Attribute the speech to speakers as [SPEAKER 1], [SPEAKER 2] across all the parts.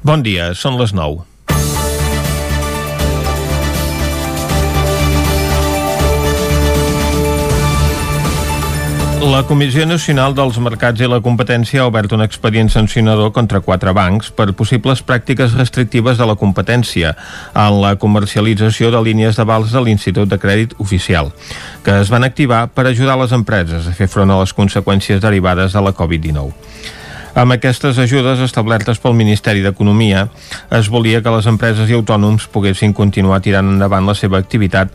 [SPEAKER 1] Bon dia, són les 9. La Comissió Nacional dels Mercats i la Competència ha obert un expedient sancionador contra quatre bancs per possibles pràctiques restrictives de la competència en la comercialització de línies d'avals de l'Institut de Crèdit Oficial, que es van activar per ajudar les empreses a fer front a les conseqüències derivades de la Covid-19. Amb aquestes ajudes establertes pel Ministeri d'Economia es volia que les empreses i autònoms poguessin continuar tirant endavant la seva activitat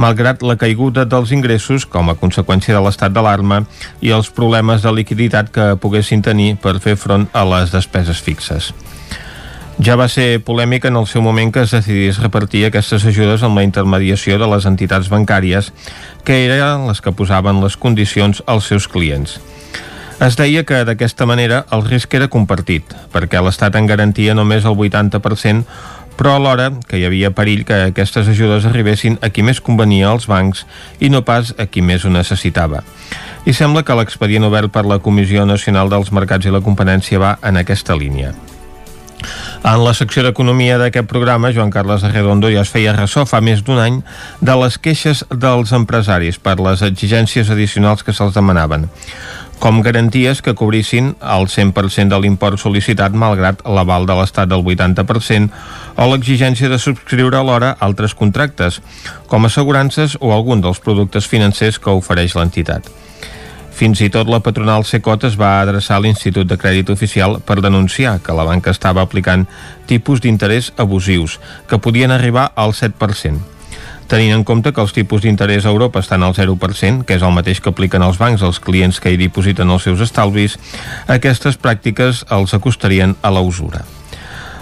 [SPEAKER 1] malgrat la caiguda dels ingressos com a conseqüència de l'estat d'alarma i els problemes de liquiditat que poguessin tenir per fer front a les despeses fixes. Ja va ser polèmica en el seu moment que es decidís repartir aquestes ajudes amb la intermediació de les entitats bancàries, que eren les que posaven les condicions als seus clients. Es deia que d'aquesta manera el risc era compartit, perquè l'Estat en garantia només el 80%, però alhora que hi havia perill que aquestes ajudes arribessin a qui més convenia als bancs i no pas a qui més ho necessitava. I sembla que l'expedient obert per la Comissió Nacional dels Mercats i la Competència va en aquesta línia. En la secció d'Economia d'aquest programa, Joan Carles Arredondo ja es feia ressò fa més d'un any de les queixes dels empresaris per les exigències addicionals que se'ls demanaven com garanties que cobrissin el 100% de l'import sol·licitat malgrat l'aval de l'Estat del 80% o l'exigència de subscriure alhora altres contractes, com assegurances o algun dels productes financers que ofereix l'entitat. Fins i tot la patronal Secot es va adreçar a l'Institut de Crèdit Oficial per denunciar que la banca estava aplicant tipus d'interès abusius, que podien arribar al 7% tenint en compte que els tipus d'interès a Europa estan al 0%, que és el mateix que apliquen els bancs als clients que hi dipositen els seus estalvis, aquestes pràctiques els acostarien a la usura.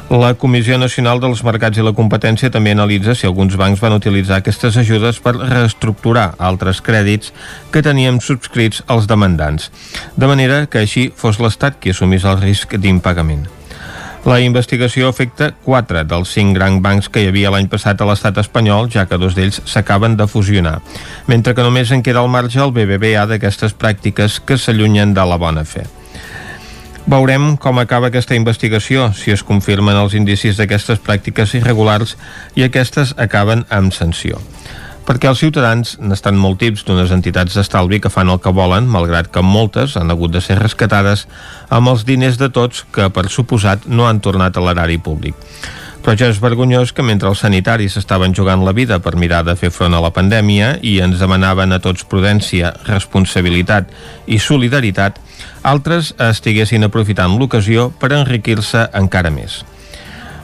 [SPEAKER 1] La Comissió Nacional dels Mercats i la Competència també analitza si alguns bancs van utilitzar aquestes ajudes per reestructurar altres crèdits que teníem subscrits als demandants, de manera que així fos l'Estat qui assumís el risc d'impagament. La investigació afecta quatre dels cinc grans bancs que hi havia l'any passat a l'estat espanyol, ja que dos d'ells s'acaben de fusionar, mentre que només en queda al marge el BBVA d'aquestes pràctiques que s'allunyen de la bona fe. Veurem com acaba aquesta investigació, si es confirmen els indicis d'aquestes pràctiques irregulars i aquestes acaben amb sanció perquè els ciutadans n'estan molt tips d'unes entitats d'estalvi que fan el que volen, malgrat que moltes han hagut de ser rescatades amb els diners de tots que, per suposat, no han tornat a l'erari públic. Però ja és vergonyós que mentre els sanitaris estaven jugant la vida per mirar de fer front a la pandèmia i ens demanaven a tots prudència, responsabilitat i solidaritat, altres estiguessin aprofitant l'ocasió per enriquir-se encara més.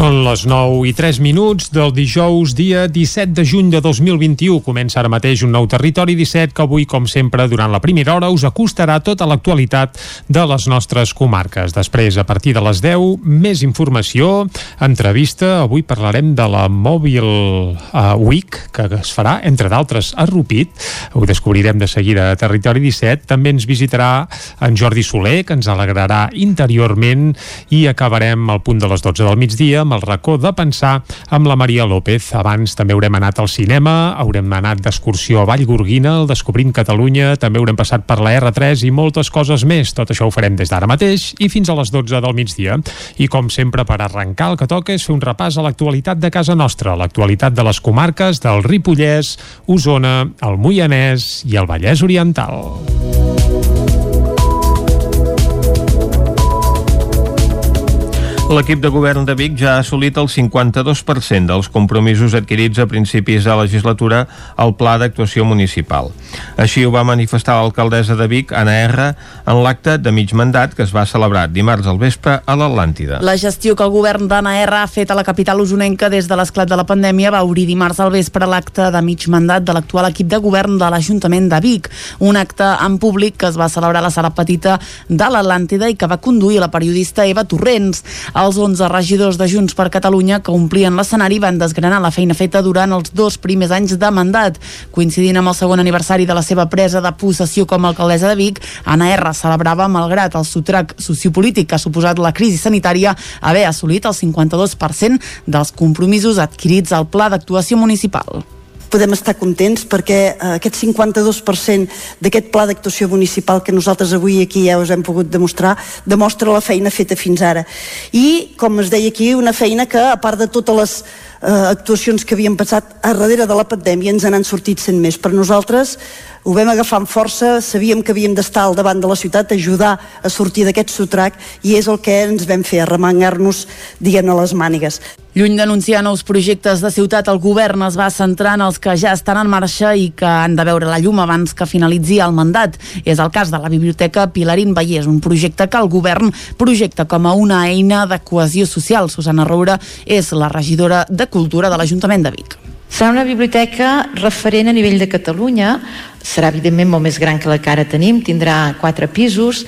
[SPEAKER 2] Són les 9 i 3 minuts del dijous, dia 17 de juny de 2021. Comença ara mateix un nou Territori 17 que avui, com sempre, durant la primera hora us acostarà tota l'actualitat de les nostres comarques. Després, a partir de les 10, més informació, entrevista. Avui parlarem de la Mobile uh, Week, que es farà, entre d'altres, a Rupit. Ho descobrirem de seguida a Territori 17. També ens visitarà en Jordi Soler, que ens alegrarà interiorment, i acabarem al punt de les 12 del migdia amb el racó de pensar amb la Maria López. Abans també haurem anat al cinema, haurem anat d'excursió a Vallgorguina, el Descobrint Catalunya, també haurem passat per la R3 i moltes coses més. Tot això ho farem des d'ara mateix i fins a les 12 del migdia. I com sempre, per arrencar, el que toca és fer un repàs a l'actualitat de casa nostra, l'actualitat de les comarques del Ripollès, Osona, el Moianès i el Vallès Oriental.
[SPEAKER 1] L'equip de govern de Vic ja ha assolit el 52% dels compromisos adquirits a principis de legislatura al Pla d'Actuació Municipal. Així ho va manifestar l'alcaldessa de Vic, Anna R, en l'acte de mig mandat que es va celebrar dimarts al vespre a l'Atlàntida.
[SPEAKER 3] La gestió que el govern d'Anna R ha fet a la capital usonenca des de l'esclat de la pandèmia va obrir dimarts al vespre l'acte de mig mandat de l'actual equip de govern de l'Ajuntament de Vic, un acte en públic que es va celebrar a la sala petita de l'Atlàntida i que va conduir la periodista Eva Torrents. Els 11 regidors de Junts per Catalunya que omplien l'escenari van desgranar la feina feta durant els dos primers anys de mandat. Coincidint amb el segon aniversari de la seva presa de possessió com a alcaldessa de Vic, Anna R celebrava, malgrat el sotrac sociopolític que ha suposat la crisi sanitària, haver assolit el 52% dels compromisos adquirits al Pla d'actuació municipal
[SPEAKER 4] podem estar contents perquè eh, aquest 52% d'aquest pla d'actuació municipal que nosaltres avui aquí ja us hem pogut demostrar demostra la feina feta fins ara. I com es deia aquí una feina que a part de totes les eh, actuacions que havien passat a darrere de la pandèmia ens n'han sortit sent més per nosaltres ho vam agafar amb força, sabíem que havíem d'estar al davant de la ciutat, ajudar a sortir d'aquest sotrac i és el que ens vam fer, arremangar-nos, diguem a les mànigues.
[SPEAKER 3] Lluny d'anunciar nous projectes de ciutat, el govern es va centrar en els que ja estan en marxa i que han de veure la llum abans que finalitzi el mandat. És el cas de la Biblioteca Pilarín Vallès, un projecte que el govern projecta com a una eina de cohesió social. Susana Roura és la regidora de Cultura de l'Ajuntament de Vic.
[SPEAKER 5] Serà una biblioteca referent a nivell de Catalunya, serà evidentment molt més gran que la que ara tenim, tindrà quatre pisos,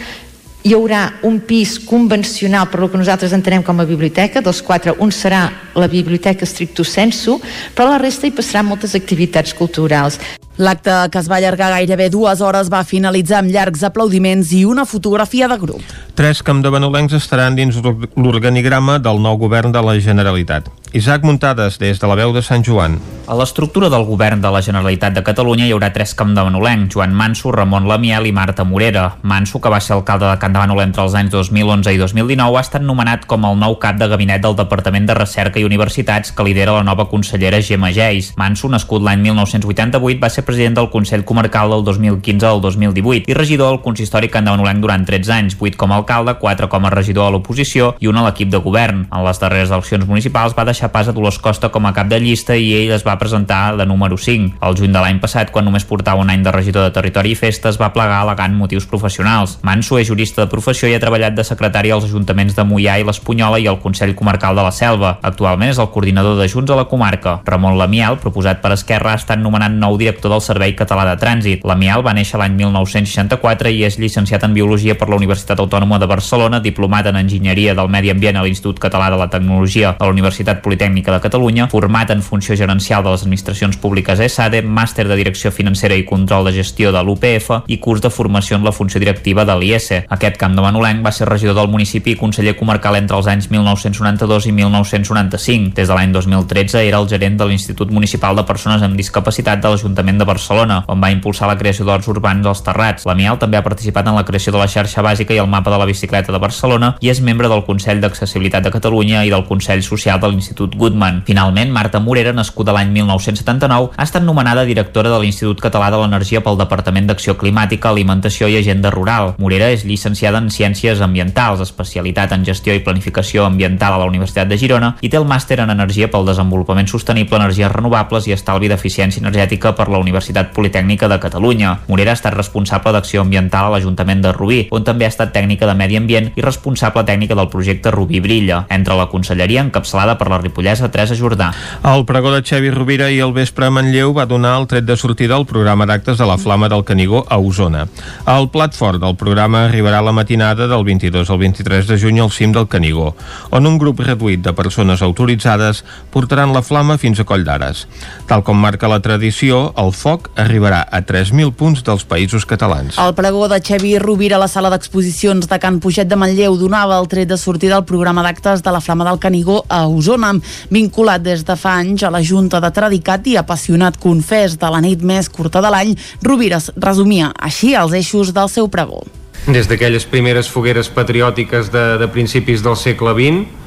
[SPEAKER 5] hi haurà un pis convencional per lo que nosaltres entenem com a biblioteca, dels quatre un serà la biblioteca stricto sensu, però la resta hi passaran moltes activitats culturals.
[SPEAKER 3] L'acte, que es va allargar gairebé dues hores, va finalitzar amb llargs aplaudiments i una fotografia de grup.
[SPEAKER 1] Tres campdevanolencs estaran dins l'organigrama del nou govern de la Generalitat. Isaac Muntades, des de la veu de Sant Joan.
[SPEAKER 6] A l'estructura del govern de la Generalitat de Catalunya hi haurà tres campdevanolencs, Joan Manso, Ramon Lamiel i Marta Morera. Manso, que va ser alcalde de Can Davanol entre els anys 2011 i 2019, ha estat nomenat com el nou cap de gabinet del Departament de Recerca i Universitats que lidera la nova consellera Gemma Geis. Manso, nascut l'any 1988, va ser president del Consell Comarcal del 2015 al 2018 i regidor del consistori candavanolenc durant 13 anys, 8 com a alcalde, 4 com a regidor a l'oposició i un a l'equip de govern. En les darreres eleccions municipals va deixar pas a Dolors Costa com a cap de llista i ell es va presentar de número 5. El juny de l'any passat, quan només portava un any de regidor de Territori i Festes, va plegar alegant motius professionals. Manso és jurista de professió i ha treballat de secretari als ajuntaments de Mollà i l'Espunyola i al Consell Comarcal de la Selva. Actualment és el coordinador de Junts a la comarca. Ramon Lamiel, proposat per Esquerra, ha estat nomenat nou director del Servei Català de Trànsit. Lamiel va néixer l'any 1964 i és llicenciat en Biologia per la Universitat Autònoma de Barcelona, diplomat en Enginyeria del Medi Ambient a l'Institut Català de la Tecnologia a la Universitat Politècnica de Catalunya, format en funció gerencial de les administracions públiques ESADE, màster de Direcció Financera i Control de Gestió de l'UPF i curs de formació en la funció directiva de l'IS. Aquest camp de Manolenc va ser regidor del municipi i conseller comarcal entre els anys 1992 i 1995. Des de l'any 2013 era el gerent de l'Institut Municipal de Persones amb Discapacitat de l'Ajuntament de Barcelona, on va impulsar la creació d'horts urbans als Terrats. La Mial també ha participat en la creació de la xarxa bàsica i el mapa de la bicicleta de Barcelona i és membre del Consell d'Accessibilitat de Catalunya i del Consell Social de l'Institut Goodman. Finalment, Marta Morera, nascuda l'any 1979, ha estat nomenada directora de l'Institut Català de l'Energia pel Departament d'Acció Climàtica, Alimentació i Agenda Rural. Morera és llicenciada en Ciències Ambientals, especialitat en Gestió i Planificació Ambiental a la Universitat de Girona i té el màster en Energia pel Desenvolupament Sostenible, Energies Renovables i Estalvi d'Eficiència Energètica per la Universitat Politècnica de Catalunya. Morera ha estat responsable d'acció ambiental a l'Ajuntament de Rubí, on també ha estat tècnica de Medi Ambient i responsable tècnica del projecte Rubí Brilla, entre la conselleria encapçalada per la ripollesa Teresa Jordà.
[SPEAKER 1] El pregó de Xevi Rovira i el vespre a Manlleu va donar el tret de sortida al programa d'actes de la Flama del Canigó a Osona. El plat fort del programa arribarà a la matinada del 22 al 23 de juny al cim del Canigó, on un grup reduït de persones autoritzades portaran la flama fins a Coll d'Ares. Tal com marca la tradició, el foc arribarà a 3.000 punts dels països catalans.
[SPEAKER 3] El pregó de Xevi Rovira a la sala d'exposicions de Can Puget de Manlleu donava el tret de sortida al programa d'actes de la Flama del Canigó a Osona, vinculat des de fa anys a la Junta de Tradicat i apassionat confés de la nit més curta de l'any, Rovira resumia així els eixos del seu pregó.
[SPEAKER 7] Des d'aquelles primeres fogueres patriòtiques de, de principis del segle XX,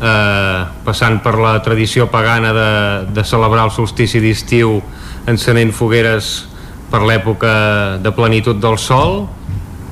[SPEAKER 7] eh, passant per la tradició pagana de, de celebrar el solstici d'estiu encenent fogueres per l'època de plenitud del sol,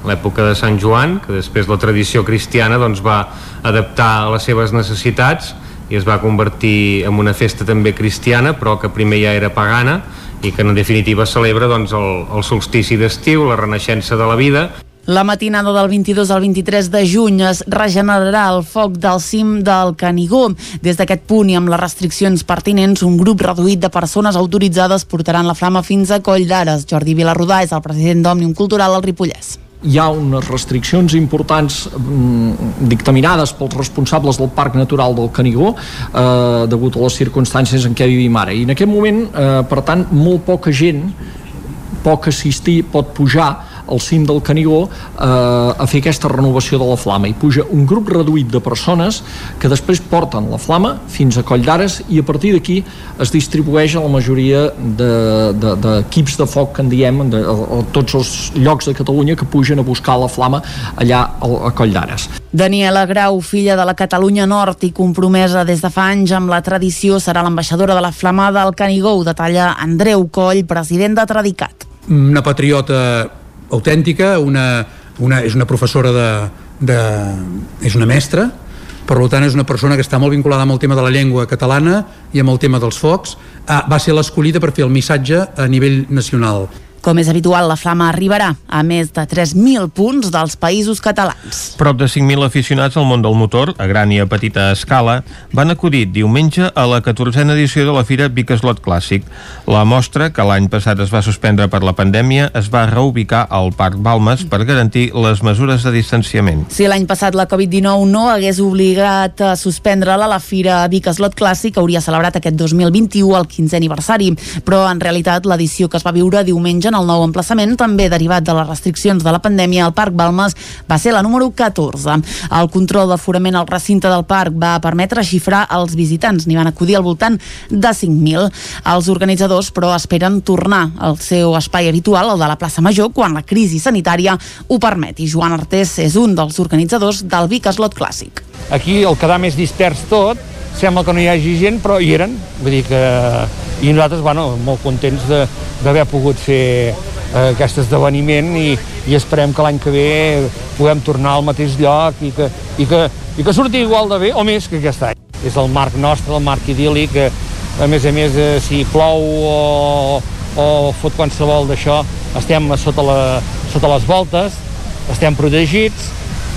[SPEAKER 7] l'època de Sant Joan, que després la tradició cristiana doncs, va adaptar a les seves necessitats i es va convertir en una festa també cristiana, però que primer ja era pagana i que en definitiva celebra doncs, el, el solstici d'estiu, la renaixença de la vida
[SPEAKER 3] la matinada del 22 al 23 de juny es regenerarà el foc del cim del Canigó. Des d'aquest punt i amb les restriccions pertinents, un grup reduït de persones autoritzades portaran la flama fins a Coll d'Ares. Jordi Vilarrodà és el president d'Òmnium Cultural al Ripollès
[SPEAKER 8] hi ha unes restriccions importants mm, dictaminades pels responsables del Parc Natural del Canigó eh, degut a les circumstàncies en què vivim ara i en aquest moment, eh, per tant, molt poca gent poc assistir pot pujar al cim del Canigó eh, a fer aquesta renovació de la flama i puja un grup reduït de persones que després porten la flama fins a Coll d'Ares i a partir d'aquí es distribueix a la majoria d'equips de, de, de foc que en diem de, a, a tots els llocs de Catalunya que pugen a buscar la flama allà a, a Coll d'Ares.
[SPEAKER 3] Daniela Grau, filla de la Catalunya Nord i compromesa des de fa anys amb la tradició, serà l'ambaixadora de la Flama del Canigó, detalla Andreu Coll, president de Tradicat.
[SPEAKER 9] Una patriota autèntica, una, una, és una professora de, de... és una mestra, per tant és una persona que està molt vinculada amb el tema de la llengua catalana i amb el tema dels focs. Ah, va ser l'escollida per fer el missatge a nivell nacional.
[SPEAKER 3] Com és habitual, la flama arribarà a més de 3.000 punts dels països catalans.
[SPEAKER 1] Prop de 5.000 aficionats al món del motor, a gran i a petita escala, van acudir diumenge a la 14a edició de la Fira Vicaslot Clàssic. La mostra, que l'any passat es va suspendre per la pandèmia, es va reubicar al Parc Balmes per garantir les mesures de distanciament.
[SPEAKER 3] Si l'any passat la Covid-19 no hagués obligat a suspendre-la, la Fira Vicaslot Clàssic hauria celebrat aquest 2021 el 15è aniversari, però en realitat l'edició que es va viure diumenge en el nou emplaçament, també derivat de les restriccions de la pandèmia, el Parc Balmes va ser la número 14. El control d'aforament al recinte del parc va permetre xifrar els visitants, n'hi van acudir al voltant de 5.000. Els organitzadors, però, esperen tornar al seu espai habitual, el de la plaça Major, quan la crisi sanitària ho permeti. Joan Artés és un dels organitzadors del Vic Slot Clàssic.
[SPEAKER 10] Aquí el quedar més dispers tot, sembla que no hi hagi gent, però hi eren. Vull dir que... I nosaltres, bueno, molt contents d'haver pogut fer eh, aquest esdeveniment i, i esperem que l'any que ve puguem tornar al mateix lloc i que, i, que, i que surti igual de bé o més que aquest any. És el marc nostre, el marc idíl·lic, que a més a més, eh, si plou o, o fot qualsevol d'això, estem sota, la, sota les voltes, estem protegits,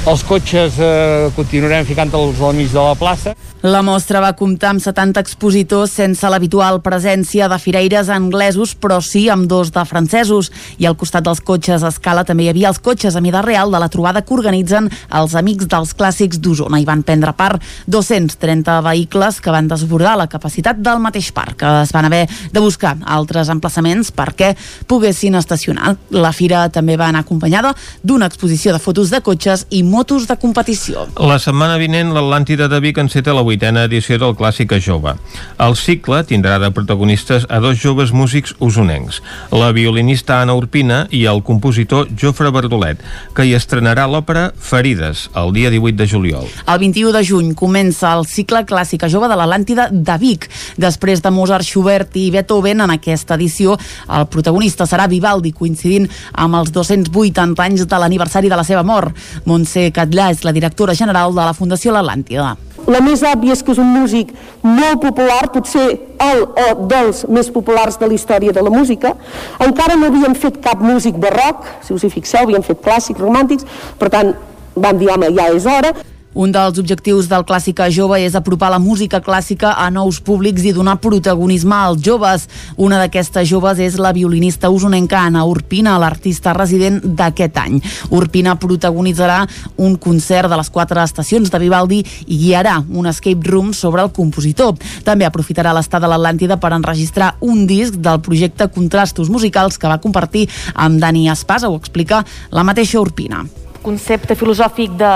[SPEAKER 10] els cotxes eh, continuarem ficant-los al mig de la plaça.
[SPEAKER 3] La mostra va comptar amb 70 expositors sense l'habitual presència de fireires anglesos, però sí amb dos de francesos. I al costat dels cotxes a escala també hi havia els cotxes a mida real de la trobada que organitzen els Amics dels Clàssics d'Osona. Hi van prendre part 230 vehicles que van desbordar la capacitat del mateix parc. Es van haver de buscar altres emplaçaments perquè poguessin estacionar. La fira també va anar acompanyada d'una exposició de fotos de cotxes i motos de competició.
[SPEAKER 1] La setmana vinent l'Atlàntida de Vic enceta la vuitena edició del Clàssica Jove. El cicle tindrà de protagonistes a dos joves músics usonencs, la violinista Anna Urpina i el compositor Jofre Verdolet, que hi estrenarà l'òpera Ferides, el dia 18 de juliol.
[SPEAKER 3] El 21 de juny comença el cicle Clàssica Jove de l'Atlàntida de Vic. Després de Mozart, Schubert i Beethoven, en aquesta edició el protagonista serà Vivaldi, coincidint amb els 280 anys de l'aniversari de la seva mort. Montse Catllà és la directora general de la Fundació L'Atlàntida.
[SPEAKER 11] La més òbvia és que és un músic molt popular, potser el o dels més populars de la història de la música. Encara no havíem fet cap músic barroc, si us hi fixeu, havíem fet clàssics, romàntics, per tant, vam dir, home, ja és hora.
[SPEAKER 3] Un dels objectius del Clàssica Jove és apropar la música clàssica a nous públics i donar protagonisme als joves. Una d'aquestes joves és la violinista usonenca Anna Urpina, l'artista resident d'aquest any. Urpina protagonitzarà un concert de les quatre estacions de Vivaldi i guiarà un escape room sobre el compositor. També aprofitarà l'estat de l'Atlàntida per enregistrar un disc del projecte Contrastos Musicals que va compartir amb Dani Espasa, ho explica la mateixa Urpina
[SPEAKER 12] concepte filosòfic de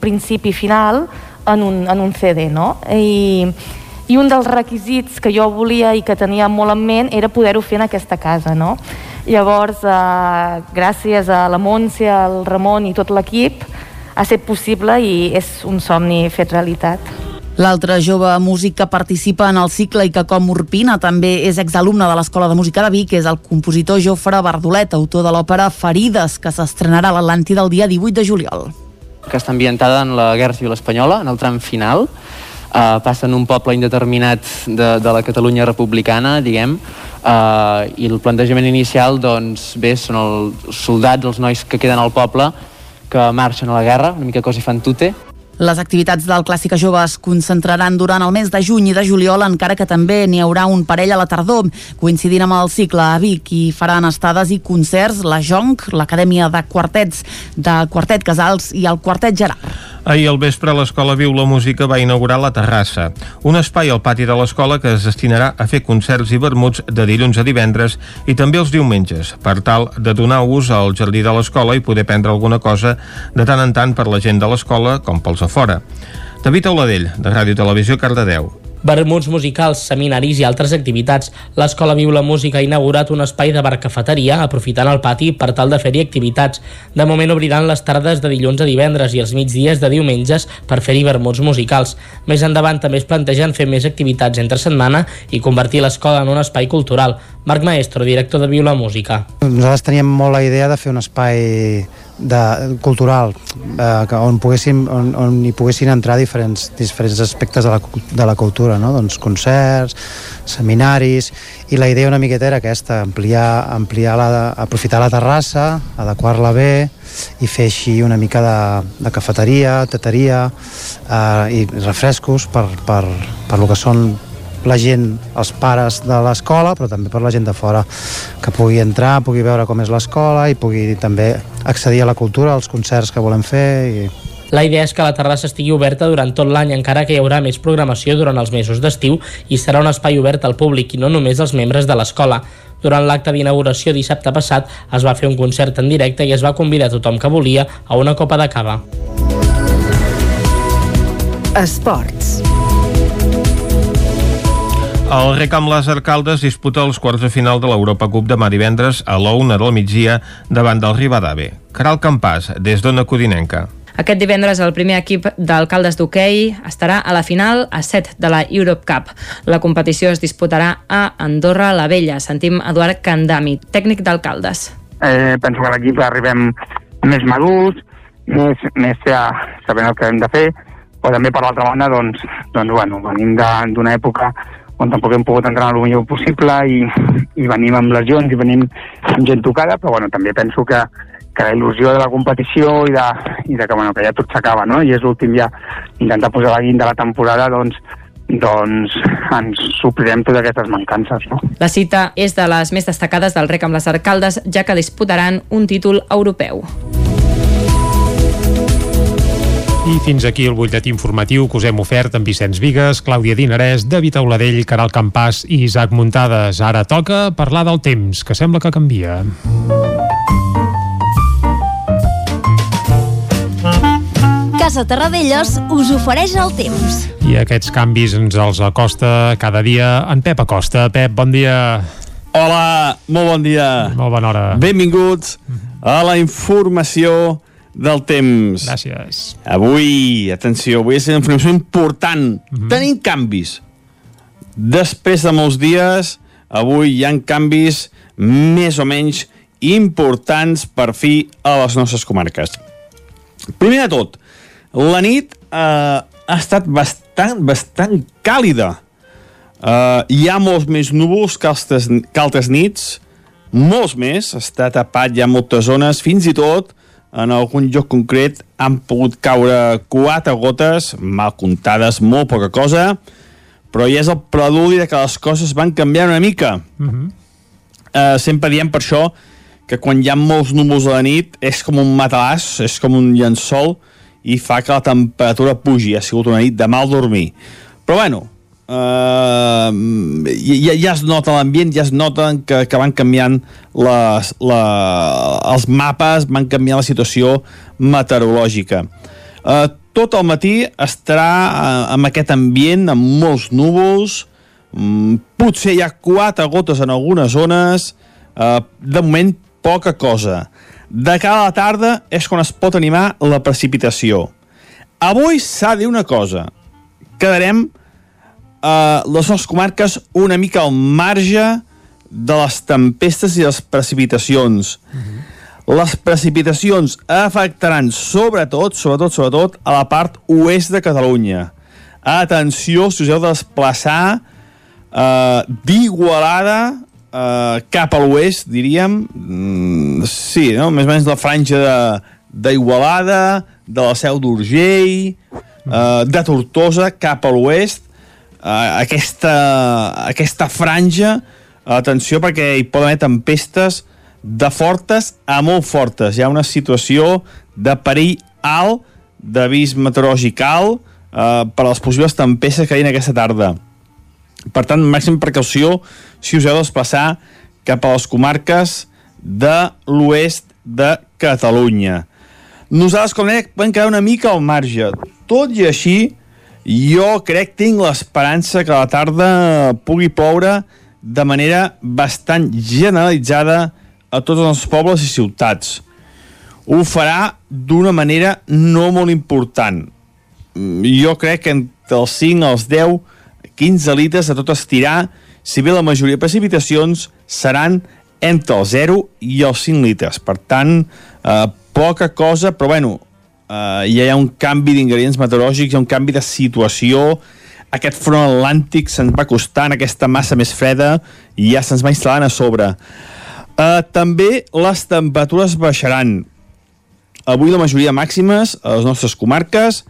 [SPEAKER 12] principi final en un, en un CD, no? I, i un dels requisits que jo volia i que tenia molt en ment era poder-ho fer en aquesta casa, no? Llavors, eh, gràcies a la Montse, al Ramon i tot l'equip, ha estat possible i és un somni fet realitat.
[SPEAKER 3] L'altre jove músic que participa en el cicle i que com Urpina també és exalumne de l'Escola de Música de Vic és el compositor Jofre Bardolet, autor de l'òpera Ferides, que s'estrenarà a l'Atlàntida el dia 18 de juliol.
[SPEAKER 13] Que està ambientada en la Guerra Civil Espanyola, en el tram final, Uh, passa en un poble indeterminat de, de la Catalunya republicana, diguem, uh, i el plantejament inicial, doncs, bé, són els soldats, els nois que queden al poble, que marxen a la guerra, una mica cos i fan tute,
[SPEAKER 3] Les activitats del Clàssica Jove es concentraran durant el mes de juny i de juliol, encara que també n'hi haurà un parell a la tardor. Coincidint amb el cicle a Vic i faran estades i concerts la Jonc, l'Acadèmia de Quartets de Quartet Casals i el Quartet Gerard.
[SPEAKER 1] Ahir al vespre l'Escola Viu la Música va inaugurar la Terrassa, un espai al pati de l'escola que es destinarà a fer concerts i vermuts de dilluns a divendres i també els diumenges, per tal de donar ús al jardí de l'escola i poder prendre alguna cosa de tant en tant per la gent de l'escola com pels a fora. David Auladell, de Ràdio Televisió Cardedeu
[SPEAKER 14] vermuts musicals, seminaris i altres activitats. L'Escola Viu la Música ha inaugurat un espai de bar-cafeteria aprofitant el pati per tal de fer-hi activitats. De moment obriran les tardes de dilluns a divendres i els migdies de diumenges per fer-hi vermuts musicals. Més endavant també es plantegen fer més activitats entre setmana i convertir l'escola en un espai cultural. Marc Maestro, director de Viu la Música.
[SPEAKER 15] Nosaltres teníem molt la idea de fer un espai de, cultural eh, on, poguéssim, on, on hi poguessin entrar diferents, diferents aspectes de la, de la cultura, no? doncs concerts, seminaris, i la idea una miqueta era aquesta, ampliar, ampliar la, aprofitar la terrassa, adequar-la bé i fer així una mica de, de cafeteria, teteria eh, i refrescos per, per, per lo que són la gent, els pares de l'escola, però també per la gent de fora, que pugui entrar, pugui veure com és l'escola i pugui també accedir a la cultura, als concerts que volem fer i
[SPEAKER 14] la idea és que la terrassa estigui oberta durant tot l'any, encara que hi haurà més programació durant els mesos d'estiu i serà un espai obert al públic i no només als membres de l'escola. Durant l'acte d'inauguració dissabte passat es va fer un concert en directe i es va convidar tothom que volia a una copa de cava.
[SPEAKER 5] Esports.
[SPEAKER 1] El rec amb les Arcaldes disputa els quarts de final de l'Europa Cup demà divendres a la una del migdia davant del Rivadave. Caral Campàs, des d'Ona Codinenca.
[SPEAKER 16] Aquest divendres el primer equip d'alcaldes d'hoquei estarà a la final a 7 de la Europe Cup. La competició es disputarà a Andorra la Vella. Sentim Eduard Candami, tècnic d'alcaldes.
[SPEAKER 17] Eh, penso que l'equip arribem més madurs, més, més ja sabent el que hem de fer, però també per l'altra banda doncs, doncs bueno, venim d'una època on tampoc hem pogut entrar el millor possible i, i venim amb lesions i venim amb gent tocada, però bueno, també penso que, que la il·lusió de la competició i de, i de que, bueno, que ja tot s'acaba, no? I és l'últim ja intentar posar la guinda de la temporada, doncs, doncs ens suplirem totes aquestes mancances. No?
[SPEAKER 16] La cita és de les més destacades del rec amb les arcaldes, ja que disputaran un títol europeu.
[SPEAKER 2] I fins aquí el butlletí informatiu que us hem ofert amb Vicenç Vigues, Clàudia Dinarès, David Auladell, Caral Campàs i Isaac Muntades. Ara toca parlar del temps, que sembla que canvia.
[SPEAKER 18] Casa Terradellos us ofereix el temps.
[SPEAKER 2] I aquests canvis ens els acosta cada dia en Pep Acosta. Pep, bon dia.
[SPEAKER 19] Hola, molt bon dia.
[SPEAKER 2] Molt bona hora.
[SPEAKER 19] Benvinguts a la informació del temps.
[SPEAKER 2] Gràcies.
[SPEAKER 19] Avui, atenció, avui és una informació important. Mm -hmm. Tenim canvis. Després de molts dies, avui hi han canvis més o menys importants per fi a les nostres comarques. Primer de tot, la nit eh, ha estat bastant, bastant càlida. Eh, hi ha molts més núvols que altres, que altres nits, molts més, està tapat ja moltes zones, fins i tot en algun lloc concret han pogut caure quatre gotes, mal comptades, molt poca cosa, però ja és el preludi de que les coses van canviar una mica. Uh -huh. uh, sempre diem per això que quan hi ha molts núvols a la nit és com un matalàs, és com un llençol i fa que la temperatura pugi. Ha sigut una nit de mal dormir. Però bueno, Uh, ja, ja es nota l'ambient, ja es nota que, que van canviant les, la, els mapes, van canviant la situació meteorològica. Uh, tot el matí estarà uh, amb aquest ambient, amb molts núvols, um, potser hi ha quatre gotes en algunes zones, uh, de moment poca cosa. De cara a la tarda és quan es pot animar la precipitació. Avui s'ha de dir una cosa, quedarem eh, les nostres comarques una mica al marge de les tempestes i les precipitacions. Uh -huh. Les precipitacions afectaran sobretot, sobretot, sobretot a la part oest de Catalunya. Atenció, si us heu de desplaçar eh, d'Igualada eh, cap a l'oest, diríem, mm, sí, no? més o menys la franja d'Igualada, de, de la Seu d'Urgell, eh, de Tortosa cap a l'oest, eh, aquesta, aquesta franja, atenció perquè hi poden haver tempestes de fortes a molt fortes. Hi ha una situació de perill alt, d'avís meteorològic alt, eh, per a les possibles tempestes que hi ha aquesta tarda. Per tant, màxim precaució si us heu de desplaçar cap a les comarques de l'oest de Catalunya. Nosaltres, com deia, podem quedar una mica al marge. Tot i així, jo crec, tinc l'esperança que la tarda pugui ploure de manera bastant generalitzada a tots els pobles i ciutats. Ho farà d'una manera no molt important. Jo crec que entre els 5 als 10, 15 litres a tot estirar, si bé la majoria de precipitacions seran entre el 0 i els 5 litres. Per tant, eh, poca cosa, però bueno, eh, ja hi ha un canvi d'ingredients meteorològics, hi ha un canvi de situació, aquest front atlàntic se'ns va costant, aquesta massa més freda, i ja se'ns va instal·lant a sobre. Uh, també les temperatures baixaran. Avui la majoria màximes a les nostres comarques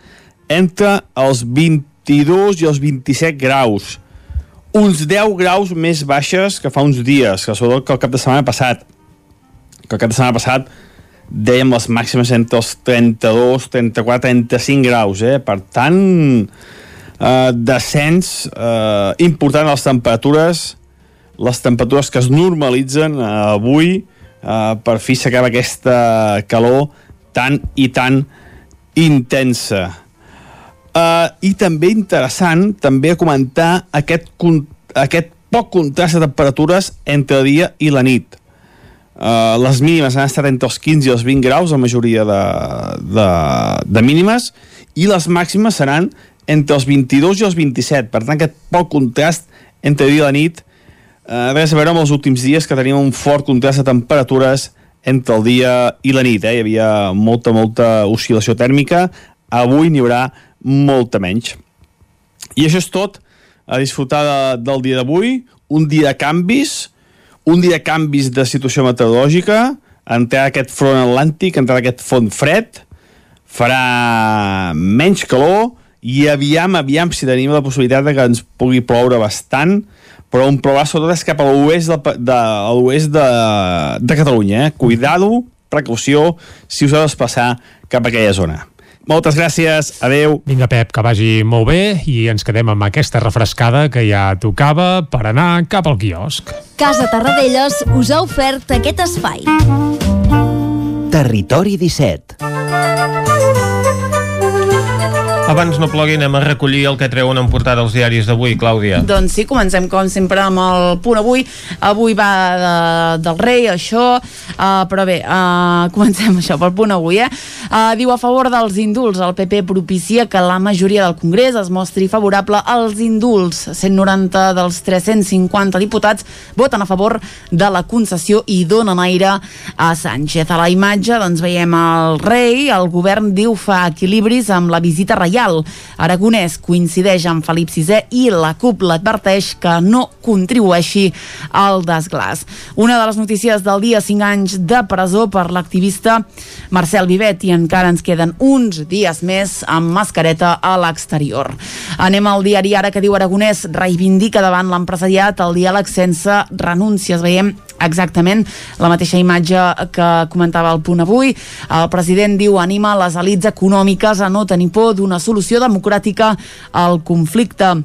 [SPEAKER 19] entre els 22 i els 27 graus. Uns 10 graus més baixes que fa uns dies, que sobretot que el cap de setmana passat. Que el cap de setmana passat dèiem les màximes entre els 32, 34, 35 graus, eh? Per tant, eh, descens eh, important a les temperatures les temperatures que es normalitzen eh, avui eh, per fi s'acaba aquesta calor tan i tan intensa eh, i també interessant també comentar aquest, aquest poc contrast de temperatures entre dia i la nit Uh, les mínimes han estat entre els 15 i els 20 graus, la majoria de, de, de mínimes, i les màximes seran entre els 22 i els 27. Per tant, aquest poc contrast entre dia i la nit eh, res a veure amb els últims dies que tenim un fort contrast de temperatures entre el dia i la nit. Eh? Hi havia molta, molta oscil·lació tèrmica. Avui n'hi haurà molta menys. I això és tot a disfrutar de, del dia d'avui. Un dia de canvis, un dia de canvis de situació meteorològica, entrar aquest front atlàntic, entrar aquest front fred, farà menys calor i aviam, aviam si tenim la possibilitat de que ens pugui ploure bastant, però un plourà sobretot és cap a l'oest de, de, l'oest de, de Catalunya. Eh? Cuidado, precaució, si us heu de desplaçar cap a aquella zona. Moltes gràcies, adeu.
[SPEAKER 2] Vinga, Pep, que vagi molt bé i ens quedem amb aquesta refrescada que ja tocava per anar cap al quiosc.
[SPEAKER 18] Casa Tarradellas us ha ofert aquest espai.
[SPEAKER 20] Territori 17
[SPEAKER 1] Abans no plogui, anem a recollir el que treuen en portada els diaris d'avui, Clàudia.
[SPEAKER 3] Doncs sí, comencem com sempre amb el punt avui. Avui va de, del rei, això, uh, però bé, uh, comencem això pel punt avui, eh? Uh, diu a favor dels indults, el PP propicia que la majoria del Congrés es mostri favorable als indults. 190 dels 350 diputats voten a favor de la concessió i donen aire a Sánchez. A la imatge, doncs, veiem el rei, el govern diu fa equilibris amb la visita reial reial. Aragonès coincideix amb Felip VI i la CUP l'adverteix que no contribueixi al desglàs. Una de les notícies del dia, 5 anys de presó per l'activista Marcel Vivet i encara ens queden uns dies més amb mascareta a l'exterior. Anem al diari ara que diu Aragonès reivindica davant l'empresariat el diàleg sense renúncies. Veiem exactament la mateixa imatge que comentava el punt avui. El president diu anima les elites econòmiques a no tenir por d'una solució democràtica al conflicte.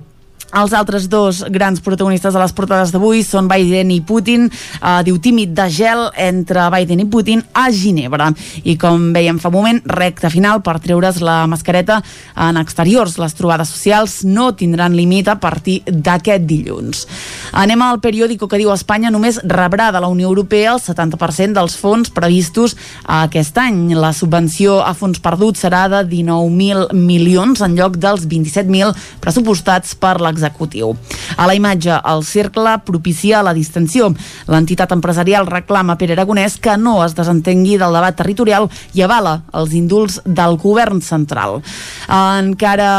[SPEAKER 3] Els altres dos grans protagonistes de les portades d'avui són Biden i Putin. Uh, diu tímid de gel entre Biden i Putin a Ginebra. I com veiem fa un moment, recta final per treure's la mascareta en exteriors. Les trobades socials no tindran límit a partir d'aquest dilluns. Anem al periòdico que diu Espanya només rebrà de la Unió Europea el 70% dels fons previstos aquest any. La subvenció a fons perduts serà de 19.000 milions en lloc dels 27.000 pressupostats per l'executiu executiu. A la imatge, el cercle propicia la distensió. L'entitat empresarial reclama a Pere Aragonès que no es desentengui del debat territorial i avala els indults del govern central. Encara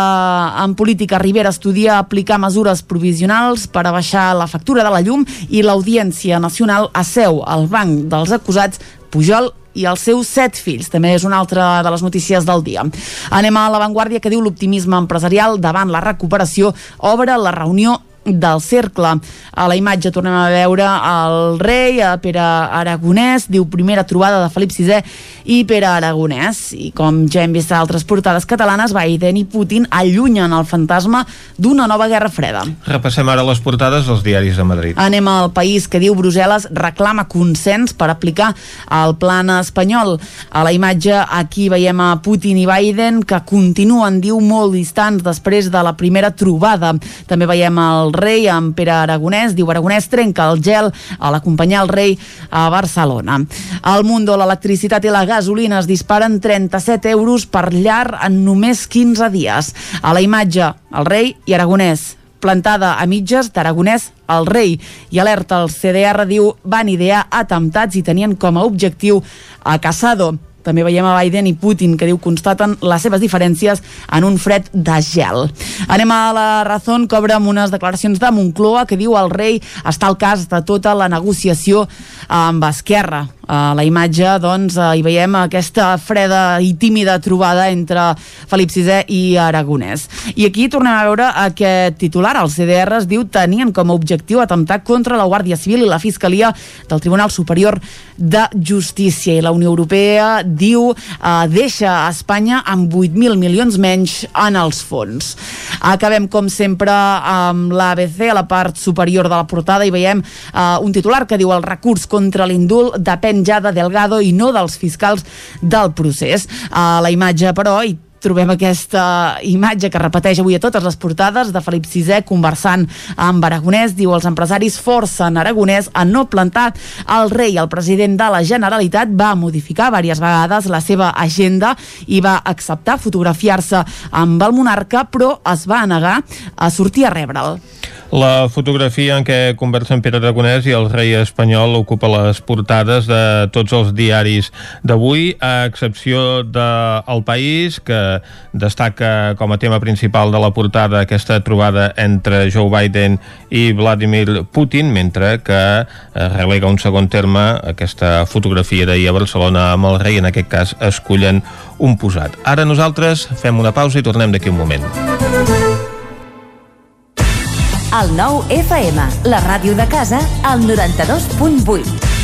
[SPEAKER 3] en política, Rivera estudia aplicar mesures provisionals per a baixar la factura de la llum i l'Audiència Nacional asseu al banc dels acusats Pujol i els seus set fills. També és una altra de les notícies del dia. Anem a l'avantguàrdia que diu l'optimisme empresarial davant la recuperació obre la reunió del cercle. A la imatge tornem a veure el rei, a Pere Aragonès, diu primera trobada de Felip VI i Pere Aragonès. I com ja hem vist a altres portades catalanes, Biden i Putin allunyen el fantasma d'una nova guerra freda.
[SPEAKER 1] Repassem ara les portades dels diaris de Madrid.
[SPEAKER 3] Anem al país que diu Brussel·les reclama consens per aplicar el plan espanyol. A la imatge aquí veiem a Putin i Biden que continuen, diu, molt distants després de la primera trobada. També veiem el rei amb Pere Aragonès. Diu Aragonès trenca el gel a l'acompanyar el rei a Barcelona. Al Mundo l'electricitat i la gasolina es disparen 37 euros per llar en només 15 dies. A la imatge, el rei i Aragonès plantada a mitges d'Aragonès al rei i alerta el CDR diu van idear atemptats i tenien com a objectiu a Casado també veiem a Biden i Putin, que diu constaten les seves diferències en un fred de gel. Anem a la Razón, que obre amb unes declaracions de Moncloa, que diu el rei està al cas de tota la negociació amb Esquerra. A la imatge, doncs, hi veiem aquesta freda i tímida trobada entre Felip VI i Aragonès. I aquí tornem a veure aquest titular. El CDR es diu tenien com a objectiu atemptar contra la Guàrdia Civil i la Fiscalia del Tribunal Superior de Justícia. I la Unió Europea diu eh, deixa a Espanya amb 8.000 milions menys en els fons. Acabem, com sempre, amb l'ABC, a la part superior de la portada, i veiem eh, un titular que diu el recurs contra l'indult depèn ja de Delgado i no dels fiscals del procés. A la imatge, però, i trobem aquesta imatge que repeteix avui a totes les portades de Felip VI conversant amb Aragonès. Diu els empresaris forcen Aragonès a no plantar el rei. El president de la Generalitat va modificar diverses vegades la seva agenda i va acceptar fotografiar-se amb el monarca, però es va negar a sortir a rebre'l.
[SPEAKER 1] La fotografia en què conversen Pere Aragonès i el rei espanyol ocupa les portades de tots els diaris d'avui, a excepció de El País, que destaca com a tema principal de la portada aquesta trobada entre Joe Biden i Vladimir Putin, mentre que relega un segon terme aquesta fotografia d'ahir a Barcelona amb el rei, en aquest cas escullen un posat. Ara nosaltres fem una pausa i tornem d'aquí un moment.
[SPEAKER 21] El nou FM, la ràdio de casa, al 92.8.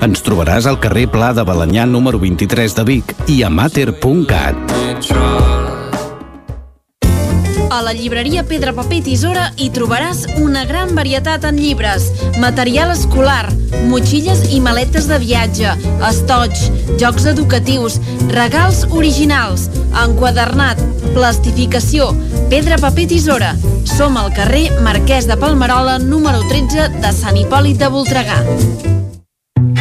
[SPEAKER 20] Ens trobaràs al carrer Pla de Balanyà número 23 de Vic i a mater.cat.
[SPEAKER 22] A la llibreria Pedra Paper i Tisora hi trobaràs una gran varietat en llibres, material escolar, motxilles i maletes de viatge, estoig, jocs educatius, regals originals, enquadernat, plastificació, pedra, paper, tisora. Som al carrer Marquès de Palmerola, número 13 de Sant Hipòlit de Voltregà.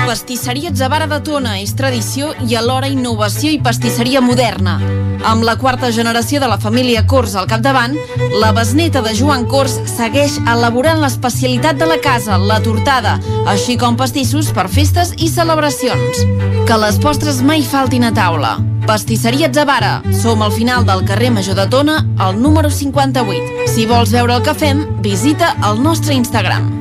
[SPEAKER 22] Pastisseria Zavara de Tona és tradició i alhora innovació i pastisseria moderna. Amb la quarta generació de la família Cors al capdavant, la besneta de Joan Cors segueix elaborant l'especialitat de la casa, la tortada, així com pastissos per festes i celebracions. Que les postres mai faltin a taula. Pastisseria Zavara. Som al final del carrer Major de Tona, al número 58. Si vols veure el que fem, visita el nostre Instagram.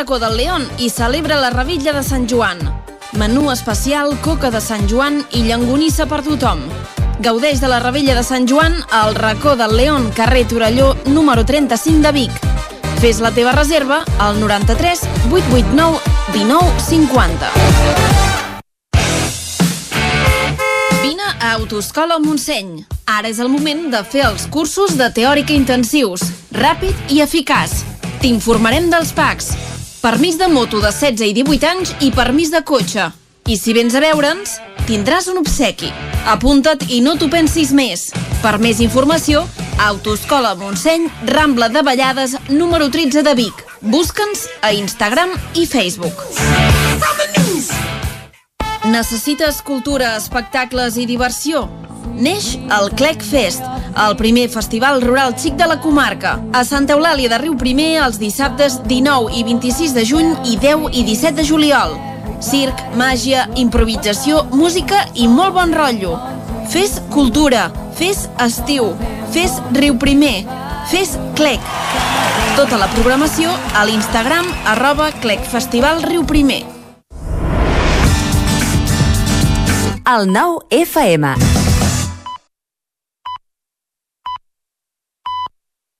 [SPEAKER 22] Racó del León i celebra la Revilla de Sant Joan. Menú especial, coca de Sant Joan i llangonissa per tothom. Gaudeix de la Revella de Sant Joan al racó del León, carrer Torelló, número 35 de Vic. Fes la teva reserva al 93 889 19 50. Vine a Autoscola Montseny. Ara és el moment de fer els cursos de teòrica intensius, ràpid i eficaç. T'informarem dels PACs. Permís de moto de 16 i 18 anys i permís de cotxe. I si vens a veure'ns, tindràs un obsequi. Apunta't i no t'ho pensis més. Per més informació, Autoscola Montseny, Rambla de Vallades, número 13 de Vic. Busca'ns a Instagram i Facebook.
[SPEAKER 23] Necessites cultura, espectacles i diversió? Neix el Clec Fest, el primer festival rural xic de la comarca. A Santa Eulàlia de Riu Primer els dissabtes 19 i 26 de juny i 10 i 17 de juliol. Circ, màgia, improvisació, música i molt bon rotllo. Fes cultura, fes estiu, fes Riu Primer, fes Clec. Tota la programació a l'Instagram arroba Clec Festival Riu Primer.
[SPEAKER 21] El nou FM.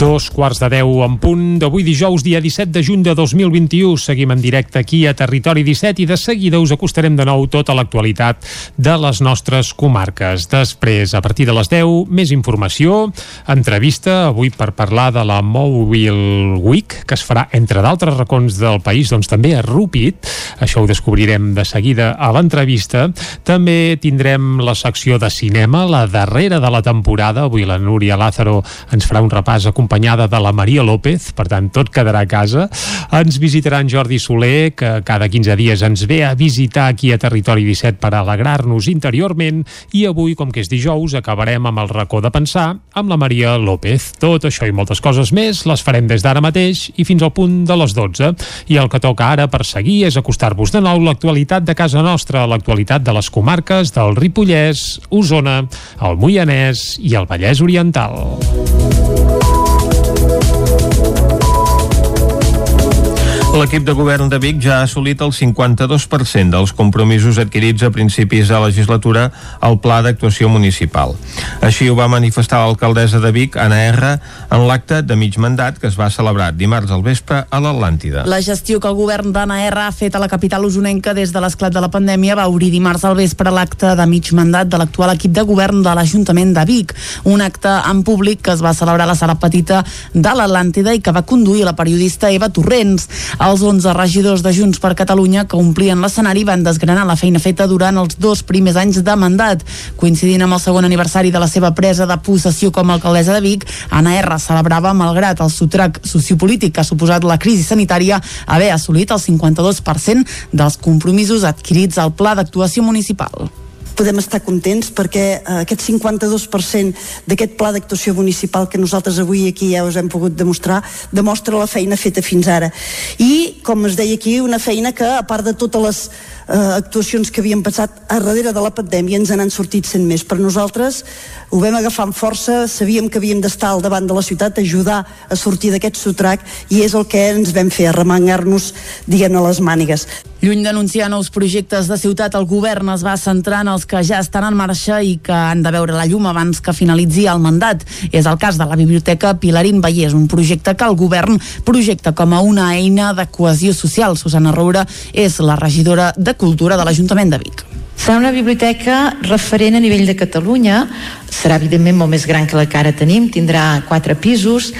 [SPEAKER 2] Dos quarts de deu en punt d'avui dijous, dia 17 de juny de 2021. Seguim en directe aquí a Territori 17 i de seguida us acostarem de nou tota l'actualitat de les nostres comarques. Després, a partir de les 10, més informació, entrevista avui per parlar de la Mobile Week, que es farà, entre d'altres racons del país, doncs també a Rupit. Això ho descobrirem de seguida a l'entrevista. També tindrem la secció de cinema, la darrera de la temporada. Avui la Núria Lázaro ens farà un repàs acompanyat acompanyada de la Maria López, per tant tot quedarà a casa. Ens visitarà en Jordi Soler, que cada 15 dies ens ve a visitar aquí a Territori 17 per alegrar-nos interiorment i avui, com que és dijous, acabarem amb el racó de pensar amb la Maria López. Tot això i moltes coses més les farem des d'ara mateix i fins al punt de les 12. I el que toca ara per seguir és acostar-vos de nou l'actualitat de casa nostra, l'actualitat de les comarques del Ripollès, Osona, el Moianès i el Vallès Oriental.
[SPEAKER 1] L'equip de govern de Vic ja ha assolit el 52% dels compromisos adquirits a principis de legislatura al Pla d'Actuació Municipal. Així ho va manifestar l'alcaldessa de Vic, Anna R, en l'acte de mig mandat que es va celebrar dimarts al vespre a l'Atlàntida.
[SPEAKER 3] La gestió que el govern d'Anna R ha fet a la capital usonenca des de l'esclat de la pandèmia va obrir dimarts al vespre l'acte de mig mandat de l'actual equip de govern de l'Ajuntament de Vic, un acte en públic que es va celebrar a la sala petita de l'Atlàntida i que va conduir la periodista Eva Torrents. Els 11 regidors de Junts per Catalunya que omplien l'escenari van desgranar la feina feta durant els dos primers anys de mandat. Coincidint amb el segon aniversari de la seva presa de possessió com a alcaldessa de Vic, Anna R celebrava, malgrat el sotrac sociopolític que ha suposat la crisi sanitària, haver assolit el 52% dels compromisos adquirits al Pla d'Actuació Municipal
[SPEAKER 4] podem estar contents perquè eh, aquest 52% d'aquest pla d'actuació municipal que nosaltres avui aquí ja us hem pogut demostrar demostra la feina feta fins ara. I com es deia aquí una feina que a part de totes les eh, actuacions que havien passat a darrere de la pandèmia ens n'han sortit sent més per nosaltres ho vam agafar amb força sabíem que havíem d'estar al davant de la ciutat ajudar a sortir d'aquest sotrac i és el que ens vam fer, arremangar-nos diguem a les mànigues
[SPEAKER 3] Lluny d'anunciar nous projectes de ciutat, el govern es va centrar en els que ja estan en marxa i que han de veure la llum abans que finalitzi el mandat. És el cas de la Biblioteca Pilarín Vallès, un projecte que el govern projecta com a una eina de cohesió social. Susana Roura és la regidora de Cultura de l'Ajuntament de Vic.
[SPEAKER 24] Serà una biblioteca referent a nivell de Catalunya, serà evidentment molt més gran que la que ara tenim, tindrà quatre pisos,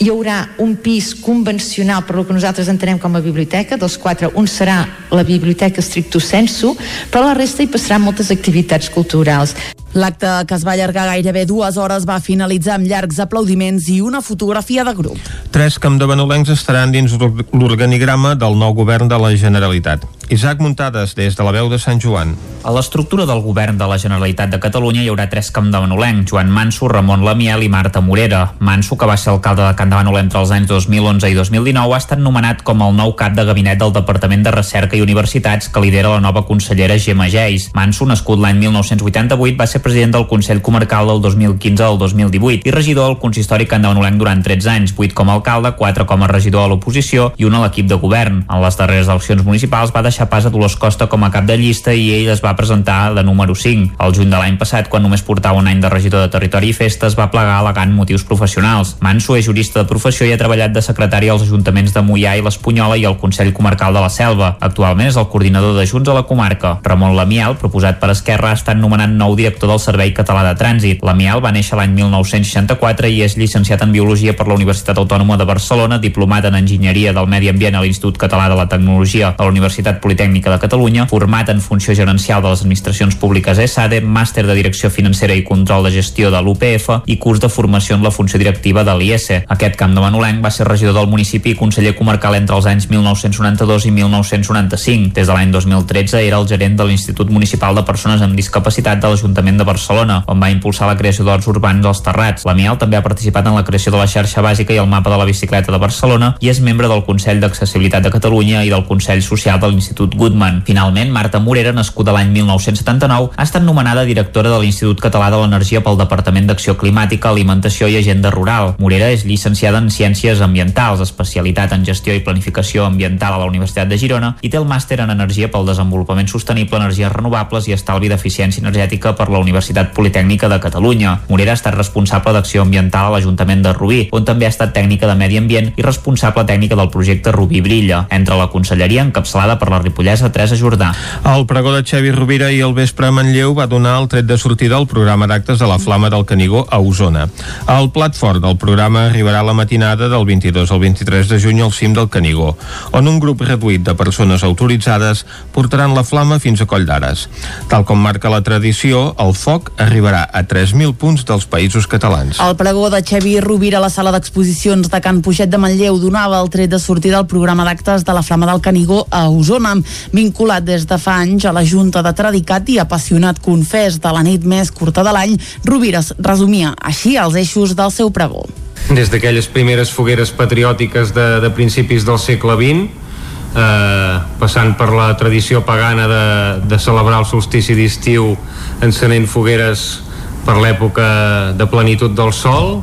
[SPEAKER 24] hi haurà un pis convencional per lo que nosaltres entenem com a biblioteca, dels quatre un serà la biblioteca stricto sensu, però la resta hi passaran moltes activitats culturals.
[SPEAKER 3] L'acte que es va allargar gairebé dues hores va finalitzar amb llargs aplaudiments i una fotografia de grup.
[SPEAKER 1] Tres campdevanolencs estaran dins l'organigrama del nou govern de la Generalitat. Isaac Muntades, des de la veu de Sant Joan.
[SPEAKER 6] A l'estructura del govern de la Generalitat de Catalunya hi haurà tres campdevanolencs, Joan Manso, Ramon Lamiel i Marta Morera. Manso, que va ser alcalde de Campdevanol entre els anys 2011 i 2019, ha estat nomenat com el nou cap de gabinet del Departament de Recerca i Universitats que lidera la nova consellera Gemma Geis. Manso, nascut l'any 1988, va ser president del Consell Comarcal del 2015 al 2018 i regidor del consistori candavanolenc durant 13 anys, 8 com a alcalde, 4 com a regidor a l'oposició i un a l'equip de govern. En les darreres eleccions municipals va deixar pas a Dolors Costa com a cap de llista i ell es va presentar de número 5. El juny de l'any passat, quan només portava un any de regidor de Territori i Festes, va plegar alegant motius professionals. Manso és jurista de professió i ha treballat de secretari als ajuntaments de Mollà i l'Espunyola i al Consell Comarcal de la Selva. Actualment és el coordinador de Junts a la comarca. Ramon Lamiel, proposat per Esquerra, ha estat nomenat nou director del Servei Català de Trànsit. Lamiel va néixer l'any 1964 i és llicenciat en Biologia per la Universitat Autònoma de Barcelona, diplomat en Enginyeria del Medi Ambient a l'Institut Català de la Tecnologia de la Universitat Politècnica de Catalunya, format en funció gerencial de les administracions públiques ESADE, màster de Direcció Financera i Control de Gestió de l'UPF i curs de formació en la funció directiva de l'IES. Aquest camp de Manolenc va ser regidor del municipi i conseller comarcal entre els anys 1992 i 1995. Des de l'any 2013 era el gerent de l'Institut Municipal de Persones amb Discapacitat de l'Ajuntament de Barcelona, on va impulsar la creació d'horts urbans als Terrats. La Miel també ha participat en la creació de la xarxa bàsica i el mapa de la bicicleta de Barcelona i és membre del Consell d'Accessibilitat de Catalunya i del Consell Social de l'Institut Goodman. Finalment, Marta Morera, nascuda l'any 1979, ha estat nomenada directora de l'Institut Català de l'Energia pel Departament d'Acció Climàtica, Alimentació i Agenda Rural. Morera és llicenciada en Ciències Ambientals, especialitat en Gestió i Planificació Ambiental a la Universitat de Girona i té el màster en Energia pel Desenvolupament Sostenible, Energies Renovables i Estalvi d'Eficiència Energètica per la Universitat Politècnica de Catalunya. Morera ha estat responsable d'acció ambiental a l'Ajuntament de Rubí, on també ha estat tècnica de Medi Ambient i responsable tècnica del projecte Rubí Brilla, entre la conselleria encapçalada per la ripollesa Teresa Jordà.
[SPEAKER 1] El pregó de Xevi Rovira i el vespre a Manlleu va donar el tret de sortida al programa d'actes de la Flama del Canigó a Osona. El plat fort del programa arribarà la matinada del 22 al 23 de juny al cim del Canigó, on un grup reduït de persones autoritzades portaran la flama fins a Coll d'Ares. Tal com marca la tradició, el foc arribarà a 3.000 punts dels països catalans.
[SPEAKER 3] El pregó de Xevi Rovira a la sala d'exposicions de Can Puixet de Manlleu donava el tret de sortida al programa d'actes de la Flama del Canigó a Osona, vinculat des de fa anys a la Junta de Tradicat i apassionat confés de la nit més curta de l'any, Rovira resumia així els eixos del seu pregó.
[SPEAKER 7] Des d'aquelles primeres fogueres patriòtiques de, de principis del segle XX, eh, passant per la tradició pagana de, de celebrar el solstici d'estiu encenent fogueres per l'època de plenitud del sol,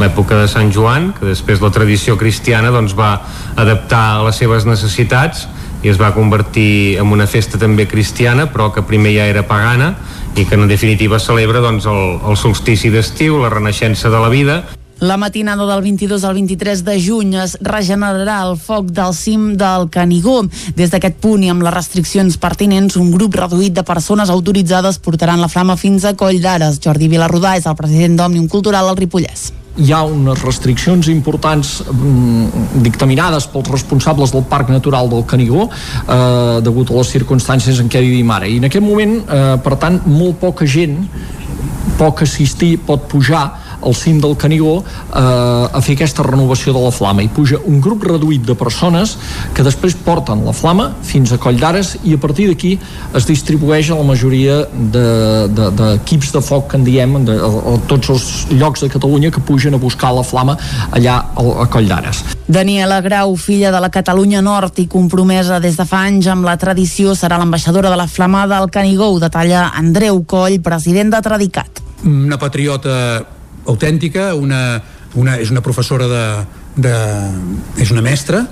[SPEAKER 7] l'època de Sant Joan, que després la tradició cristiana doncs, va adaptar a les seves necessitats i es va convertir en una festa també cristiana, però que primer ja era pagana i que en definitiva celebra doncs, el, el solstici d'estiu, la renaixença de la vida.
[SPEAKER 3] La matinada del 22 al 23 de juny es regenerarà el foc del cim del Canigó. Des d'aquest punt i amb les restriccions pertinents, un grup reduït de persones autoritzades portaran la flama fins a Coll d'Ares. Jordi Vilarrodà és el president d'Òmnium Cultural al Ripollès
[SPEAKER 25] hi ha unes restriccions importants mm, dictaminades pels responsables del Parc Natural del Canigó eh, degut a les circumstàncies en què vivim ara i en aquest moment, eh, per tant, molt poca gent poc assistir pot pujar al cim del Canigó eh, a fer aquesta renovació de la flama i puja un grup reduït de persones que després porten la flama fins a Coll d'Ares i a partir d'aquí es distribueix a la majoria d'equips de, de, de foc que en diem de, a, a tots els llocs de Catalunya que pugen a buscar la flama allà a, a Coll d'Ares.
[SPEAKER 3] Daniela Grau, filla de la Catalunya Nord i compromesa des de fa anys amb la tradició, serà l'ambaixadora de la flama del Canigó, detalla Andreu Coll, president de Tradicat.
[SPEAKER 9] Una patriota autèntica, una, una, és una professora de, de... és una mestra,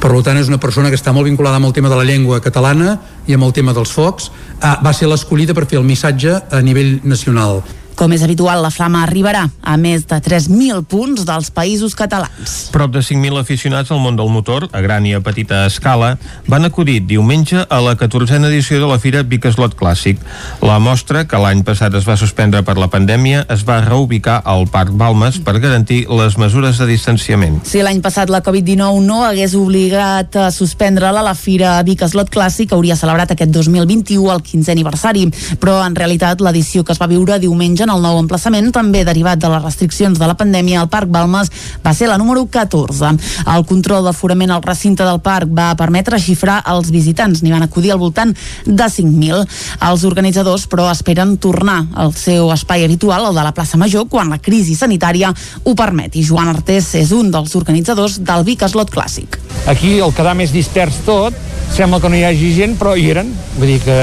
[SPEAKER 9] per tant és una persona que està molt vinculada amb el tema de la llengua catalana i amb el tema dels focs. Ah, va ser l'escollida per fer el missatge a nivell nacional.
[SPEAKER 3] Com és habitual, la flama arribarà a més de 3.000 punts dels països catalans.
[SPEAKER 1] Prop de 5.000 aficionats al món del motor, a gran i a petita escala, van acudir diumenge a la 14a edició de la Fira Vicaslot Clàssic. La mostra, que l'any passat es va suspendre per la pandèmia, es va reubicar al Parc Balmes per garantir les mesures de distanciament.
[SPEAKER 3] Si l'any passat la Covid-19 no hagués obligat a suspendre-la, la Fira Vicaslot Clàssic hauria celebrat aquest 2021 el 15è aniversari, però en realitat l'edició que es va viure diumenge en el nou emplaçament, també derivat de les restriccions de la pandèmia, el Parc Balmes va ser la número 14. El control d'aforament al recinte del parc va permetre xifrar els visitants, n'hi van acudir al voltant de 5.000. Els organitzadors, però, esperen tornar al seu espai habitual, el de la plaça Major, quan la crisi sanitària ho permeti. Joan Artés és un dels organitzadors del Vic Slot Clàssic.
[SPEAKER 10] Aquí el quedar més dispers tot, sembla que no hi hagi gent, però hi eren. Vull dir que...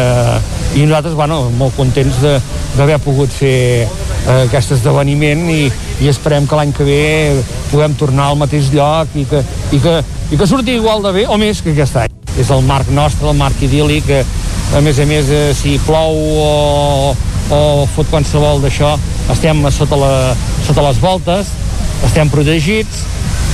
[SPEAKER 10] I nosaltres, bueno, molt contents d'haver pogut fer eh, aquest esdeveniment i, i esperem que l'any que ve puguem tornar al mateix lloc i que, i, que, i que surti igual de bé o més que aquest any. És el marc nostre, el marc idíl·lic, que a més a més eh, si plou o, o fot qualsevol d'això estem sota, la, sota les voltes, estem protegits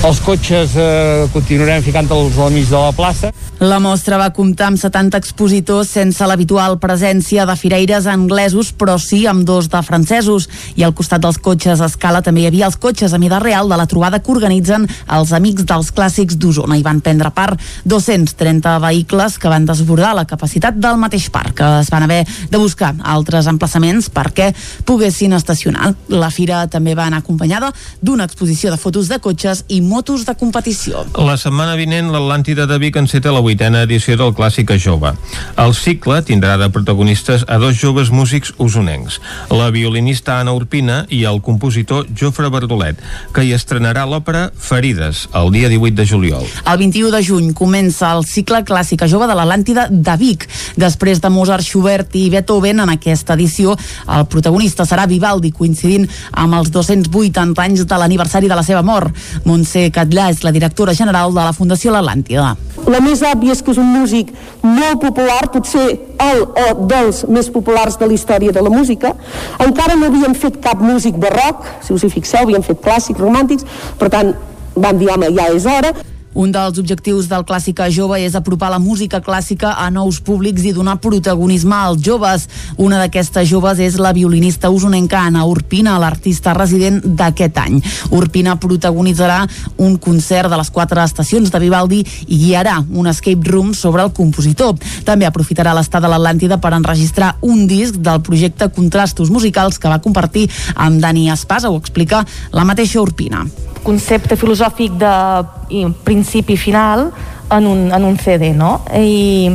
[SPEAKER 10] els cotxes eh, continuarem ficant-los al mig de la plaça.
[SPEAKER 3] La mostra va comptar amb 70 expositors sense l'habitual presència de fireires anglesos, però sí amb dos de francesos. I al costat dels cotxes a escala també hi havia els cotxes a mida real de la trobada que organitzen els Amics dels Clàssics d'Osona. Hi van prendre part 230 vehicles que van desbordar la capacitat del mateix parc. que Es van haver de buscar altres emplaçaments perquè poguessin estacionar. La fira també va anar acompanyada d'una exposició de fotos de cotxes i motos de competició.
[SPEAKER 1] La setmana vinent l'Atlàntida de Vic enceta la vuitena edició del Clàssica Jove. El cicle tindrà de protagonistes a dos joves músics usonencs, la violinista Anna Urpina i el compositor Jofre Verdolet, que hi estrenarà l'òpera Ferides el dia 18 de juliol.
[SPEAKER 3] El 21 de juny comença el cicle Clàssica Jove de l'Atlàntida de Vic. Després de Mozart, Schubert i Beethoven, en aquesta edició el protagonista serà Vivaldi, coincidint amb els 280 anys de l'aniversari de la seva mort. Montse Catllà és la directora general de la Fundació L'Atlàntida.
[SPEAKER 26] La més òbvia és que és un músic molt popular, potser el o dels més populars de la història de la música. Encara no havíem fet cap músic barroc, si us hi fixeu, havíem fet clàssics, romàntics, per tant, vam dir, home, ja és hora.
[SPEAKER 3] Un dels objectius del Clàssica Jove és apropar la música clàssica a nous públics i donar protagonisme als joves. Una d'aquestes joves és la violinista usonenca Anna Urpina, l'artista resident d'aquest any. Urpina protagonitzarà un concert de les quatre estacions de Vivaldi i guiarà un escape room sobre el compositor. També aprofitarà l'estat de l'Atlàntida per enregistrar un disc del projecte Contrastos Musicals que va compartir amb Dani Espasa, ho explica la mateixa Urpina
[SPEAKER 12] concepte filosòfic de principi final en un, en un CD, no? I,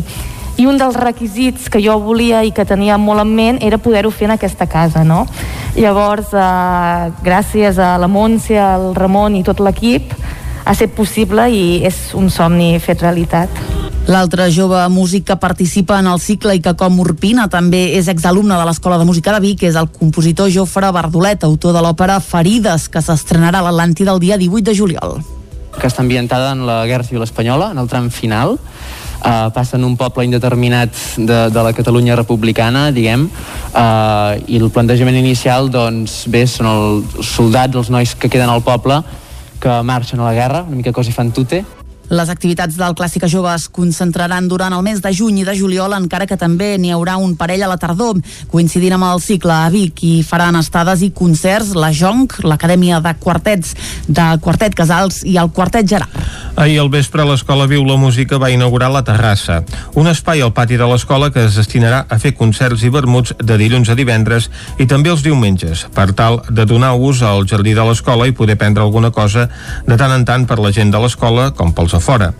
[SPEAKER 12] i un dels requisits que jo volia i que tenia molt en ment era poder-ho fer en aquesta casa, no? Llavors, eh, gràcies a la Montse, al Ramon i tot l'equip, ha estat possible i és un somni fet realitat.
[SPEAKER 3] L'altre jove músic que participa en el cicle i que com Urpina també és exalumne de l'Escola de Música de Vic és el compositor Jofre Bardolet, autor de l'òpera Ferides, que s'estrenarà a l'Atlàntida el dia 18 de juliol.
[SPEAKER 13] Que està ambientada en la Guerra Civil Espanyola, en el tram final, Uh, passa en un poble indeterminat de, de la Catalunya republicana, diguem, uh, i el plantejament inicial, doncs, bé, són els soldats, els nois que queden al poble, que marxen a la guerra, una mica cosa fan tute,
[SPEAKER 3] les activitats del Clàssica Jove es concentraran durant el mes de juny i de juliol, encara que també n'hi haurà un parell a la tardor. Coincidint amb el cicle a Vic i faran estades i concerts la Jonc, l'Acadèmia de Quartets de Quartet Casals i el Quartet Gerard.
[SPEAKER 1] Ahir al vespre l'Escola Viu la Música va inaugurar la Terrassa, un espai al pati de l'escola que es destinarà a fer concerts i vermuts de dilluns a divendres i també els diumenges, per tal de donar ús al jardí de l'escola i poder prendre alguna cosa de tant en tant per la gent de l'escola com pels fora.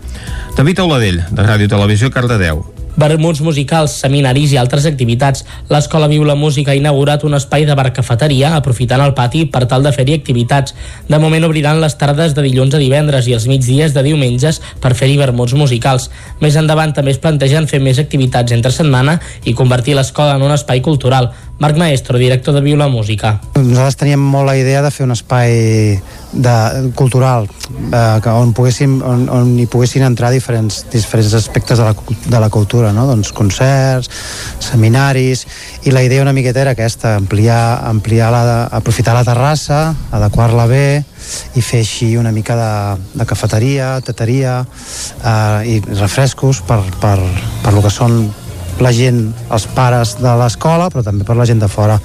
[SPEAKER 1] David Auladell, de Ràdio Televisió, Cardedeu.
[SPEAKER 14] Vermuts musicals, seminaris i altres activitats. L'Escola Viu la Música ha inaugurat un espai de barcafeteria aprofitant el pati per tal de fer-hi activitats. De moment obriran les tardes de dilluns a divendres i els migdies de diumenges per fer-hi vermuts musicals. Més endavant també es plantegen fer més activitats entre setmana i convertir l'escola en un espai cultural. Marc Maestro, director de Viu la Música.
[SPEAKER 15] Nosaltres teníem molt la idea de fer un espai de, cultural eh, on, poguéssim, on, on hi poguessin entrar diferents, diferents aspectes de la, de la cultura, no? doncs concerts, seminaris, i la idea una miqueta era aquesta, ampliar, ampliar la, aprofitar la terrassa, adequar-la bé, i fer així una mica de, de cafeteria, teteria eh, i refrescos per, per, per lo que són la gent, els pares de l'escola, però també per la gent de fora,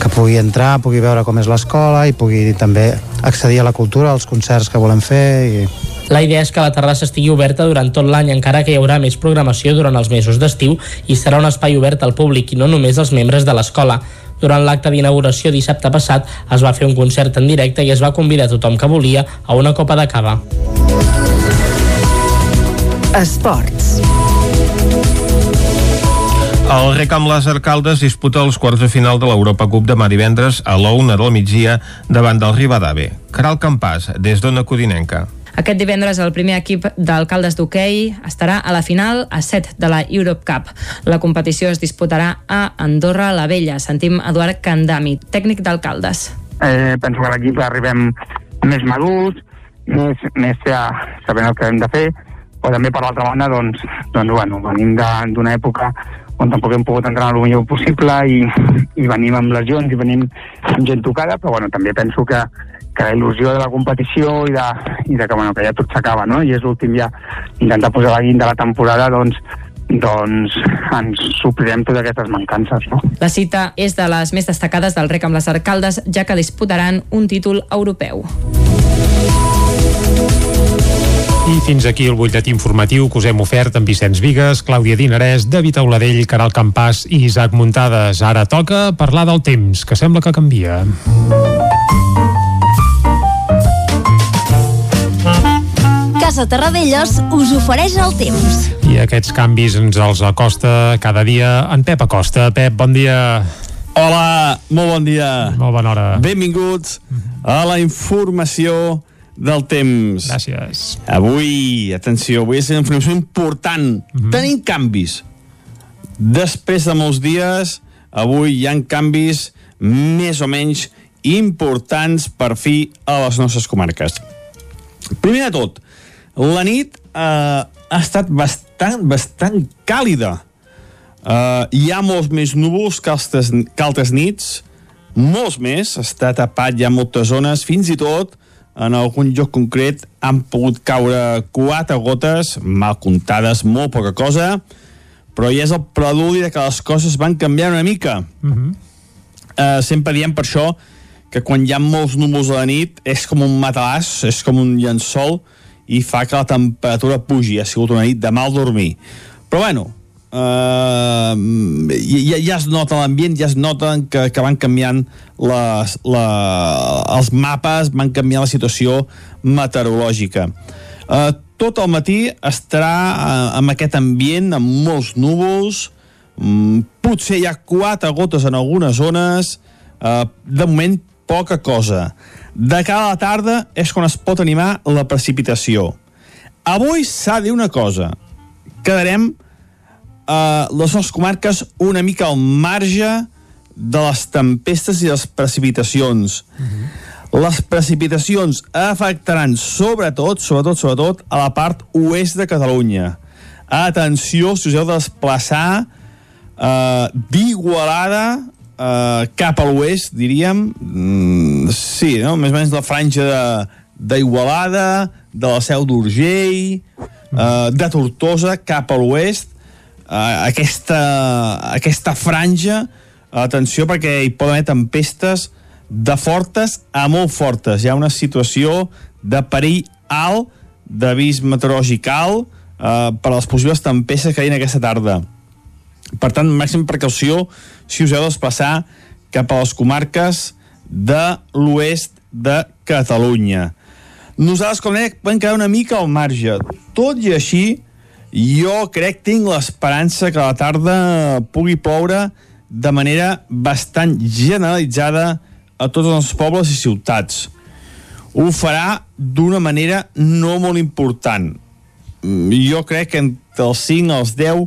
[SPEAKER 15] que pugui entrar, pugui veure com és l'escola i pugui també accedir a la cultura, als concerts que volem fer i
[SPEAKER 14] la idea és que la terrassa estigui oberta durant tot l'any, encara que hi haurà més programació durant els mesos d'estiu i serà un espai obert al públic i no només als membres de l'escola. Durant l'acte d'inauguració dissabte passat es va fer un concert en directe i es va convidar tothom que volia a una copa de cava.
[SPEAKER 5] Esports.
[SPEAKER 1] El Recam Làser Caldes disputa els quarts de final de l'Europa Cup demà divendres a la una del migdia davant del Rivadave. Caral Campàs, des d'Ona Codinenca.
[SPEAKER 16] Aquest divendres el primer equip d'alcaldes d'hoquei estarà a la final a 7 de la Europe Cup. La competició es disputarà a Andorra la Vella. Sentim Eduard Candami, tècnic d'alcaldes.
[SPEAKER 17] Eh, penso que l'equip arribem més madurs, més, més ja sabent el que hem de fer, però també per l'altra banda doncs, doncs bueno, venim d'una època on tampoc hem pogut entrar el millor possible i, i venim amb lesions i venim amb gent tocada, però bueno, també penso que, que la il·lusió de la competició i de, i de que, bueno, que ja tot s'acaba, no? I és l'últim ja intentar posar la guinda de la temporada, doncs, doncs ens suplirem totes aquestes mancances. No?
[SPEAKER 16] La cita és de les més destacades del rec amb les arcaldes, ja que disputaran un títol europeu.
[SPEAKER 2] I fins aquí el butlletí informatiu que us hem ofert amb Vicenç Vigues, Clàudia Dinarès, David Auladell, Caral Campàs i Isaac Muntades. Ara toca parlar del temps, que sembla que canvia.
[SPEAKER 18] Casa Terradellos us ofereix el temps.
[SPEAKER 2] I aquests canvis ens els acosta cada dia en Pep Acosta. Pep, bon dia.
[SPEAKER 19] Hola, molt bon dia.
[SPEAKER 2] Molt bona hora.
[SPEAKER 19] Benvinguts a la informació del temps.
[SPEAKER 2] Gràcies.
[SPEAKER 19] Avui, atenció, avui és una informació important. Mm -hmm. Tenim canvis. Després de molts dies, avui hi han canvis més o menys importants per fi a les nostres comarques. Primer de tot, la nit eh, ha estat bastant, bastant càlida. Eh, hi ha molts més núvols que altres, que altres nits, molts més, està tapat ja moltes zones, fins i tot en algun lloc concret han pogut caure quatre gotes, mal comptades, molt poca cosa, però ja és el preludi de que les coses van canviar una mica.
[SPEAKER 2] Mm -hmm.
[SPEAKER 19] uh, sempre diem per això que quan hi ha molts núvols a la nit és com un matalàs, és com un llençol i fa que la temperatura pugi. Ha sigut una nit de mal dormir. Però bueno, Uh, ja, ja es nota l'ambient, ja es nota que, que van canviant les, la, els mapes, van canviar la situació meteorològica. Uh, tot el matí estarà uh, amb aquest ambient, amb molts núvols, um, potser hi ha quatre gotes en algunes zones, uh, de moment poca cosa. De cara a la tarda és quan es pot animar la precipitació. Avui s'ha de dir una cosa, quedarem eh, les nostres comarques una mica al marge de les tempestes i les precipitacions. Uh -huh. Les precipitacions afectaran sobretot, sobretot, sobretot a la part oest de Catalunya. Atenció, si us heu de desplaçar eh, d'Igualada eh, cap a l'oest, diríem, mm, sí, no? més o menys la franja d'Igualada, de, de la Seu d'Urgell, eh, de Tortosa cap a l'oest, uh, aquesta, aquesta franja, atenció perquè hi poden haver tempestes de fortes a molt fortes. Hi ha una situació de perill alt, d'avís meteorològic alt, uh, per a les possibles tempestes que hi ha aquesta tarda. Per tant, màxim precaució si us heu de desplaçar cap a les comarques de l'oest de Catalunya. Nosaltres, com deia, podem quedar una mica al marge. Tot i així, jo crec, tinc l'esperança que la tarda pugui ploure de manera bastant generalitzada a tots els pobles i ciutats. Ho farà d'una manera no molt important. Jo crec que entre els 5 als 10,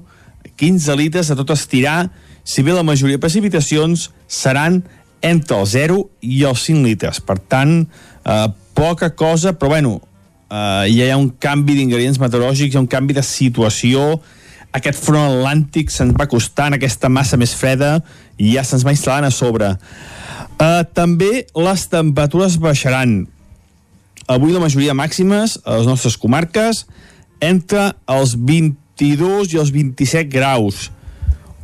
[SPEAKER 19] 15 litres a tot estirar, si bé la majoria de precipitacions seran entre el 0 i els 5 litres. Per tant, eh, poca cosa, però bueno, uh, ja hi ha un canvi d'ingredients meteorològics, hi ha un canvi de situació, aquest front atlàntic se'ns va costant, aquesta massa més freda, i ja se'ns va instal·lant a sobre. Uh, també les temperatures baixaran. Avui la majoria màximes a les nostres comarques entre els 22 i els 27 graus.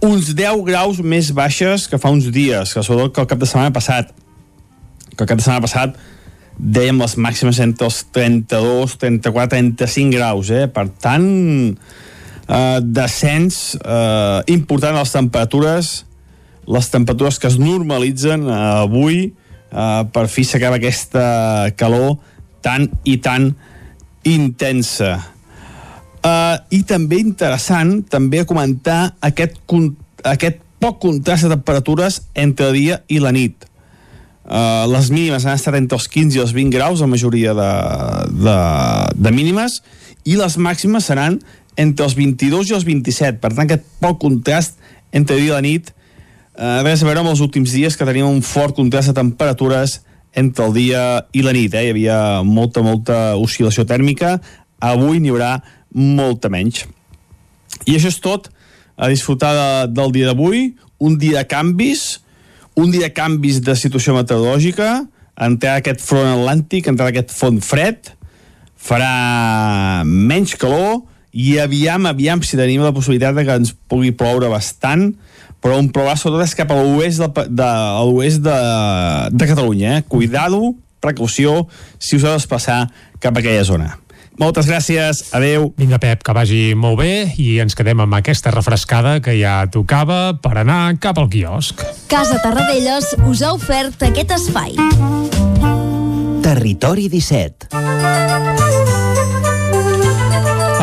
[SPEAKER 19] Uns 10 graus més baixes que fa uns dies, que sobretot que el cap de setmana passat. Que el cap de setmana passat dèiem les màximes entre els 32, 34, 35 graus, eh? Per tant, eh, descens eh, important a les temperatures, les temperatures que es normalitzen eh, avui, eh, per fi s'acaba aquesta calor tan i tan intensa. Uh, I també interessant també comentar aquest, aquest poc contrast de temperatures entre dia i la nit. Uh, les mínimes han estat entre els 15 i els 20 graus, la majoria de, de, de mínimes, i les màximes seran entre els 22 i els 27. Per tant, aquest poc contrast entre dia i la nit uh, res a veure amb els últims dies que teníem un fort contrast de temperatures entre el dia i la nit. Eh? Hi havia molta, molta oscil·lació tèrmica. Avui n'hi haurà molta menys. I això és tot a disfrutar de, del dia d'avui, un dia de canvis, un dia de canvis de situació meteorològica, entrarà aquest front atlàntic, entrarà aquest front fred, farà menys calor i aviam, aviam si tenim la possibilitat de que ens pugui ploure bastant, però un plourà sobretot és cap a l'oest de, de, de, de Catalunya. Eh? Cuidado, precaució, si us heu d'espassar cap a aquella zona. Moltes gràcies, adeu.
[SPEAKER 2] Vinga, Pep, que vagi molt bé i ens quedem amb aquesta refrescada que ja tocava per anar cap al quiosc.
[SPEAKER 18] Casa Tarradellas us ha ofert aquest espai.
[SPEAKER 27] Territori 17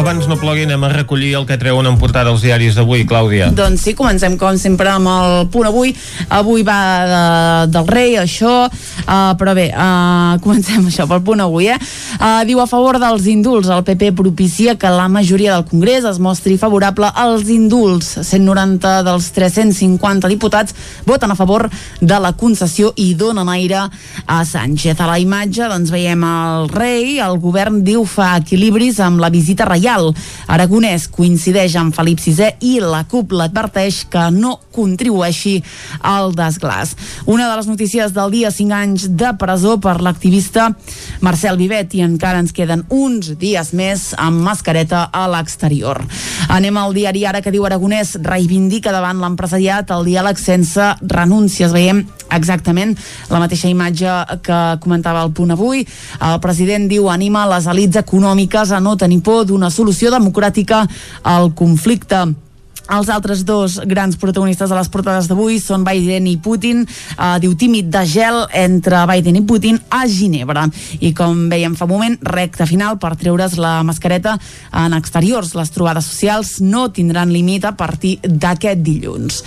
[SPEAKER 1] abans no plogui anem a recollir el que treuen en portada els diaris d'avui, Clàudia.
[SPEAKER 3] Doncs sí, comencem com sempre amb el punt avui. Avui va de, del rei, això, uh, però bé, uh, comencem això pel punt avui, eh? Uh, diu a favor dels indults, el PP propicia que la majoria del Congrés es mostri favorable als indults. 190 dels 350 diputats voten a favor de la concessió i donen aire a Sánchez. A la imatge doncs veiem el rei, el govern diu fa equilibris amb la visita reial Mundial. Aragonès coincideix amb Felip VI i la CUP l'adverteix que no contribueixi al desglàs. Una de les notícies del dia, 5 anys de presó per l'activista Marcel Vivet i encara ens queden uns dies més amb mascareta a l'exterior. Anem al diari ara que diu Aragonès reivindica davant l'empresariat el diàleg sense renúncies. Veiem exactament la mateixa imatge que comentava el punt avui. El president diu anima les elites econòmiques a no tenir por d'una solució democràtica al conflicte. Els altres dos grans protagonistes de les portades d'avui són Biden i Putin. Uh, diu tímid de gel entre Biden i Putin a Ginebra. I com veiem fa un moment, recta final per treure's la mascareta en exteriors. Les trobades socials no tindran límit a partir d'aquest dilluns.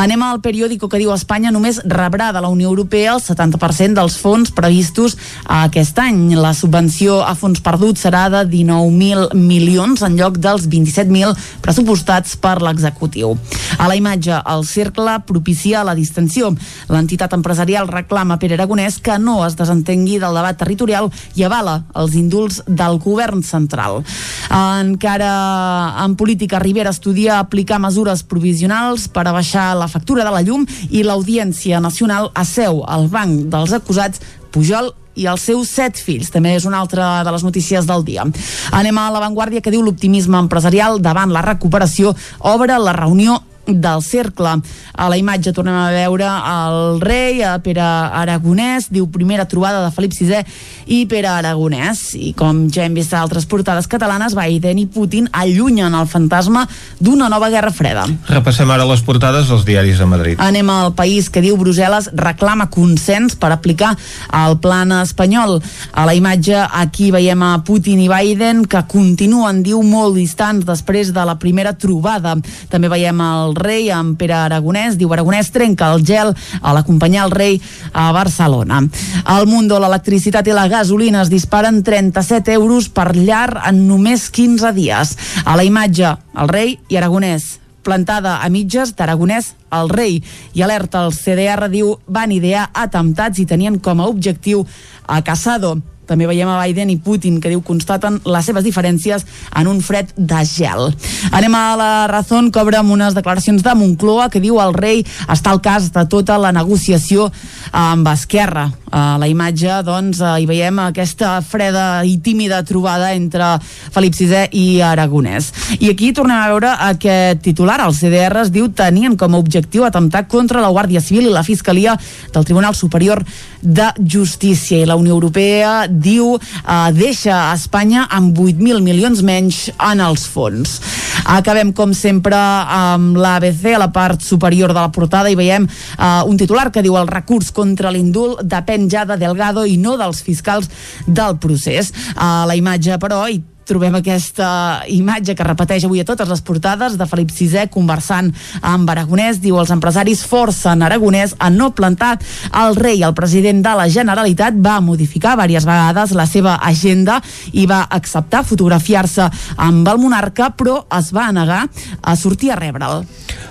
[SPEAKER 3] Anem al periòdico que diu Espanya només rebrà de la Unió Europea el 70% dels fons previstos aquest any. La subvenció a fons perduts serà de 19.000 milions en lloc dels 27.000 pressupostats per l'executiu executiu. A la imatge, el cercle propicia la distensió. L'entitat empresarial reclama per Aragonès que no es desentengui del debat territorial i avala els indults del govern central. Encara en política, Rivera estudia aplicar mesures provisionals per a baixar la factura de la llum i l'Audiència Nacional asseu al banc dels acusats Pujol i els seus set fills. També és una altra de les notícies del dia. Anem a l'avantguàrdia que diu l'optimisme empresarial davant la recuperació obre la reunió del cercle. A la imatge tornem a veure el rei, a Pere Aragonès, diu primera trobada de Felip VI i Pere Aragonès. I com ja hem vist a altres portades catalanes, Biden i Putin allunyen el fantasma d'una nova guerra freda.
[SPEAKER 1] Repassem ara les portades dels diaris de Madrid.
[SPEAKER 3] Anem al país que diu Brussel·les reclama consens per aplicar el plan espanyol. A la imatge aquí veiem a Putin i Biden que continuen, diu, molt distants després de la primera trobada. També veiem el rei amb Pere Aragonès. Diu Aragonès trenca el gel a l'acompanyar el rei a Barcelona. Al Mundo l'electricitat i la gasolina es disparen 37 euros per llar en només 15 dies. A la imatge, el rei i Aragonès plantada a mitges d'Aragonès al rei i alerta el CDR diu van idear atemptats i tenien com a objectiu a Casado també veiem a Biden i Putin que diu constaten les seves diferències en un fred de gel. Anem a la Razón que obre amb unes declaracions de Moncloa que diu el rei està al cas de tota la negociació amb Esquerra. A la imatge, doncs, hi veiem aquesta freda i tímida trobada entre Felip VI i Aragonès. I aquí tornem a veure aquest titular. El CDR es diu tenien com a objectiu atemptar contra la Guàrdia Civil i la Fiscalia del Tribunal Superior de Justícia. I la Unió Europea diu eh, deixa Espanya amb 8.000 milions menys en els fons. Acabem, com sempre, amb l'ABC, a la part superior de la portada, i veiem eh, un titular que diu el recurs contra l'indult depèn ja de Delgado i no dels fiscals del procés. A la imatge, però, i trobem aquesta imatge que repeteix avui a totes les portades de Felip VI conversant amb Aragonès. Diu els empresaris forcen Aragonès a no plantar el rei. El president de la Generalitat va modificar diverses vegades la seva agenda i va acceptar fotografiar-se amb el monarca, però es va negar a sortir a rebre'l.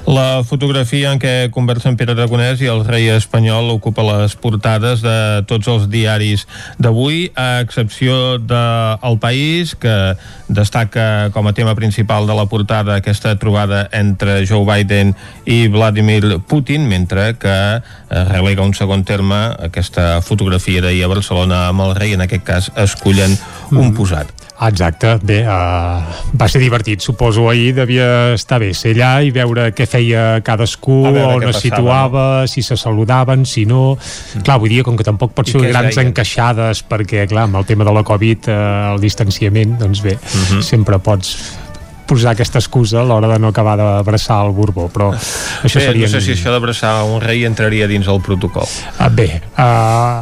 [SPEAKER 1] La fotografia en què conversen Pere Aragonès i el rei espanyol ocupa les portades de tots els diaris d'avui, a excepció del de País, que destaca com a tema principal de la portada aquesta trobada entre Joe Biden i Vladimir Putin, mentre que eh, relega un segon terme aquesta fotografia d'ahir a Barcelona amb el rei, en aquest cas escullen un
[SPEAKER 2] Mm.
[SPEAKER 1] posat.
[SPEAKER 2] Exacte, bé, uh, va ser divertit, suposo ahir devia estar bé ser allà i veure què feia cadascú, on es
[SPEAKER 1] passava,
[SPEAKER 2] situava, si se saludaven, si no... Mm. Clar, vull dir, com que tampoc pot ser grans
[SPEAKER 1] deien?
[SPEAKER 2] encaixades, perquè, clar, amb el tema de la Covid, uh, el distanciament, doncs bé,
[SPEAKER 1] Mhm.
[SPEAKER 2] sempre pots posar aquesta excusa a l'hora de no acabar d'abraçar el Borbó, però això
[SPEAKER 1] Bé,
[SPEAKER 2] seria...
[SPEAKER 1] no sé si això d'abraçar un rei entraria dins el protocol.
[SPEAKER 2] Ah, bé, uh,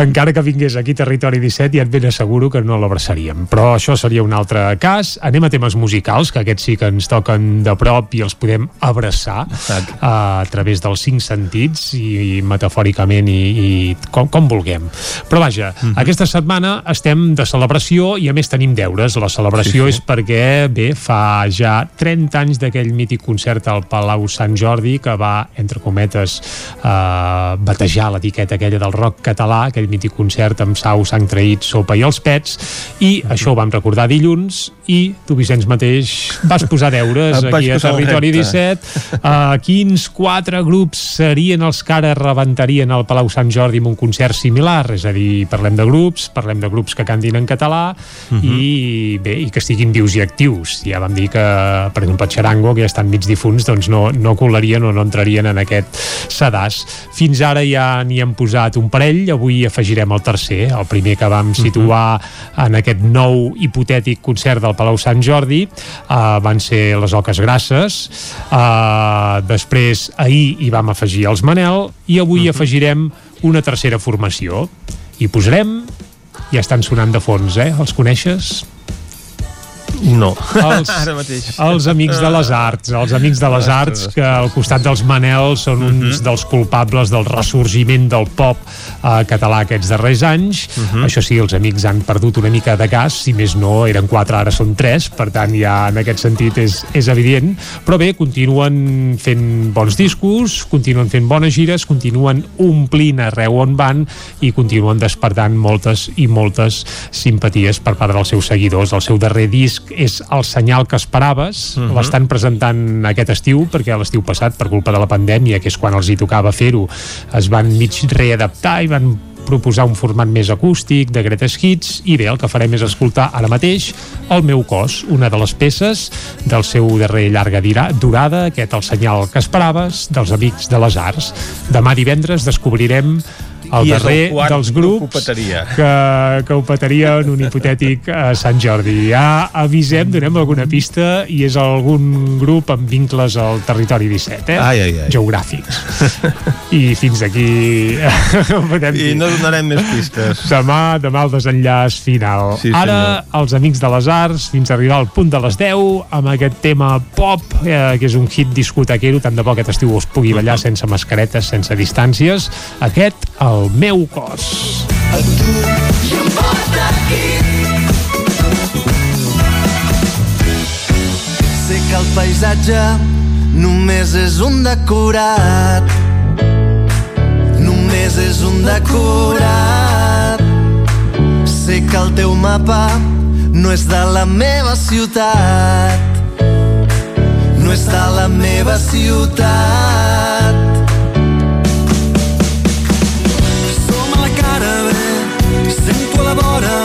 [SPEAKER 2] encara que vingués aquí Territori 17 ja et ben asseguro que no l'abraçaríem però això seria un altre cas anem a temes musicals, que aquests sí que ens toquen de prop i els podem abraçar uh, a través dels cinc sentits i, i metafòricament i, i com, com vulguem però vaja, uh -huh. aquesta setmana estem de celebració i a més tenim deures la celebració
[SPEAKER 1] sí,
[SPEAKER 2] sí. és perquè bé, fa ja 30 anys d'aquell mític concert al Palau Sant Jordi que va, entre cometes eh, batejar l'etiqueta aquella del rock català, aquell mític concert amb sau, sang traït, sopa i els pets. I això ho vam recordar dilluns i tu Vicenç mateix vas posar deures aquí a Territori
[SPEAKER 1] repte.
[SPEAKER 2] 17 uh, quins quatre grups serien els que ara rebentarien al Palau Sant Jordi amb un concert similar, és a dir, parlem de grups parlem de grups que cantin en català
[SPEAKER 1] Mhm.
[SPEAKER 2] i bé, i que estiguin vius i actius. Ja vam dir que, per exemple, Charango que ja estan mig difunts, doncs no, no colarien o no entrarien en aquest sedàs. Fins ara ja n'hi hem posat un parell. Avui afegirem el tercer el primer que vam situar en aquest nou hipotètic concert del Palau Sant Jordi. Uh, van ser les Oques Grasses. Uh, després ahir hi vam afegir els Manel i avui afegirem una tercera formació. I posarem ja estan sonant de fons, eh? Els coneixes?
[SPEAKER 1] No,
[SPEAKER 2] els,
[SPEAKER 1] ara mateix.
[SPEAKER 2] els amics de les arts els amics de les arts que al costat dels Manel són uns dels culpables del ressorgiment del pop eh, català aquests darrers anys. Això sí, els amics han perdut una mica de gas si més no, eren quatre, ara són tres per tant ja en aquest sentit és, és evident. Però bé, continuen fent bons discos, continuen fent bones gires continuen omplint arreu on van i continuen despertant moltes i moltes simpaties per part dels seus seguidors. El seu darrer disc és El senyal que esperaves,
[SPEAKER 1] Mhm.
[SPEAKER 2] l'estan presentant aquest estiu, perquè l'estiu passat, per culpa de la pandèmia, que és quan els hi tocava fer-ho, es van mig readaptar i van proposar un format més acústic, de greatest hits, i bé, el que farem és escoltar ara mateix El meu cos, una de les peces del seu darrer llarga durada, aquest El senyal que esperaves, dels Amics de les Arts. Demà divendres descobrirem el darrer dels
[SPEAKER 1] grup
[SPEAKER 2] grups
[SPEAKER 1] que ho petaria?
[SPEAKER 2] que, que ho petaria en un hipotètic a Sant Jordi. Ja avisem, donem alguna pista i és algun grup amb vincles al territori 17, eh?
[SPEAKER 1] Ai, ai, ai.
[SPEAKER 2] Geogràfics. I fins aquí podem
[SPEAKER 1] I
[SPEAKER 2] dir.
[SPEAKER 1] no donarem més pistes.
[SPEAKER 2] Demà, demà el desenllaç final.
[SPEAKER 1] Sí,
[SPEAKER 2] Ara,
[SPEAKER 1] senyor.
[SPEAKER 2] els Amics de les Arts, fins a arribar al punt de les 10, amb aquest tema pop, eh, que és un hit discotequero, tant de bo aquest estiu us pugui ballar sense mascaretes, sense distàncies. Aquest, el meu cos.
[SPEAKER 28] Sé que el paisatge només és un decorat. Només és un decorat. Sé que el teu mapa no és de la meva ciutat. No és de la meva ciutat. Sento a la vora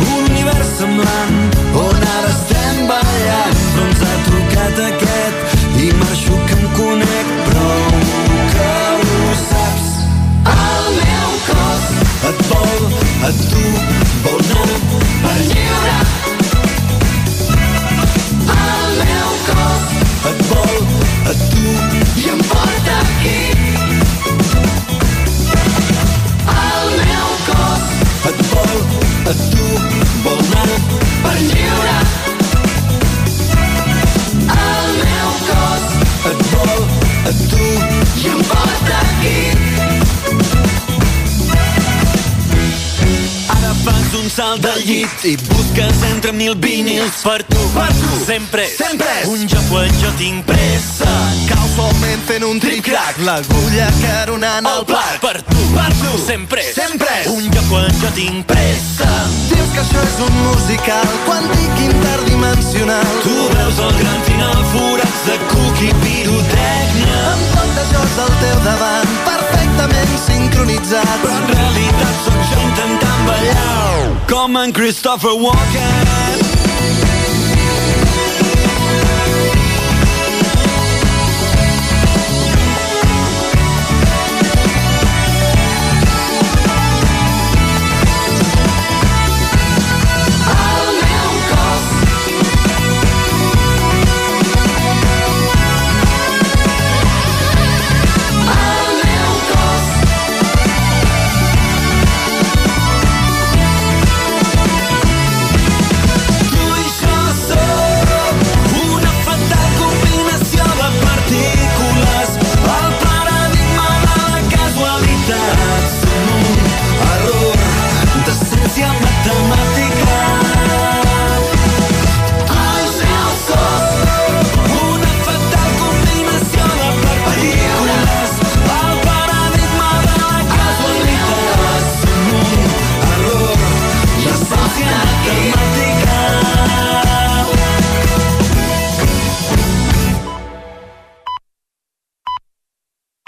[SPEAKER 28] un univers semblant on ara estem ballant. Però ens ha trucat aquest i marxo que em conec prou que ho saps. El meu cos et vol a tu vol anar per lliure el meu cos et vol a tu i em porta aquí per lliure el meu cos et vol a tu i em porta aquí Ara fas un salt del llit i busques entre mil vinils per tu, per tu. Sempre, sempre un joc quan jo tinc pressa. Cal Casualment fent un tric-trac L'agulla caronant el plat. Per tu, per tu, sempre és. Sempre és. Un lloc quan jo tinc pressa. Dius que això és un musical Quàntic interdimensional Tu veus el gran final Forats de cuc i pirotècnia. Amb quantes jocs al teu davant Perfectament sincronitzats Però en realitat sóc jo intentant ballar. Com en Christopher Walken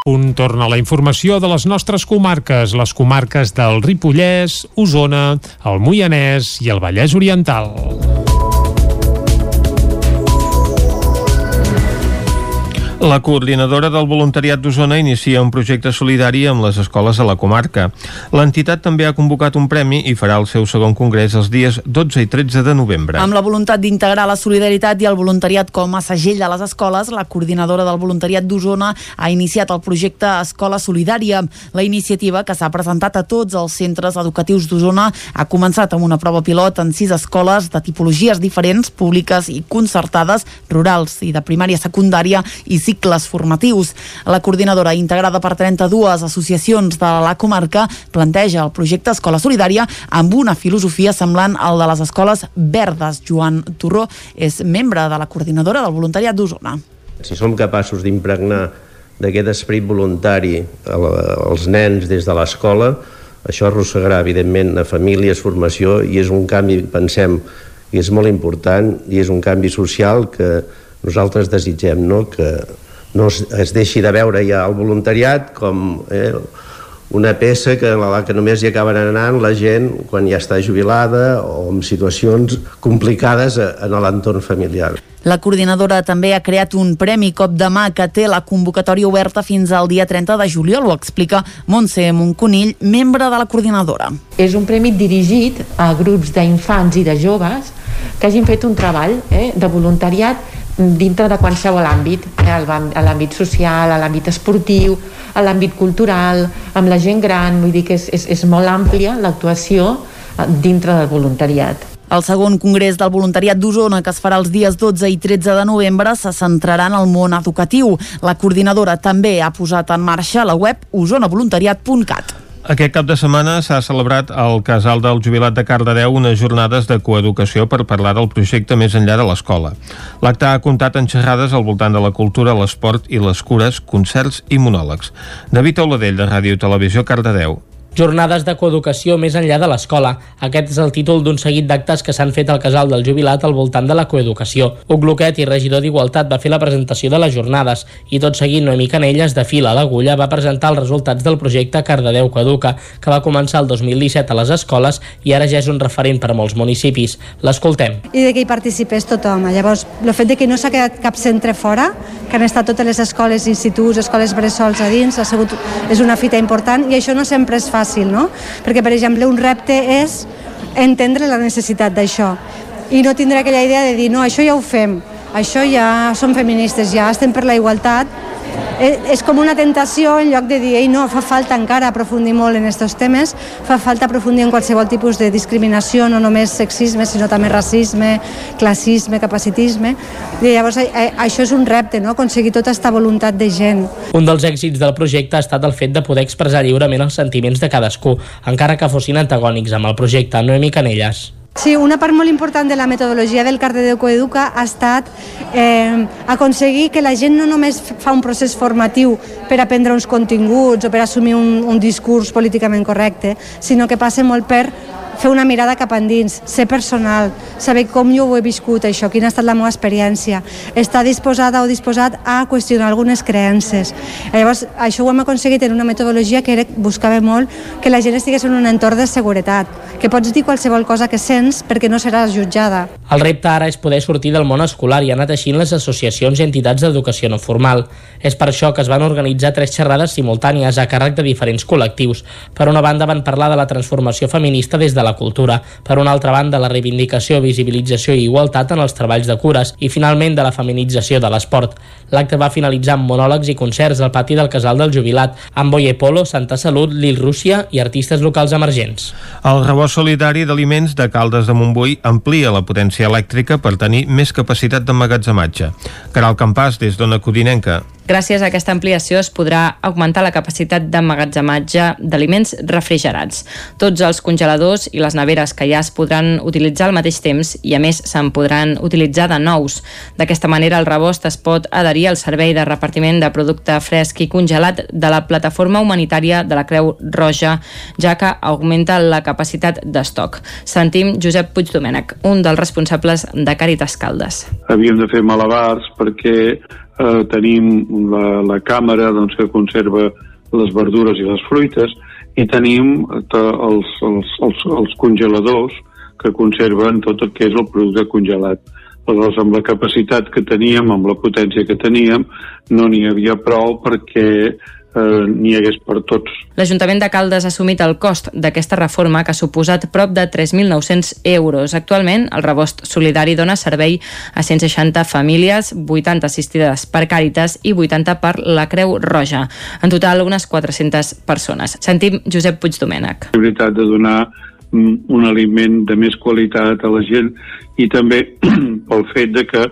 [SPEAKER 28] Un
[SPEAKER 2] torna a la informació de les nostres comarques, les comarques del Ripollès, Osona, el Moianès i el Vallès Oriental.
[SPEAKER 1] La coordinadora del voluntariat d'Osona inicia un projecte solidari amb les escoles de la comarca. L'entitat també ha convocat un premi i farà el seu segon congrés els dies 12 i 13 de novembre.
[SPEAKER 3] Amb la voluntat d'integrar la solidaritat i el voluntariat com a segell de les escoles, la coordinadora del voluntariat d'Osona ha iniciat el projecte Escola Solidària. La iniciativa, que s'ha presentat a tots els centres educatius d'Osona, ha començat amb una prova pilot en sis escoles de tipologies diferents, públiques i concertades, rurals i de primària secundària i cicles formatius. La coordinadora, integrada per 32 associacions de la comarca, planteja el projecte Escola Solidària amb una filosofia semblant al de les escoles verdes. Joan Torró és membre de la coordinadora del voluntariat d'Osona.
[SPEAKER 29] Si som capaços d'impregnar d'aquest esperit voluntari al- als nens des de l'escola, això arrossegarà, evidentment, a famílies, formació, i és un canvi, pensem, que és molt important, i és un canvi social que nosaltres desitgem, no?, que no es, es deixi de veure ja el voluntariat com eh, una peça que, a la que només hi acaben anant la gent quan ja està jubilada o en situacions complicades en l'entorn familiar.
[SPEAKER 3] La coordinadora també ha creat un premi cop de mà que té la convocatòria oberta fins al dia 30 de juliol, ho explica Montse Monconill, membre de la coordinadora.
[SPEAKER 5] És un premi dirigit a grups d'infants i de joves que hagin fet un treball eh, de voluntariat dintre de qualsevol àmbit, eh, a l'àm- a l'àmbit social, a l'àmbit esportiu, a l'àmbit cultural, amb la gent gran, vull dir que és, és, és molt àmplia l'actuació eh, dintre del voluntariat.
[SPEAKER 3] El segon congrés del voluntariat d'Osona, que es farà els dies 12 i 13 de novembre, se centrarà en el món educatiu. La coordinadora també ha posat en marxa la web osonavoluntariat.cat.
[SPEAKER 1] Aquest cap de setmana s'ha celebrat al Casal del Jubilat de Cardedeu unes jornades de coeducació per parlar del projecte més enllà de l'escola. L'acte ha comptat en xerrades al voltant de la cultura, l'esport i les cures, concerts i monòlegs. David Auladell, de Ràdio Televisió, Cardedeu.
[SPEAKER 30] Jornades de coeducació més enllà de l'escola. Aquest és el títol d'un seguit d'actes que s'han fet al casal del jubilat al voltant de la coeducació. Huc Luquet i regidor d'Igualtat va fer la presentació de les jornades i tot seguint Noemi Canelles de fila l'agulla va presentar els resultats del projecte Cardedeu Coeduca, que va començar el 2017 a les escoles i ara ja és un referent per a molts municipis. L'escoltem.
[SPEAKER 31] i de que hi participés tothom. Llavors, el fet de que no s'ha quedat cap centre fora, que han estat totes les escoles, instituts, escoles bressols a dins, ha sigut, és una fita important i això no sempre és fàcil, no? Perquè, per exemple, un repte és entendre la necessitat d'això. I no tindre aquella idea de dir no, això ja ho fem, això ja som feministes, ja estem per la igualtat és com una tentació en lloc de dir Ei, no, fa falta encara aprofundir molt en aquests temes fa falta aprofundir en qualsevol tipus de discriminació, no només sexisme sinó també racisme, classisme capacitisme, i llavors eh, eh, això és un repte, no? aconseguir tota aquesta voluntat de gent
[SPEAKER 30] Un dels èxits del projecte ha estat el fet de poder expressar lliurement els sentiments de cadascú, encara que fossin antagònics amb el projecte Noemi Canelles.
[SPEAKER 31] Sí, una part molt important de la metodologia del Carter de Coeduca ha estat eh, aconseguir que la gent no només fa un procés formatiu per aprendre uns continguts o per assumir un, un discurs políticament correcte, sinó que passa molt per fer una mirada cap endins, ser personal, saber com jo ho he viscut això, quina ha estat la meva experiència, estar disposada o disposat a qüestionar algunes creences. Llavors, això ho hem aconseguit en una metodologia que era, buscava molt que la gent estigués en un entorn de seguretat, que pots dir qualsevol cosa que sents perquè no seràs jutjada.
[SPEAKER 14] El repte ara és poder sortir del món escolar i així en les associacions i entitats d'educació no formal. És per això que es van organitzar tres xerrades simultànies a càrrec de diferents col·lectius. Per una banda van parlar de la transformació feminista des de la cultura, per una altra banda la reivindicació, visibilització i igualtat en els treballs de cures i finalment de la feminització de l'esport. L'acte va finalitzar amb monòlegs i concerts al pati del Casal del Jubilat, amb Boye Polo, Santa Salut, Lil Rússia i artistes locals emergents.
[SPEAKER 1] El rebost solidari d'aliments de Caldes de Montbui amplia la potència elèctrica per tenir més capacitat d'emmagatzematge. Caral Campàs, des d'Ona Codinenca.
[SPEAKER 16] Gràcies a aquesta ampliació es podrà augmentar la capacitat d'emmagatzematge d'aliments refrigerats. Tots els congeladors i les neveres que ja es podran utilitzar al mateix temps i a més se'n podran utilitzar de nous. D'aquesta manera el rebost es pot adherir al servei de repartiment de producte fresc i congelat de la plataforma humanitària de la Creu Roja, ja que augmenta la capacitat d'estoc. Sentim Josep Puigdomènech, un dels responsables de Càritas Caldes.
[SPEAKER 32] Havíem de fer malabars perquè eh, tenim la, la càmera doncs, que conserva les verdures i les fruites i tenim els, els, els, els congeladors que conserven tot el que és el producte congelat. Aleshores, amb la capacitat que teníem, amb la potència que teníem, no n'hi havia prou perquè eh, n'hi hagués per tots.
[SPEAKER 16] L'Ajuntament de Caldes ha assumit el cost d'aquesta reforma que ha suposat prop de 3.900 euros. Actualment, el rebost solidari dona servei a 160 famílies, 80 assistides per Càritas i 80 per la Creu Roja. En total, unes 400 persones. Sentim Josep Puigdomènech.
[SPEAKER 32] La veritat de donar mm, un aliment de més qualitat a la gent i també pel fet de que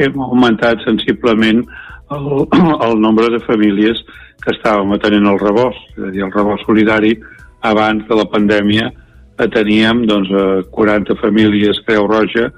[SPEAKER 32] hem augmentat sensiblement el, el nombre de famílies que estàvem atenent el rebost, és a dir, el rebost solidari abans de la pandèmia teníem doncs, eh, 40 famílies Creu Roja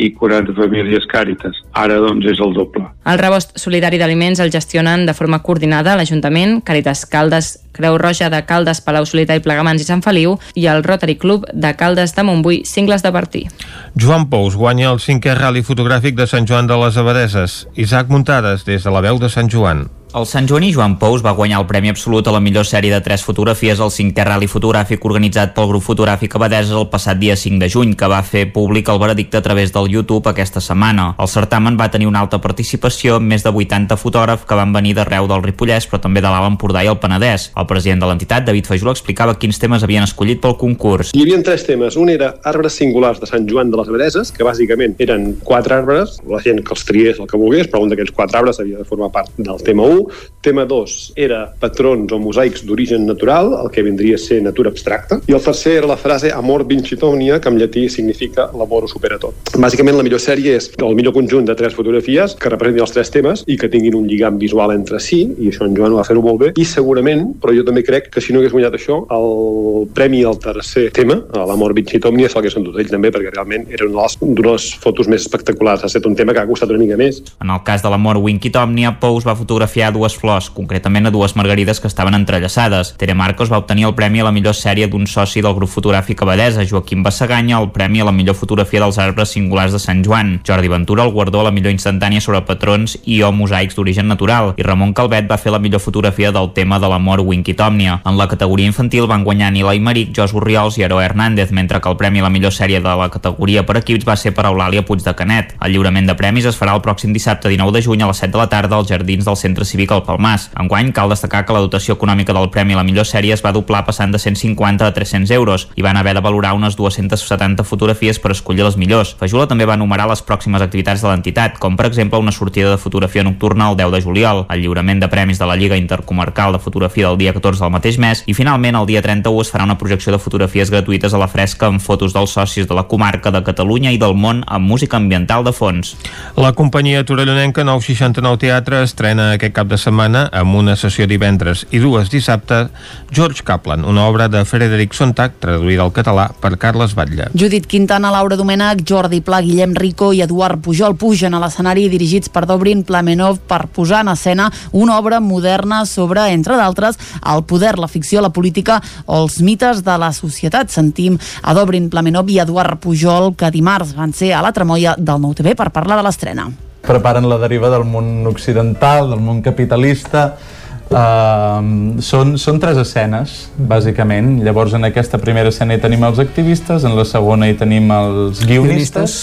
[SPEAKER 32] i 40 famílies Càritas. Ara, doncs, és el doble.
[SPEAKER 16] El rebost solidari d'aliments el gestionen de forma coordinada l'Ajuntament, Càritas Caldes, Creu Roja de Caldes, Palau Solità i Plegamans i Sant Feliu i el Rotary Club de Caldes de Montbui, Cingles de Bertí.
[SPEAKER 1] Joan Pous guanya el cinquè rally fotogràfic de Sant Joan de les Abadeses. Isaac Muntades, des de la veu de Sant Joan.
[SPEAKER 6] El Sant Joaní Joan Pous va guanyar el Premi Absolut a la millor sèrie de tres fotografies al cinquè rally fotogràfic organitzat pel grup fotogràfic Abadeses el passat dia 5 de juny, que va fer públic el veredicte a través del YouTube aquesta setmana. El certamen va tenir una alta participació amb més de 80 fotògrafs que van venir d'arreu del Ripollès, però també de l'Alt Empordà i el Penedès. El president de l'entitat, David Fajul, explicava quins temes havien escollit pel concurs.
[SPEAKER 33] Hi havia tres temes. Un era arbres singulars de Sant Joan de les Abadeses, que bàsicament eren quatre arbres, la gent que els triés el que volgués, però un d'aquests quatre arbres havia de formar part del tema 1. Tema 2 era patrons o mosaics d'origen natural, el que vindria a ser natura abstracta. I el tercer era la frase amor vincit omnia, que en llatí significa l'amor ho supera tot. Bàsicament la millor sèrie és el millor conjunt de tres fotografies que representin els tres temes i que tinguin un lligam visual entre si, i això en Joan va fer-ho molt bé, i segurament, però jo també crec que si no hagués guanyat això, el premi al tercer tema, l'amor vincit omnia, se'l hagués endut ell també, perquè realment era una de les, fotos més espectaculars. Ha estat un tema que ha costat una mica més.
[SPEAKER 6] En el cas de l'amor Winkit Omnia, Pous va fotografiar dues flors, concretament a dues margarides que estaven entrellaçades. Tere Marcos va obtenir el premi a la millor sèrie d'un soci del grup fotogràfic Abadesa, Joaquim Bassaganya el premi a la millor fotografia dels arbres singulars de Sant Joan, Jordi Ventura el guardó a la millor instantània sobre patrons i o mosaics d'origen natural, i Ramon Calvet va fer la millor fotografia del tema de l'amor Winkit Omnia. En la categoria infantil van guanyar Nila Imeric, Jos Urriols i Aroa Hernández, mentre que el premi a la millor sèrie de la categoria per equips va ser per Eulàlia Puig de Canet. El lliurament de premis es farà el pròxim dissabte 19 de juny a les 7 de la tarda als jardins del Centre Cívic al Palmàs. Enguany cal destacar que la dotació econòmica del premi a la millor sèrie es va doblar passant de 150 a 300 euros i van haver de valorar unes 270 fotografies per escollir les millors. Fajula també va enumerar les pròximes activitats de l'entitat, com per exemple una sortida de fotografia nocturna el 10 de juliol, el lliurament de premis de la Lliga Intercomarcal de Fotografia del dia 14 del mateix mes i finalment el dia 31 es farà una projecció de fotografies gratuïtes a la fresca amb fotos dels socis de la comarca de Catalunya i del món amb música ambiental de fons.
[SPEAKER 1] La companyia torellonenca 969 Teatre estrena aquest cap de setmana amb una sessió divendres i dues dissabte George Kaplan, una obra de Frederic Sontag traduïda al català per Carles Batlle.
[SPEAKER 3] Judit Quintana, Laura Domènech, Jordi Pla, Guillem Rico i Eduard Pujol pugen a l'escenari dirigits per Dobrin Plamenov per posar en escena una obra moderna sobre, entre d'altres, el poder, la ficció, la política o els mites de la societat. Sentim a Dobrin Plamenov i Eduard Pujol que dimarts van ser a la tremolla del Nou TV per parlar de l'estrena
[SPEAKER 32] preparen la deriva del món occidental, del món capitalista, Uh, són, són tres escenes, bàsicament. Llavors, en aquesta primera escena hi tenim els activistes, en la segona hi tenim els guionistes,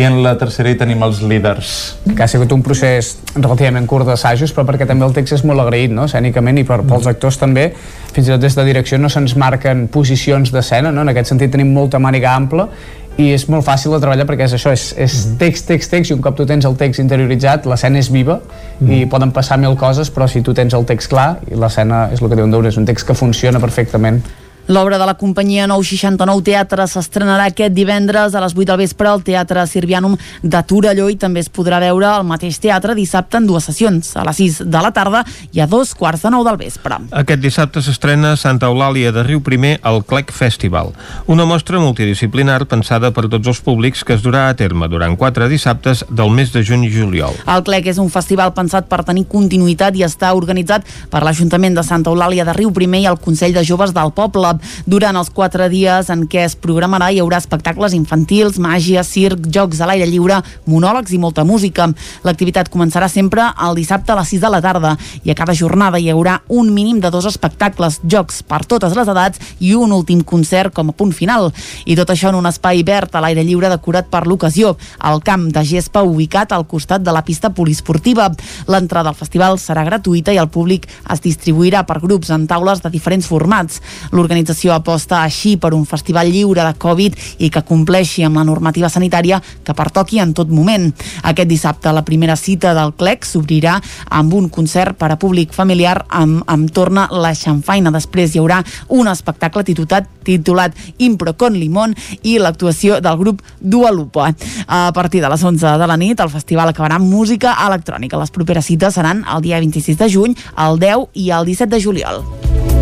[SPEAKER 32] i en la tercera hi tenim els líders.
[SPEAKER 34] Que ha sigut un procés relativament curt d'assajos, però perquè també el text és molt agraït, no?, escènicament, i per, pels actors també, fins i tot des de direcció no se'ns marquen posicions d'escena, no?, en aquest sentit tenim molta màniga ampla i és molt fàcil de treballar perquè és això, és, és mm. text, text, text i un cop tu tens el text interioritzat l'escena és viva mm. i poden passar mil coses però si tu tens el text clar i l'escena és el que diuen d'una, és un text que funciona perfectament
[SPEAKER 3] L'obra de la companyia 969 Teatre s'estrenarà aquest divendres a les 8 del vespre al Teatre Sirvianum de Torelló i també es podrà veure al mateix teatre dissabte en dues sessions, a les 6 de la tarda i a dos quarts de 9 del vespre.
[SPEAKER 1] Aquest dissabte s'estrena Santa Eulàlia de Riu Primer al Clec Festival, una mostra multidisciplinar pensada per tots els públics que es durà a terme durant quatre dissabtes del mes de juny i juliol.
[SPEAKER 3] El Clec és un festival pensat per tenir continuïtat i està organitzat per l'Ajuntament de Santa Eulàlia de Riu Primer i el Consell de Joves del Poble durant els quatre dies en què es programarà hi haurà espectacles infantils, màgia, circ, jocs a l'aire lliure, monòlegs i molta música. L'activitat començarà sempre el dissabte a les 6 de la tarda i a cada jornada hi haurà un mínim de dos espectacles, jocs per totes les edats i un últim concert com a punt final. I tot això en un espai verd a l'aire lliure decorat per l'ocasió, al camp de gespa ubicat al costat de la pista poliesportiva. L'entrada al festival serà gratuïta i el públic es distribuirà per grups en taules de diferents formats. L'organització aposta així per un festival lliure de Covid i que compleixi amb la normativa sanitària que pertoqui en tot moment. Aquest dissabte la primera cita del CLEC s'obrirà amb un concert per a públic familiar amb, amb Torna la Xanfaina. Després hi haurà un espectacle titulat, titulat Impro con Limón i l'actuació del grup Dua Lupa. A partir de les 11 de la nit el festival acabarà amb música electrònica. Les properes cites seran el dia 26 de juny, el 10 i el 17 de juliol.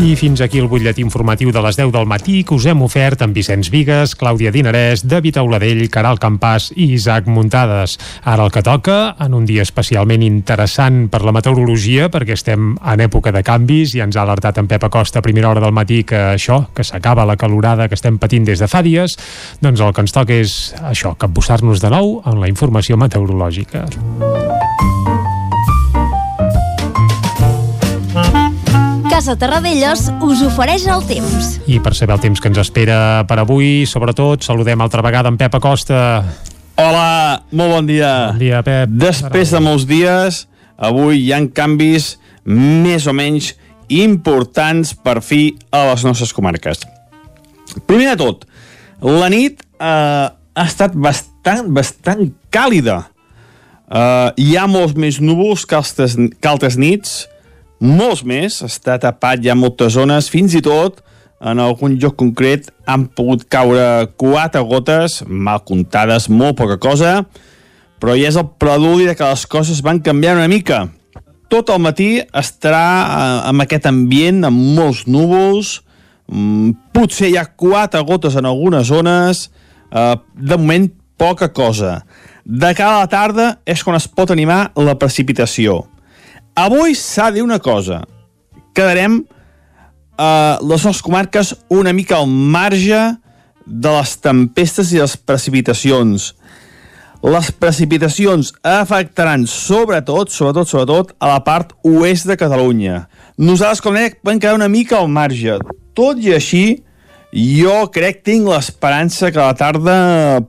[SPEAKER 2] I fins aquí el butlletí informatiu de les 10 del matí que us hem ofert amb Vicenç Vigues, Clàudia Dinarès, David Auladell, Caral Campàs i Isaac Muntades. Ara el que toca, en un dia especialment interessant per la meteorologia, perquè estem en època de canvis i ens ha alertat en Pep Acosta a primera hora del matí que això, que s'acaba la calorada que estem patint des de fa dies, doncs el que ens toca és això, capbussar-nos de nou en la informació meteorològica.
[SPEAKER 18] Casa Terradellos us ofereix el temps.
[SPEAKER 2] I per saber el temps que ens espera per avui, sobretot, saludem altra vegada en Pep Acosta.
[SPEAKER 19] Hola, molt bon dia.
[SPEAKER 2] Bon dia, Pep.
[SPEAKER 19] Després de molts dies, avui hi han canvis més o menys importants per fi a les nostres comarques. Primer de tot, la nit eh, ha estat bastant, bastant càlida. Eh, hi ha molts més núvols que altres, que altres nits, molts més, està tapat ja moltes zones, fins i tot en algun lloc concret han pogut caure quatre gotes, mal comptades, molt poca cosa, però ja és el preludi de que les coses van canviar una mica. Tot el matí estarà eh, amb aquest ambient, amb molts núvols, mm, potser hi ha quatre gotes en algunes zones, eh, de moment poca cosa. De cara a la tarda és quan es pot animar la precipitació. Avui s'ha de dir una cosa. Quedarem eh, les nostres comarques una mica al marge de les tempestes i les precipitacions. Les precipitacions afectaran sobretot, sobretot, sobretot a la part oest de Catalunya. Nosaltres, com deia, vam quedar una mica al marge. Tot i així, jo crec, tinc l'esperança que a la tarda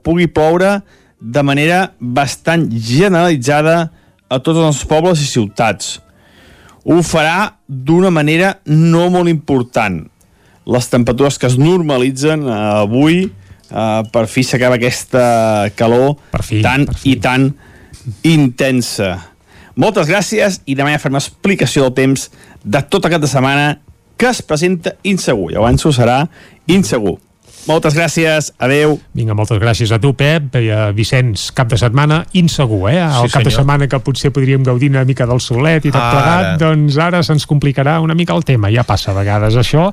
[SPEAKER 19] pugui ploure de manera bastant generalitzada a tots els pobles i ciutats. Ho farà d'una manera no molt important. Les temperatures que es normalitzen eh, avui, eh, per fi s'acaba aquesta calor
[SPEAKER 2] fi,
[SPEAKER 19] tan i tan intensa. Moltes gràcies i demà ja farem explicació del temps de tot aquest de setmana que es presenta insegur. Ja avanço, serà insegur. Moltes gràcies, adeu.
[SPEAKER 2] Vinga, moltes gràcies a tu, Pep. I a Vicenç, cap de setmana insegur, eh? El
[SPEAKER 1] Sí,
[SPEAKER 2] cap de setmana que potser podríem gaudir una mica del solet i tot
[SPEAKER 1] Ara.
[SPEAKER 2] plegat, doncs ara se'ns complicarà una mica el tema. Ja passa a vegades això.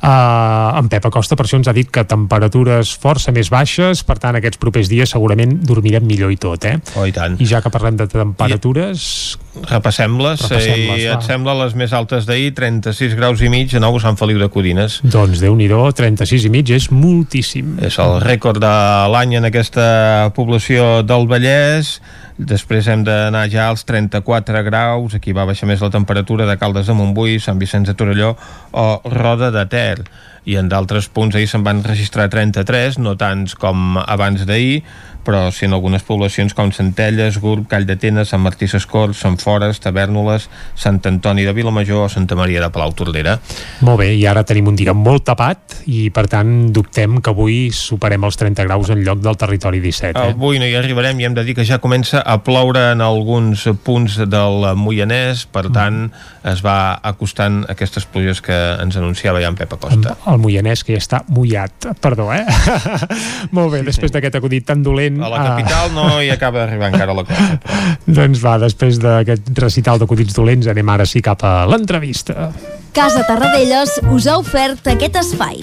[SPEAKER 2] Uh, en Pep Acosta, per això, ens ha dit que temperatures força més baixes, per tant, aquests propers dies segurament dormirem millor i tot, eh?
[SPEAKER 1] Oh, i tant.
[SPEAKER 2] I ja que parlem de temperatures...
[SPEAKER 1] Repassem-les,
[SPEAKER 2] Repassem-les,
[SPEAKER 1] i
[SPEAKER 2] va.
[SPEAKER 1] et sembla les més altes d'ahir, 36 graus i mig a Nou Sant Feliu de Codines.
[SPEAKER 2] Doncs déu nhi 36 i mig és moltíssim.
[SPEAKER 1] És el rècord de l'any en aquesta població del Vallès. Després hem d'anar ja als 34 graus, aquí va baixar més la temperatura de Caldes de Montbui, Sant Vicenç de Torelló o Roda de Ter. I en d'altres punts ahir se'n van registrar 33, no tants com abans d'ahir, però sí en algunes poblacions com Centelles, Gurb, Call d'Atenes, Sant Martí Sescors, Sant Fores, Tavernoles, Sant Antoni de Vilamajor o Santa Maria de Palau Tordera.
[SPEAKER 2] Molt bé, i ara tenim un dia molt tapat i per tant dubtem que avui superem els 30 graus en lloc del territori 17. Eh?
[SPEAKER 1] Avui no hi arribarem i hem de dir que ja comença a ploure en alguns punts del Moianès, per tant es va acostant aquestes pluges que ens anunciava ja en Pep Acosta.
[SPEAKER 2] El Moianès que ja està mullat, perdó, eh? molt bé, després d'aquest acudit tan dolent...
[SPEAKER 1] A la capital no hi acaba d'arribar encara la cosa. Però...
[SPEAKER 2] Doncs va, després d'aquest recital d'acudits dolents anem ara sí cap a l'entrevista.
[SPEAKER 18] Casa Tarradellas us ha ofert aquest espai.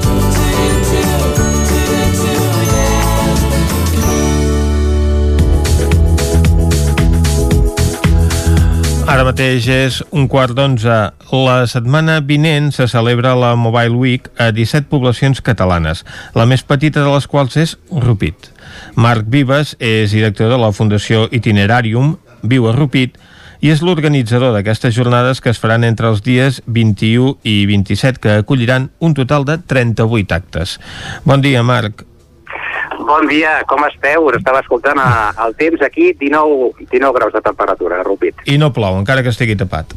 [SPEAKER 1] Ara mateix és un quart d'onze. La setmana vinent se celebra la Mobile Week a 17 poblacions catalanes, la més petita de les quals és Rupit. Marc Vives és director de la Fundació Itinerarium, viu a Rupit, i és l'organitzador d'aquestes jornades que es faran entre els dies 21 i 27, que acolliran un total de 38 actes. Bon dia, Marc.
[SPEAKER 35] Bon dia, com esteu? Us estava escoltant a, el temps aquí, 19, 19 graus de temperatura, a Rupit.
[SPEAKER 1] I no plou, encara que estigui tapat.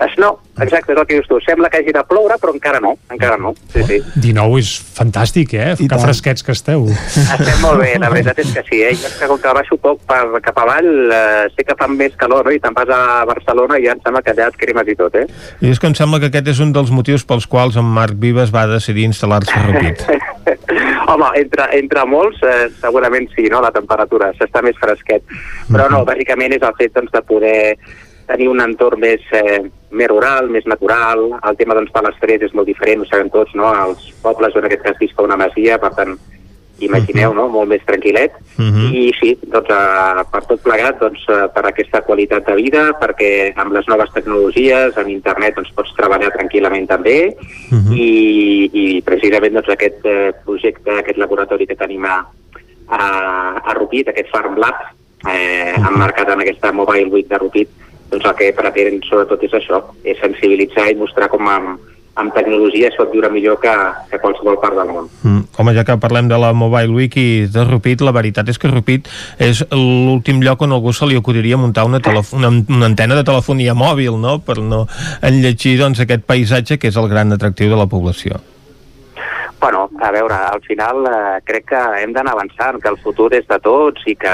[SPEAKER 35] Es, no, exacte, és el que dius tu. Sembla que hagi de ploure, però encara no, encara no. Sí, sí.
[SPEAKER 2] 19 és fantàstic, eh? que
[SPEAKER 35] tant.
[SPEAKER 2] fresquets que esteu.
[SPEAKER 35] Estem molt bé, la veritat és que sí, eh? Jo és que com que baixo poc per, cap avall, eh, sé que fa més calor, no? I te'n vas a Barcelona i ja em sembla que allà et cremes i tot, eh?
[SPEAKER 1] I és que em sembla que aquest és un dels motius pels quals en Marc Vives va decidir instal·lar-se a Rupit.
[SPEAKER 35] Home, entre, entre molts, eh, segurament sí, no?, la temperatura, s'està més fresquet. Però no, bàsicament és el fet doncs, de poder tenir un entorn més, eh, més rural, més natural. El tema doncs, de l'estrès és molt diferent, ho sabem tots, no? Els pobles, en aquest cas, visca una masia, per tant, imagineu, no?, molt més tranquil·let. I sí, doncs, eh, per tot plegat, doncs, eh, per aquesta qualitat de vida, perquè amb les noves tecnologies, amb internet, doncs, pots treballar tranquil·lament també, i, i precisament doncs, aquest eh, projecte, aquest laboratori que tenim a, a, a Rupit, aquest Farm Lab, eh, emmarcat en aquesta Mobile Week de Rupit, doncs el que pretén sobretot és això, és sensibilitzar i mostrar com amb, amb tecnologia es pot viure millor que, que qualsevol part del món.
[SPEAKER 1] Mm. Home, ja que parlem de la Mobile Week i de Rupit, la veritat és que Rupit és l'últim lloc on algú se li acudiria muntar una, una, una antena de telefonia mòbil, no?, per no enlletgir doncs, aquest paisatge que és el gran atractiu de la població.
[SPEAKER 35] Bueno, a veure, al final eh, crec que hem d'anar avançant, que el futur és de tots i que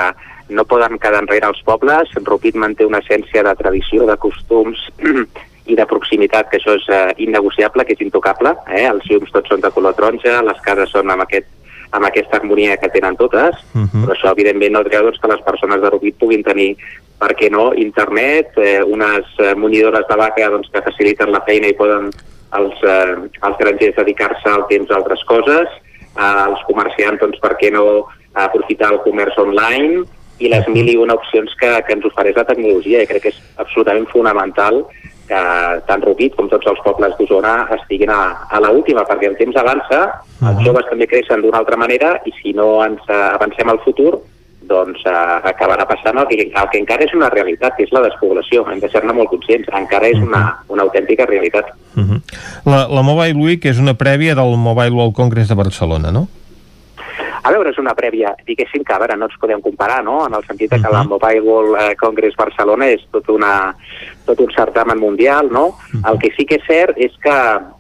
[SPEAKER 35] no poden quedar enrere els pobles. Rupit manté una essència de tradició, de costums i de proximitat, que això és eh, innegociable, que és intocable. Eh? Els llums tots són de color taronja, les cases són amb, aquest, amb aquesta harmonia que tenen totes, uh -huh. però això evidentment no treu doncs, que les persones de Rupit puguin tenir per què no, internet, eh, unes eh, munidores de vaca doncs, que faciliten la feina i poden els, eh, els grangers dedicar-se al temps a altres coses, eh, els comerciants, doncs, per què no aprofitar el comerç online i les mil i una opcions que, que ens ofereix la tecnologia. I crec que és absolutament fonamental que tant Rupit com tots els pobles d'Osona estiguin a, a la última, perquè el temps avança, els joves també creixen d'una altra manera i si no ens eh, avancem al futur, doncs eh, acabarà passant el que, el que encara és una realitat, que és la despoblació. Hem de ser-ne molt conscients. Encara és una, una autèntica realitat.
[SPEAKER 1] Uh -huh. la, la Mobile Week és una prèvia del Mobile World Congress de Barcelona, no?
[SPEAKER 35] A veure, és una prèvia, diguéssim que a veure, no ens podem comparar, no?, en el sentit que la Mobile World eh, Congress Barcelona és tot, una, tot un certamen mundial, no? El que sí que és cert és que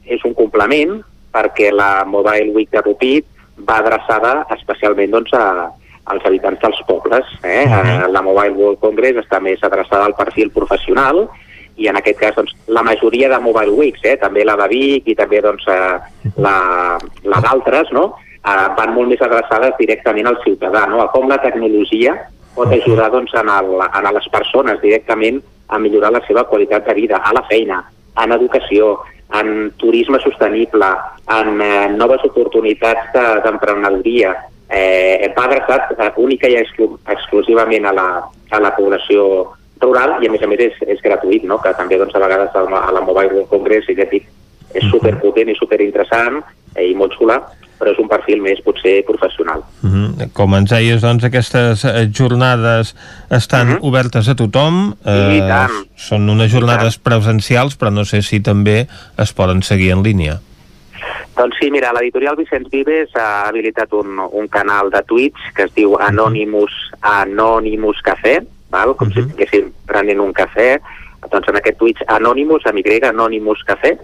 [SPEAKER 35] és un complement perquè la Mobile Week de Rupit va adreçada especialment doncs, a, als habitants dels pobles. Eh? Uh -huh. La Mobile World Congress està més adreçada al perfil professional i en aquest cas doncs, la majoria de Mobile Weeks, eh? també la de Vic i també doncs, eh, la, la d'altres, no? Eh, van molt més adreçades directament al ciutadà, no? a com la tecnologia pot ajudar doncs, en, el, en les persones directament a millorar la seva qualitat de vida, a la feina, en educació, en turisme sostenible, en eh, noves oportunitats de- d'emprenedoria, eh, va adreçat eh, única i exclu exclusivament a la, a la població rural i a més a més és, és gratuït, no? que també doncs, a vegades a la, a la Mobile World Congress i ja dic, és superpotent i superinteressant eh, i molt xula, però és un perfil més potser professional.
[SPEAKER 1] Mhm. Com ens deies, doncs, aquestes eh, jornades estan obertes a tothom.
[SPEAKER 35] I
[SPEAKER 1] Eh,
[SPEAKER 35] tant.
[SPEAKER 1] són unes jornades presencials, però no sé si també es poden seguir en línia.
[SPEAKER 35] Doncs sí, mira, l'editorial Vicenç Vives ha habilitat un, un canal de Twitch que es diu Anonymous, Anonymous Café, val? com si estiguéssim prenent un cafè, doncs en aquest Twitch Anonymous, amb Y, Anonymous Café,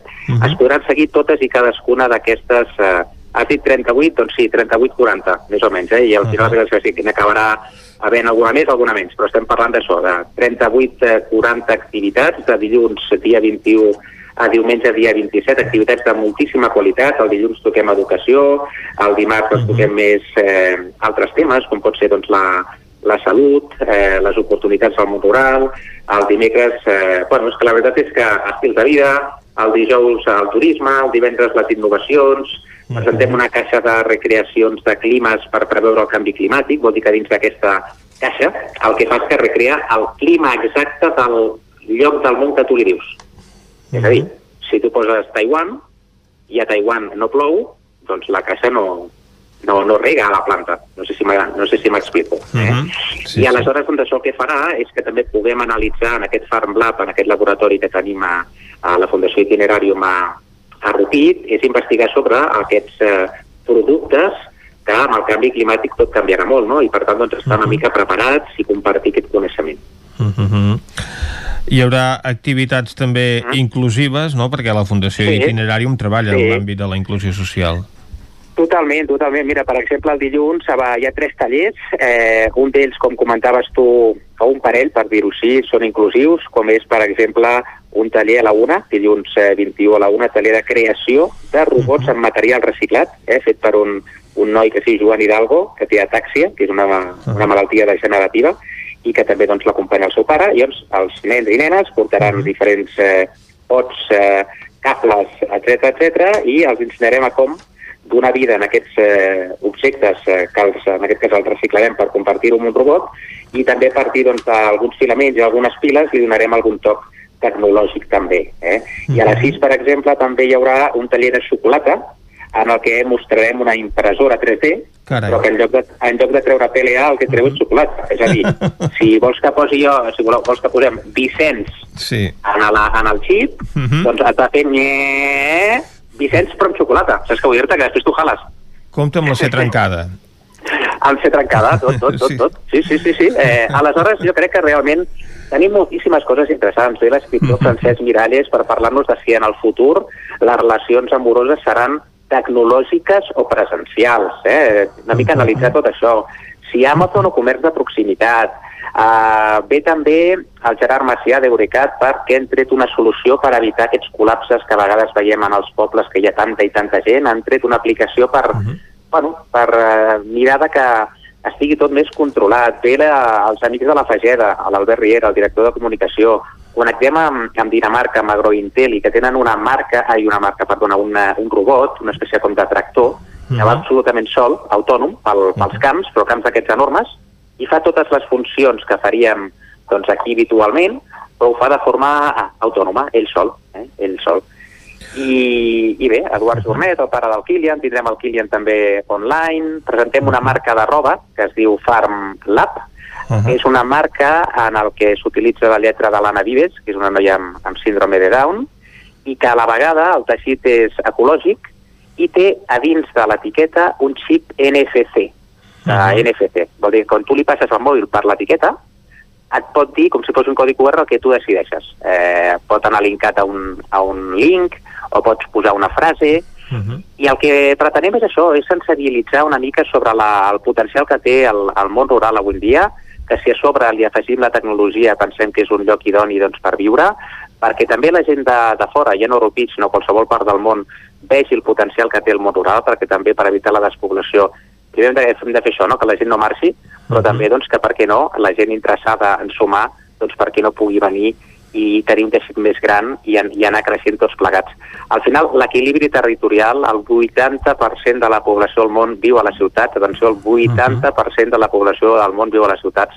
[SPEAKER 35] es podran seguir totes i cadascuna d'aquestes... Eh, has dit 38? Doncs sí, 38-40, més o menys, eh? i al final uh -huh. sí, que n'acabarà havent alguna més, alguna menys, però estem parlant d'això, de 38-40 activitats, de dilluns dia 21 a diumenge dia 27, activitats de moltíssima qualitat, el dilluns toquem educació, el dimarts doncs, toquem més eh, altres temes, com pot ser doncs, la, la salut, eh, les oportunitats al món rural, el dimecres, eh, bueno, és que la veritat és que estils de vida, el dijous el turisme, el divendres les innovacions, presentem una caixa de recreacions de climes per preveure el canvi climàtic, vol dir que dins d'aquesta caixa el que fa és que recrea el clima exacte del lloc del món que tu li dius. És a dir, si tu poses Taiwan i a Taiwan no plou, doncs la caixa no, no, no rega a la planta. No sé si no sé si m'explico. Eh? I aleshores doncs, això el que farà és que també puguem analitzar en aquest Farm Lab, en aquest laboratori que tenim a, a la Fundació Itinerarium a, a Rupit, és investigar sobre aquests eh, productes que amb el canvi climàtic tot canviarà molt, no? I per tant doncs, estar una mica preparats i compartir aquest coneixement.
[SPEAKER 1] Mhm. Hi haurà activitats també inclusives, no?, perquè la Fundació
[SPEAKER 35] Sí.
[SPEAKER 1] Itinerarium treballa
[SPEAKER 35] Sí.
[SPEAKER 1] en l'àmbit de la inclusió social.
[SPEAKER 35] Totalment, totalment. Mira, per exemple, el dilluns hi ha tres tallers. Eh, un d'ells, com comentaves tu, o un parell, per dir-ho així, són inclusius, com és, per exemple, un taller a la una, dilluns eh, 21 a la una, taller de creació de robots amb material reciclat, eh, fet per un, un noi que es diu Joan Hidalgo, que té atàxia, que és una, una malaltia degenerativa, i que també doncs, l'acompanya el seu pare, i doncs els nens i nenes portaran diferents eh, pots, eh, cables, etc etc i els ensenyarem a com donar vida en aquests eh, objectes eh, que els, en aquest cas els reciclarem per compartir-ho amb un robot i també a partir doncs, d'alguns filaments i algunes piles li donarem algun toc tecnològic també. Eh? I a les 6, per exemple, també hi haurà un taller de xocolata en el que mostrarem una impressora 3D
[SPEAKER 1] Carai.
[SPEAKER 35] però que en lloc, de, en lloc de treure PLA el que treu és xocolata. És a dir, si vols que posi jo, si voleu, vols que posem Vicenç
[SPEAKER 1] Sí.
[SPEAKER 35] en, la, en el xip,
[SPEAKER 1] Mhm.
[SPEAKER 35] doncs has de fer nye, Vicenç però amb xocolata. Saps què vull dir-te? Que després tu jales.
[SPEAKER 1] Compte amb la ser trencada.
[SPEAKER 35] Amb ser trencada, tot, tot, tot, tot. Sí, sí, sí. sí. Eh, aleshores, jo crec que realment tenim moltíssimes coses interessants. Ve l'escriptor Francesc Miralles per parlar-nos de si en el futur les relacions amoroses seran tecnològiques o presencials. Eh? Una mica analitzar tot això. Si Amazon o comerç de proximitat. Uh, ve també el Gerard Macià d'Eurecat perquè han tret una solució per evitar aquests col·lapses que a vegades veiem en els pobles que hi ha tanta i tanta gent. Han tret una aplicació per, bueno, per uh, mirar de que estigui tot més controlat. Ve la, els amics de la Fageda, l'Albert Riera, el director de comunicació, connectem amb, amb Dinamarca, amb Agrointel, i que tenen una marca, ai, una marca, perdona, una, un robot, una espècie com de tractor, que va absolutament sol, autònom, pel, pels camps, però camps d'aquests enormes, i fa totes les funcions que faríem doncs, aquí habitualment, però ho fa de forma autònoma, ell sol, eh? ell sol. I, I bé, Eduard Jornet, el pare del Kilian, tindrem el Kilian també online, presentem una marca de roba que es diu Farm Lab,
[SPEAKER 1] Uh
[SPEAKER 35] és una marca en el que s'utilitza la lletra de l'Anna Vives, que és una noia amb, amb síndrome de Down, i que a la vegada el teixit és ecològic i té a dins de l'etiqueta un xip NFC. de NFC. Vol dir que quan tu li passes el mòbil per l'etiqueta, et pot dir, com si fos un codi QR, el que tu decideixes. Eh, pot anar linkat a un, a un link, o pots posar una frase,
[SPEAKER 1] Uh -huh.
[SPEAKER 35] i el que pretenem és això, és sensibilitzar una mica sobre la, el potencial que té el, el món rural avui dia, que si a sobre li afegim la tecnologia pensem que és un lloc idoni doncs, per viure, perquè també la gent de, de fora, ja no europits, sinó qualsevol part del món, vegi el potencial que té el món rural, perquè també per evitar la despoblació primer hem de, hem de fer això, no? que la gent no marxi, però
[SPEAKER 1] Mhm.
[SPEAKER 35] també doncs, que per què no, la gent interessada en sumar, doncs per què no pugui venir i tenir un teixit més gran i, i anar creixent tots plegats. Al final, l'equilibri territorial, el 80% de la població del món viu a les ciutats, atenció, el 80% de la població del món viu a les ciutats,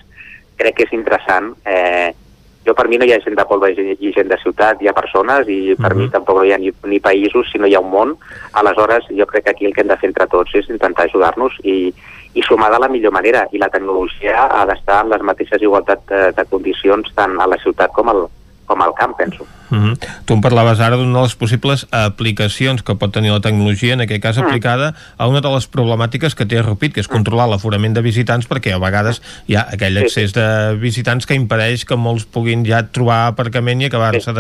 [SPEAKER 35] crec que és interessant. Eh, jo per mi no hi ha gent de poble i gent- de ciutat, hi ha persones i per mi tampoc no hi ha ni, ni països, sinó hi ha un món. Aleshores, jo crec que aquí el que hem de fer entre tots és intentar ajudar-nos i, i sumar de la millor manera. I la tecnologia ha d'estar en les mateixes igualtat de, de condicions tant a la ciutat com al, com al camp, penso.
[SPEAKER 1] Uh -huh. Tu em parlaves ara d'una de les possibles aplicacions que pot tenir la tecnologia, en aquest cas
[SPEAKER 35] Mm.
[SPEAKER 1] aplicada a una de les problemàtiques que té Rupit, que és controlar l'aforament de visitants, perquè a vegades hi ha aquell
[SPEAKER 35] Sí.
[SPEAKER 1] excés de visitants que impedeix que molts puguin ja trobar aparcament i acabar-se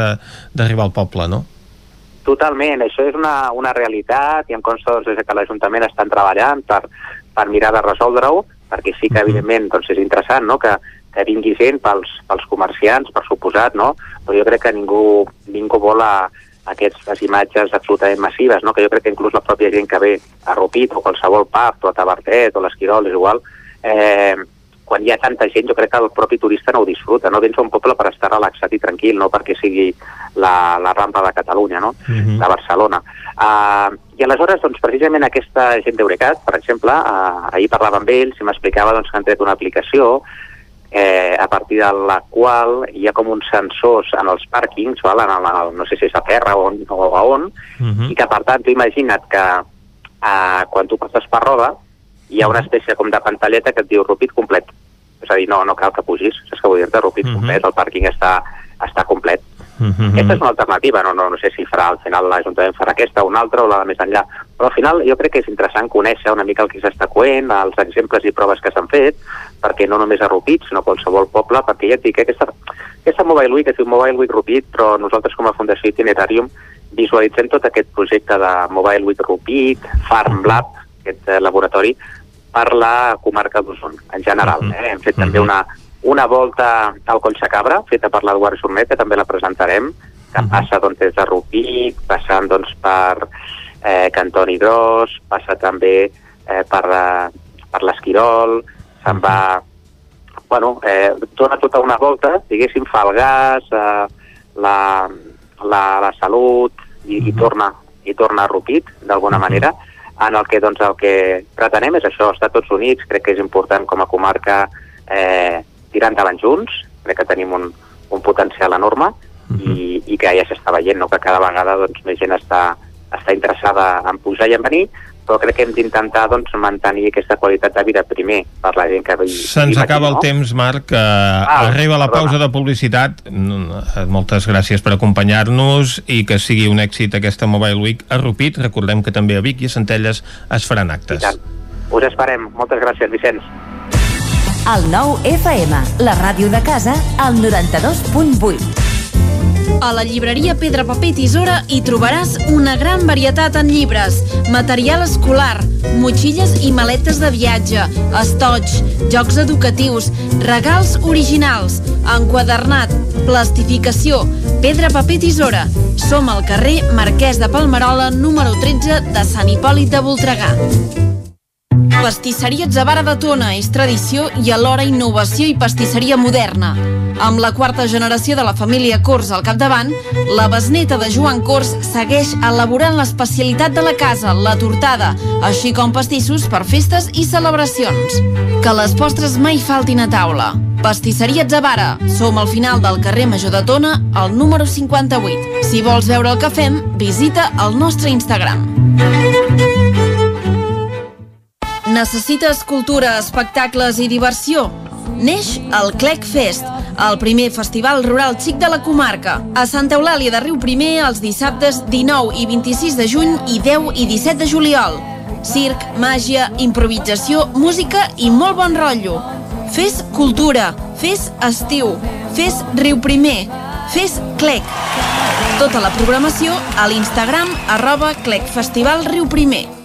[SPEAKER 1] d'arribar al poble, no?
[SPEAKER 35] Totalment, això és una, una realitat i em consta doncs, des que l'Ajuntament estan treballant per, per mirar de resoldre-ho, perquè sí que evidentment doncs, és interessant no? que, que vingui gent pels, pels comerciants, per suposat, no? però jo crec que ningú, ningú vol a, aquestes imatges absolutament massives, no? que jo crec que inclús la pròpia gent que ve a Rupit o qualsevol pub o a Tabertet o l'Esquirol, és igual, eh, quan hi ha tanta gent, jo crec que el propi turista no ho disfruta, no? Vens a un poble per estar relaxat i tranquil, no perquè sigui la, la rampa de Catalunya, no?
[SPEAKER 1] Mhm.
[SPEAKER 35] de Barcelona. Uh, I aleshores, doncs, precisament aquesta gent d'Eurecat, per exemple, uh, ahir parlava amb ells i m'explicava doncs, que han tret una aplicació eh, a partir de la qual hi ha com uns sensors en els pàrquings, val? En el, el, no sé si és a terra o, on, o a on,
[SPEAKER 1] Mhm.
[SPEAKER 35] i que per tant tu imagina't que uh, quan tu passes per roda hi ha una espècie com de pantalleta que et diu Rupit complet. És a dir, no, no cal que pugis, saps què vull dir-te? Rupit
[SPEAKER 1] Mhm.
[SPEAKER 35] complet, el pàrquing està, està complet.
[SPEAKER 1] Uh -huh.
[SPEAKER 35] Aquesta és una alternativa, no, no, no sé si farà al final l'Ajuntament farà aquesta o una altra o la de més enllà, però al final jo crec que és interessant conèixer una mica el que s'està coent, els exemples i proves que s'han fet, perquè no només a Rupit, sinó a qualsevol poble, perquè ja et dic, aquesta, aquesta Mobile Week es diu Mobile Week Rupit, però nosaltres com a Fundació Itinerarium visualitzem tot aquest projecte de Mobile Week Rupit, Farm Lab, aquest eh, laboratori, per la comarca d'Osona, en general. Eh? Hem fet també una, una volta al Collsacabra, feta per l'Eduard Jornet, que també la presentarem, que passa doncs, des de Rupit, passant doncs, per eh, Cantoni Gros, passa també eh, per, eh, per l'Esquirol, se'n va... Bueno, eh, dona tota una volta, diguéssim, fa el gas, eh, la, la, la salut, i, i, torna, i torna a Rupit, d'alguna manera, en el que, doncs, el que pretenem és això, estar tots units, crec que és important com a comarca eh, tirar endavant junts, crec que tenim un, un potencial enorme i, i que ja s'està veient, no? que cada vegada doncs, més gent està, està interessada en pujar i en venir, però crec que hem d'intentar doncs, mantenir aquesta qualitat de vida primer per la gent que ve.
[SPEAKER 1] Se'ns acaba el temps, Marc. Uh, ah, arriba la pausa de publicitat. Mm, Moltes gràcies per acompanyar-nos i que sigui un èxit aquesta Mobile Week a Rupit. Recordem que també a Vic i a Centelles es faran actes.
[SPEAKER 35] Us esperem. Moltes gràcies, Vicenç.
[SPEAKER 21] El nou FM, la ràdio de casa, al 92.8.
[SPEAKER 22] A la llibreria Pedra Paper i Tisora hi trobaràs una gran varietat en llibres, material escolar, motxilles i maletes de viatge, estoig, jocs educatius, regals originals, enquadernat, plastificació, pedra, paper, tisora. Som al carrer Marquès de Palmerola, número 13 de Sant Hipòlit de Voltregà. Pastisseria Zavara de Tona és tradició i alhora innovació i pastisseria moderna. Amb la quarta generació de la família Cors al capdavant, la besneta de Joan Cors segueix elaborant l'especialitat de la casa, la tortada, així com pastissos per festes i celebracions. Que les postres mai faltin a taula. Pastisseria Zavara. Som al final del carrer Major de Tona, al número 58. Si vols veure el que fem, visita el nostre Instagram. Necessites cultura, espectacles i diversió? Neix el Clec Fest, el primer festival rural xic de la comarca. A Santa Eulàlia de Riu Primer els dissabtes 19 i 26 de juny i 10 i 17 de juliol. Circ, màgia, improvisació, música i molt bon rotllo. Fes cultura, fes estiu, fes Riu Primer, fes Clec. Tota la programació a l'Instagram arroba Clec Festival Riu Primer.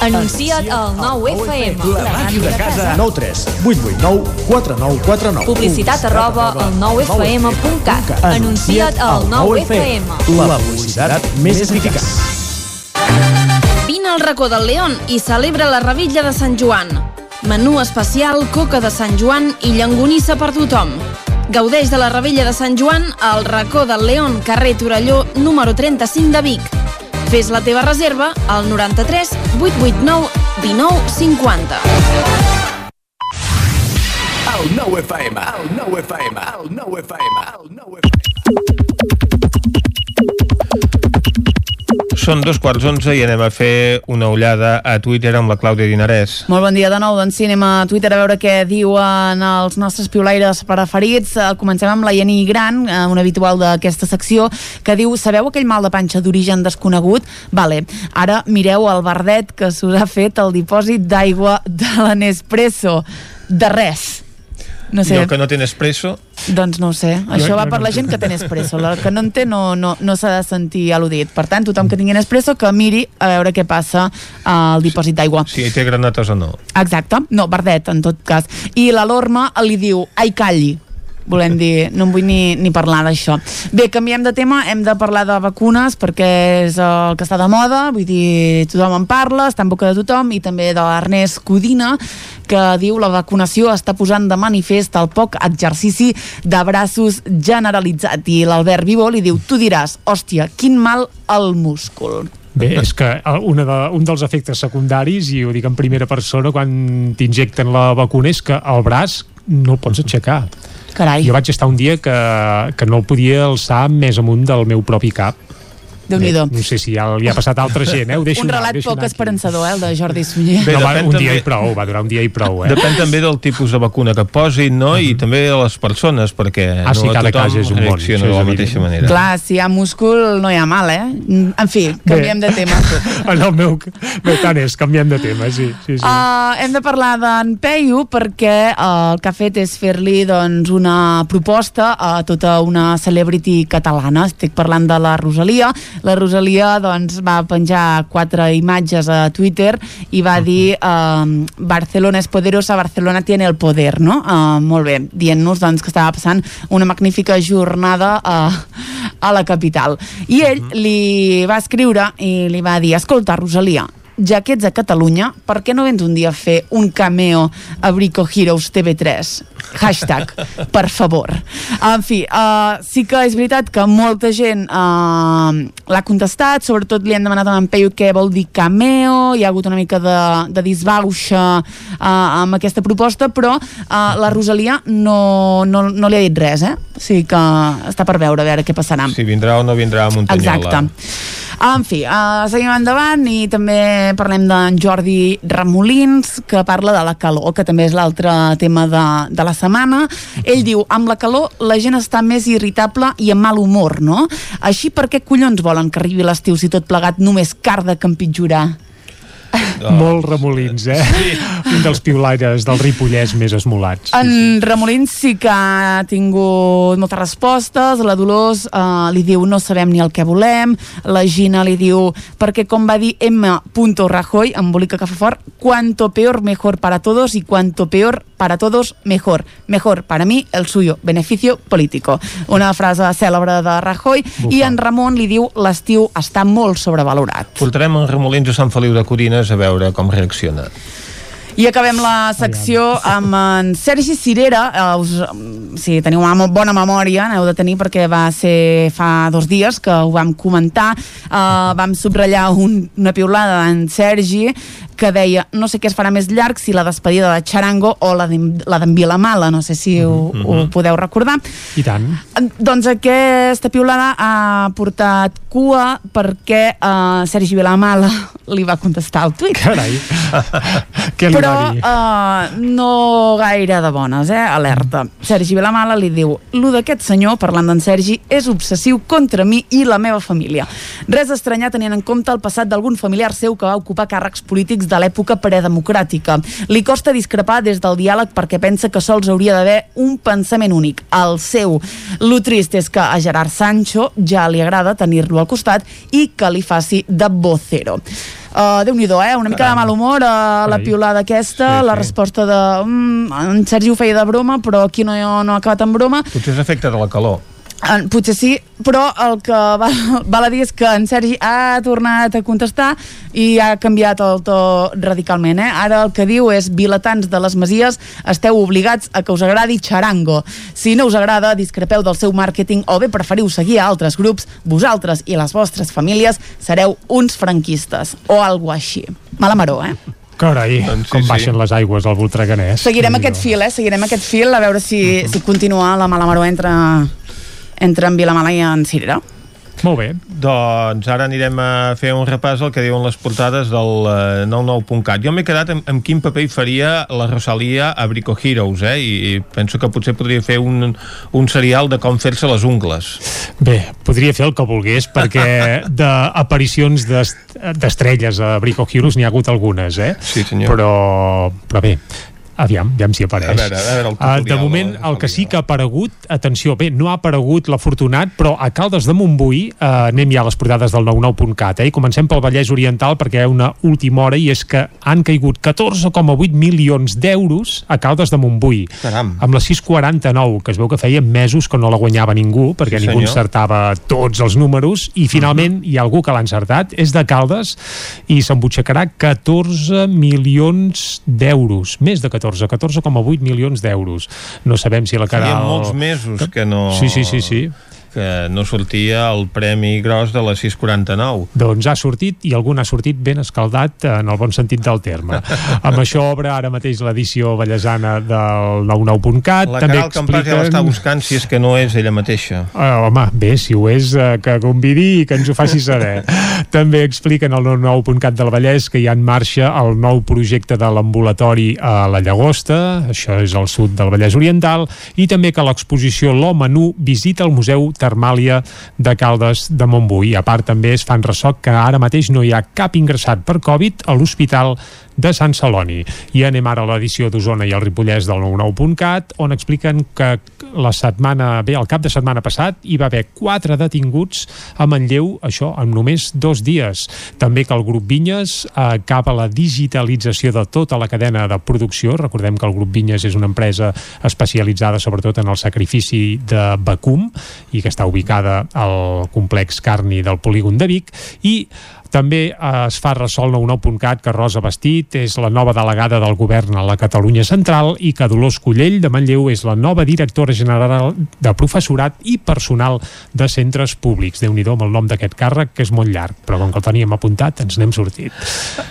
[SPEAKER 36] Anuncia't al 9FM.
[SPEAKER 37] La màquina de casa. 9 3 8 8 9 4 9 4 9.
[SPEAKER 36] Publicitat arroba al 9FM.cat. Anuncia't al 9FM.
[SPEAKER 37] La publicitat més eficaç.
[SPEAKER 22] Vine al racó del León i celebra la Revilla de Sant Joan. Menú especial, coca de Sant Joan i llangonissa per tothom. Gaudeix de la Revilla de Sant Joan al racó del León, carrer Torelló, número 35 de Vic. Fes la teva reserva al 93 889 19 50.
[SPEAKER 37] El 9 FM, el 9 FM, el 9 FM, el 9 FM.
[SPEAKER 1] Són dos quarts onze i anem a fer una ullada a Twitter amb la Clàudia Dinarès.
[SPEAKER 3] Molt bon dia de nou, doncs sí, anem a Twitter a veure què diuen els nostres piolaires preferits. Eh, Comencem amb la Jenny Gran, eh, una habitual d'aquesta secció, que diu, sabeu aquell mal de panxa d'origen desconegut? Vale, ara mireu el verdet que s'us ha fet el dipòsit d'aigua de la Nespresso. De res. No sé.
[SPEAKER 1] I el que no té Nespresso...
[SPEAKER 3] Doncs no ho sé, això va per la
[SPEAKER 1] en
[SPEAKER 3] gent que té Nespresso, la que no en té no, no, no s'ha de sentir al·ludit. Per tant, tothom que tingui Nespresso que miri a veure què passa al dipòsit d'aigua.
[SPEAKER 1] Si hi té granates o no.
[SPEAKER 3] Exacte, no, verdet en tot cas. I la Lorma li diu, ai calli, volem dir, no en vull ni, ni parlar d'això. Bé, canviem de tema, hem de parlar de vacunes perquè és el que està de moda, vull dir, tothom en parla, està en boca de tothom, i també de l'Ernest Codina, que diu la vacunació està posant de manifest el poc exercici de braços generalitzat. I l'Albert Vivó li diu, tu diràs, hòstia, quin mal al múscul.
[SPEAKER 2] Bé, és que una de, un dels efectes secundaris, i ho dic en primera persona, quan t'injecten la vacuna, és que el braç no el pots aixecar.
[SPEAKER 3] Carai.
[SPEAKER 2] Jo vaig estar un dia que, que no el podia alçar més amunt del meu propi cap.
[SPEAKER 3] Déu-n'hi-do.
[SPEAKER 2] No sé si ja li ha passat a altra gent, eh? Ho deixo
[SPEAKER 3] Un
[SPEAKER 2] anar,
[SPEAKER 3] relat
[SPEAKER 2] deixo
[SPEAKER 3] poc
[SPEAKER 2] anar.
[SPEAKER 3] esperançador, eh, el de Jordi Sunyer.
[SPEAKER 1] Bé,
[SPEAKER 2] no, va, un dia
[SPEAKER 1] també-
[SPEAKER 2] i prou, va durar un dia i prou, eh?
[SPEAKER 1] Depèn també del tipus de vacuna que posin, no? I també de les persones, perquè
[SPEAKER 2] Ah, sí,
[SPEAKER 1] no
[SPEAKER 2] cada
[SPEAKER 1] tothom
[SPEAKER 2] cas és un món,
[SPEAKER 1] reacciona de la mateixa manera.
[SPEAKER 3] Clar, si hi ha múscul no hi ha mal, eh? En fi, canviem de tema.
[SPEAKER 2] En el meu... Bé, tant és, canviem de tema, sí. sí, sí.
[SPEAKER 3] Uh, hem de parlar d'en Peyu perquè uh, el que ha fet és fer-li doncs, una proposta a tota una celebrity catalana. Estic parlant de la Rosalia. La Rosalia doncs, va penjar quatre imatges a Twitter i va dir uh, Barcelona és poderosa, Barcelona tiene el poder, no? Uh, molt bé, dient-nos doncs, que estava passant una magnífica jornada uh, a la capital. I ell li va escriure i li va dir, escolta, Rosalia, ja que ets a Catalunya, per què no vens un dia a fer un cameo a Brico Heroes TV3? Hashtag, per favor. En fi, uh, sí que és veritat que molta gent uh, l'ha contestat, sobretot li han demanat a en Peyu què vol dir cameo, hi ha hagut una mica de, de disbauxa uh, amb aquesta proposta, però uh, la Rosalia no, no, no li ha dit res, eh? O sigui que està per veure, a veure què passarà.
[SPEAKER 1] Si vindrà o no vindrà a Muntanyola.
[SPEAKER 3] Exacte. En fi, uh, seguim endavant i també parlem d'en Jordi Ramolins, que parla de la calor, que també és l'altre tema de, de la setmana. Ell diu, amb la calor la gent està més irritable i amb mal humor, no? Així per què collons volen que arribi l'estiu si tot plegat només carda que empitjorar?
[SPEAKER 2] Molt remolins, eh? Sí. Un dels piulaires del Ripollès més esmolats.
[SPEAKER 3] En Remolins sí que ha tingut moltes respostes. La Dolors eh, li diu no sabem ni el que volem. La Gina li diu perquè com va dir M. Rajoy, embolica que fa fort, cuanto peor mejor para todos y cuanto peor para todos mejor. Mejor para mí el suyo beneficio político. Una frase cèlebre de Rajoy.
[SPEAKER 1] Bufa.
[SPEAKER 3] I en Ramon li diu l'estiu està molt sobrevalorat.
[SPEAKER 1] Portarem en Remolins a Sant Feliu de Codines a veure com reacciona.
[SPEAKER 3] I acabem la secció amb en Sergi Cirera. Eh, us, si teniu una bona memòria, n'heu de tenir perquè va ser fa dos dies que ho vam comentar. Eh, vam subratllar un, una piulada d'en Sergi que deia no sé què es farà més llarg si la despedida de Charango o la d'en la d'en Vilamala, no sé si ho,
[SPEAKER 2] Mhm.
[SPEAKER 3] ho podeu recordar.
[SPEAKER 2] I tant.
[SPEAKER 3] Doncs aquesta piulada ha portat cua perquè uh, Sergi Vilamala li va contestar al tuit.
[SPEAKER 2] Carai. Què li
[SPEAKER 3] Però
[SPEAKER 2] va dir?
[SPEAKER 3] uh, no gaire de bones, eh? Alerta. Sergi Vilamala li diu lo d'aquest senyor, parlant d'en Sergi, és obsessiu contra mi i la meva família. Res estranyar tenint en compte el passat d'algun familiar seu que va ocupar càrrecs polítics de l'època predemocràtica. Li costa discrepar des del diàleg perquè pensa que sols hauria d'haver un pensament únic, el seu. Lo trist és que a Gerard Sancho ja li agrada tenir-lo al costat i que li faci de vocero. Uh, Déu-n'hi-do, eh? Una mica de mal humor a la piulada aquesta,
[SPEAKER 1] Sí,
[SPEAKER 3] la
[SPEAKER 1] sí.
[SPEAKER 3] resposta de... Mm, en Sergi ho feia de broma, però aquí no, no ha acabat en broma.
[SPEAKER 1] Potser és efecte de la calor.
[SPEAKER 3] Eh, Potser sí, però el que val, val a dir és que en Sergi ha tornat a contestar i ha canviat el to radicalment. Eh? Ara el que diu és vilatans de les Masies, esteu obligats a que us agradi Charango. Si no us agrada, discrepeu del seu màrqueting o bé preferiu seguir a altres grups, vosaltres i les vostres famílies sereu uns franquistes o algo així. Mala maró, eh?
[SPEAKER 2] Carai,
[SPEAKER 1] Doncs sí,
[SPEAKER 2] com
[SPEAKER 1] sí.
[SPEAKER 2] baixen les aigües al Voltreganès.
[SPEAKER 3] Seguirem aquest fil, eh? Seguirem aquest fil a veure si, si continua la mala maró entre, entre en Vilamala i en Cirera.
[SPEAKER 2] Molt bé.
[SPEAKER 1] Doncs ara anirem a fer un repàs al que diuen les portades del eh, 99.cat. Jo m'he quedat amb, amb quin paper hi faria la Rosalia a Brico Heroes, eh? I, i penso que potser podria fer un, un serial de com fer-se les ungles.
[SPEAKER 2] Bé, podria fer el que volgués perquè d'aparicions d'est- d'estrelles a Brico Heroes n'hi ha hagut algunes, eh?
[SPEAKER 1] Sí, senyor.
[SPEAKER 2] Però, però bé, aviam, aviam si apareix.
[SPEAKER 1] A veure, a veure el
[SPEAKER 2] de
[SPEAKER 1] tutorial
[SPEAKER 2] moment,
[SPEAKER 1] de la
[SPEAKER 2] el que sí que ha aparegut, atenció, bé, no ha aparegut l'afortunat, però a Caldes de Montbui, eh, anem ja a les portades del 99.cat, eh, i comencem pel Vallès Oriental perquè hi ha una última hora i és que han caigut 14,8 milions d'euros a Caldes de Montbui.
[SPEAKER 1] Caram.
[SPEAKER 2] Amb la 649, que es veu que feia mesos que no la guanyava ningú, perquè
[SPEAKER 1] Sí,
[SPEAKER 2] ningú
[SPEAKER 1] senyor.
[SPEAKER 2] encertava tots els números, i finalment hi ha algú que l'ha encertat, és de Caldes, i s'embutxacarà 14 milions d'euros, més de 14, 14,8 milions d'euros. No sabem si la
[SPEAKER 1] Feia
[SPEAKER 2] Caral...
[SPEAKER 1] molts mesos que no...
[SPEAKER 2] Sí, sí, sí, sí.
[SPEAKER 1] Que no sortia el premi gros de la 649.
[SPEAKER 2] Doncs ha sortit i algun ha sortit ben escaldat en el bon sentit del terme. Amb això obre ara mateix l'edició ballesana del 99.cat.
[SPEAKER 1] La
[SPEAKER 2] També
[SPEAKER 1] Caral Campàs ja l'està buscant si és que no és ella mateixa.
[SPEAKER 2] Uh, home, bé, si ho és, uh, que convidi i que ens ho faci saber. També expliquen al 99.cat del Vallès que hi ha en marxa el nou projecte de l'ambulatori a la Llagosta, això és al sud del Vallès Oriental, i també que l'exposició L'Home Nu visita el Museu Termàlia de Caldes de Montbui. A part, també es fan ressò que ara mateix no hi ha cap ingressat per Covid a l'Hospital de Sant Celoni. I anem ara a l'edició d'Osona i el Ripollès del 99.cat, on expliquen que la setmana, bé, el cap de setmana passat hi va haver quatre detinguts a Manlleu, això en només dos dies. També que el grup Vinyes acaba la digitalització de tota la cadena de producció. Recordem que el grup Vinyes és una empresa especialitzada sobretot en el sacrifici de vacum i que està ubicada al complex carni del polígon de Vic i també eh, es fa ressò al 99.cat que Rosa Bastit és la nova delegada del govern a la Catalunya Central i que Dolors Collell de Manlleu és la nova directora general de professorat i personal de centres públics. déu nhi amb el nom d'aquest càrrec, que és molt llarg, però com que el teníem apuntat, ens n'hem sortit.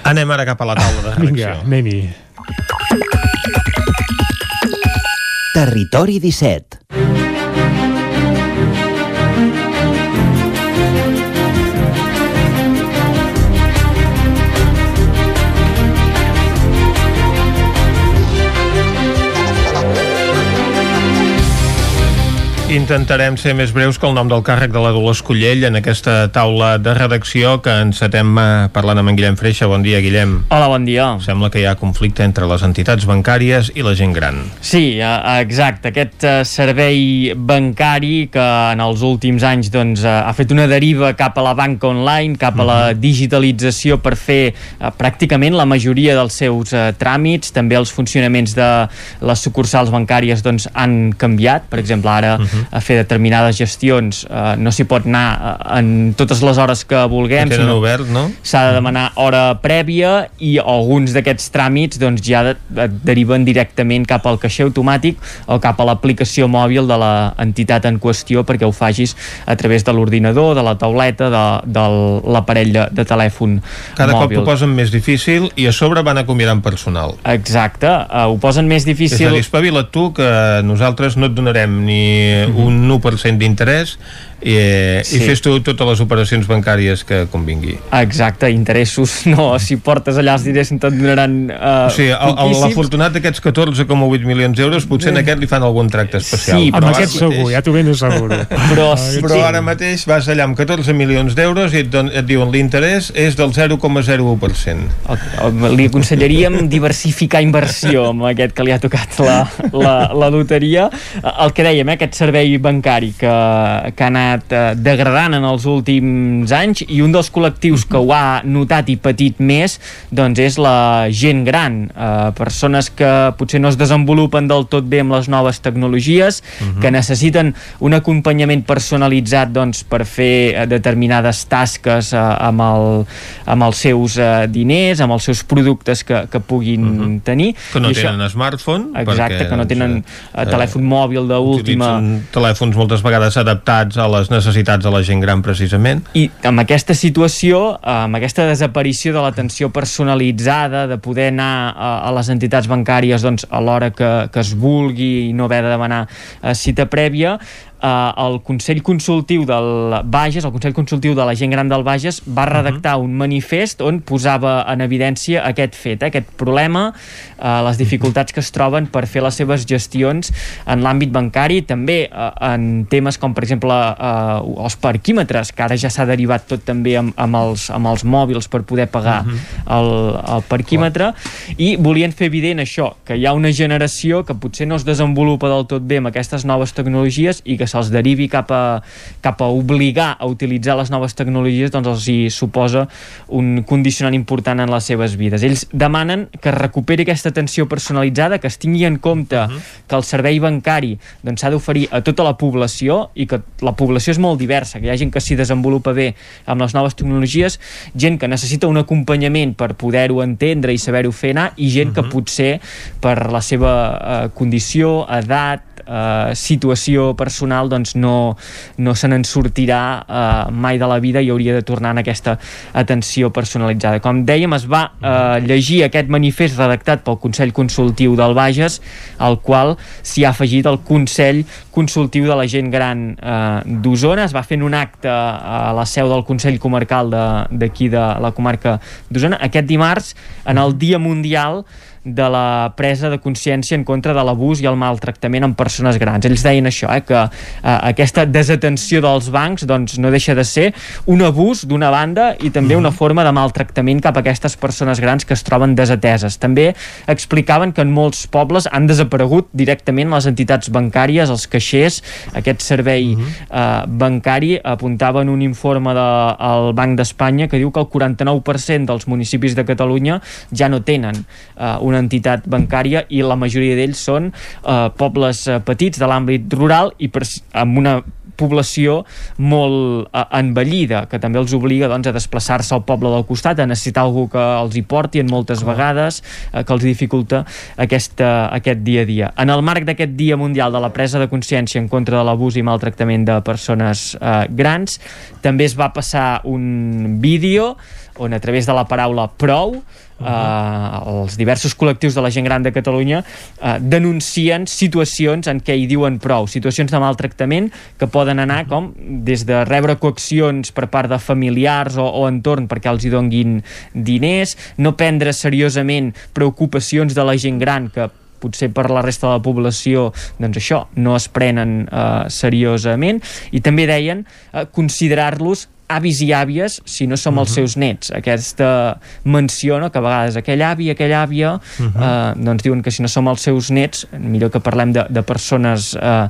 [SPEAKER 1] Anem ara cap a la taula de redacció.
[SPEAKER 2] Vinga, anem-hi.
[SPEAKER 27] Territori 17.
[SPEAKER 1] Intentarem ser més breus que el nom del càrrec de la Dolors Collell en aquesta taula de redacció que encetem eh, parlant amb en Guillem Freixa. Bon dia, Guillem.
[SPEAKER 38] Hola, bon dia.
[SPEAKER 1] Sembla que hi ha conflicte entre les entitats bancàries i la gent gran.
[SPEAKER 38] Sí, eh, exacte. Aquest eh, servei bancari que en els últims anys doncs, ha fet una deriva cap a la banca online, cap a la
[SPEAKER 1] Mhm.
[SPEAKER 38] digitalització per fer pràcticament la majoria dels seus tràmits. També els funcionaments de les sucursals bancàries doncs, han canviat. Per exemple, ara
[SPEAKER 1] Mhm.
[SPEAKER 38] a fer determinades gestions eh, no s'hi pot anar eh, en totes les hores que vulguem
[SPEAKER 1] Que
[SPEAKER 38] sinó
[SPEAKER 1] obert, no?
[SPEAKER 38] s'ha de demanar hora prèvia i alguns d'aquests tràmits doncs, ja de, et deriven directament cap al caixer automàtic o cap a l'aplicació mòbil de l'entitat en qüestió perquè ho facis a través de l'ordinador, de la tauleta, de, de l'aparell de, de telèfon
[SPEAKER 1] Cada
[SPEAKER 38] mòbil.
[SPEAKER 1] cop ho posen més difícil i a sobre van acomiadant personal.
[SPEAKER 38] Exacte, uh, ho posen més
[SPEAKER 1] És a
[SPEAKER 38] difícil
[SPEAKER 1] dir, espavila't tu que nosaltres no et donarem ni un 1% d'interès i, eh,
[SPEAKER 38] Sí.
[SPEAKER 1] i fes tu totes les operacions bancàries que convingui.
[SPEAKER 38] Exacte, interessos no, si portes allà els diners te'n donaran uh,
[SPEAKER 1] O sigui, l'afortunat d'aquests 14,8 milions d'euros potser en aquest li fan algun tracte especial.
[SPEAKER 38] Sí,
[SPEAKER 2] Amb
[SPEAKER 1] ara
[SPEAKER 2] aquest
[SPEAKER 1] mateix-
[SPEAKER 2] segur, ja t'ho ben asseguro.
[SPEAKER 38] però,
[SPEAKER 1] Però ara mateix vas allà amb 14 milions d'euros i et, don, et diuen l'interès és del 0,01%.
[SPEAKER 38] li aconsellaríem diversificar inversió amb aquest que li ha tocat la, la, la loteria el que dèiem, eh, aquest servei bancari que, que ha anat eh, degradant en els últims anys i un dels col·lectius que ho ha notat i patit més doncs és la gent gran eh, persones que potser no es desenvolupen del tot bé amb les noves tecnologies que necessiten un acompanyament personalitzat doncs, per fer eh, determinades tasques eh, amb, el, amb els seus eh, diners, amb els seus productes que, que puguin tenir.
[SPEAKER 1] Que no
[SPEAKER 38] I això-
[SPEAKER 1] tenen smartphone.
[SPEAKER 38] Exacte,
[SPEAKER 1] perquè,
[SPEAKER 38] que no
[SPEAKER 1] doncs,
[SPEAKER 38] tenen eh, telèfon mòbil d'última...
[SPEAKER 1] Utilitzen telèfons moltes vegades adaptats a les necessitats de la gent gran precisament.
[SPEAKER 38] I amb aquesta situació, eh, amb aquesta desaparició de l'atenció personalitzada, de poder anar a, a les entitats bancàries doncs, a l'hora que, que es vulgui i no haver de demanar eh, cita prèvia, eh, el Consell Consultiu del Bages, el Consell Consultiu de la gent gran del Bages, va redactar un manifest on posava en evidència aquest fet, eh, aquest problema, eh, les dificultats que es troben per fer les seves gestions en l'àmbit bancari, també eh, en temes com, per exemple, eh, els parquímetres, que ara ja s'ha derivat tot també amb, amb, els, amb els mòbils per poder pagar el, el parquímetre, i volien fer evident això, que hi ha una generació que potser no es desenvolupa del tot bé amb aquestes noves tecnologies i que se'ls derivi cap a, cap a obligar a utilitzar les noves tecnologies doncs els hi suposa un condicionant important en les seves vides. Ells demanen que es recuperi aquesta atenció personalitzada, que es tingui en compte que el servei bancari doncs, s'ha d'oferir a tota la població i que la població és molt diversa, que hi ha gent que s'hi desenvolupa bé amb les noves tecnologies, gent que necessita un acompanyament per poder-ho entendre i saber-ho fer anar i gent que potser per la seva eh, condició, edat, eh, situació personal doncs no, no se n'en sortirà eh, mai de la vida i hauria de tornar en aquesta atenció personalitzada. Com dèiem, es va eh, llegir aquest manifest redactat pel Consell Consultiu del Bages, al qual s'hi ha afegit el Consell Consultiu de la Gent Gran eh, d'Osona. Es va fer un acte a la seu del Consell Comarcal d'aquí de, de la comarca d'Osona aquest dimarts, en el Dia Mundial de la presa de consciència en contra de l'abús i el maltractament en persones grans. Ells deien això, eh, que eh, aquesta desatenció dels bancs doncs, no deixa de ser un abús d'una banda i també una forma de maltractament cap a aquestes persones grans que es troben desateses. També explicaven que en molts pobles han desaparegut directament les entitats bancàries, els caixers, aquest servei eh, bancari apuntava en un informe del Banc d'Espanya que diu que el 49% dels municipis de Catalunya ja no tenen eh, una entitat bancària i la majoria d'ells són eh, pobles eh, petits de l'àmbit rural i per, amb una població molt eh, envellida, que també els obliga doncs, a desplaçar-se al poble del costat, a necessitar algú que els hi porti en moltes vegades, eh, que els dificulta aquesta, aquest dia a dia. En el marc d'aquest Dia Mundial de la presa de consciència en contra de l'abús i maltractament de persones eh, grans, també es va passar un vídeo on a través de la paraula prou eh, els diversos col·lectius de la gent gran de Catalunya eh, denuncien situacions en què hi diuen prou, situacions de maltractament que poden anar com des de rebre coaccions per part de familiars o, o entorn perquè els hi donguin diners, no prendre seriosament preocupacions de la gent gran que potser per la resta de la població doncs això, no es prenen eh, seriosament. I també deien eh, considerar-los avis i àvies si no som uh -huh. els seus nets aquesta menció no? que a vegades aquell avi, aquella àvia uh -huh. eh, doncs diuen que si no som els seus nets millor que parlem de, de persones eh,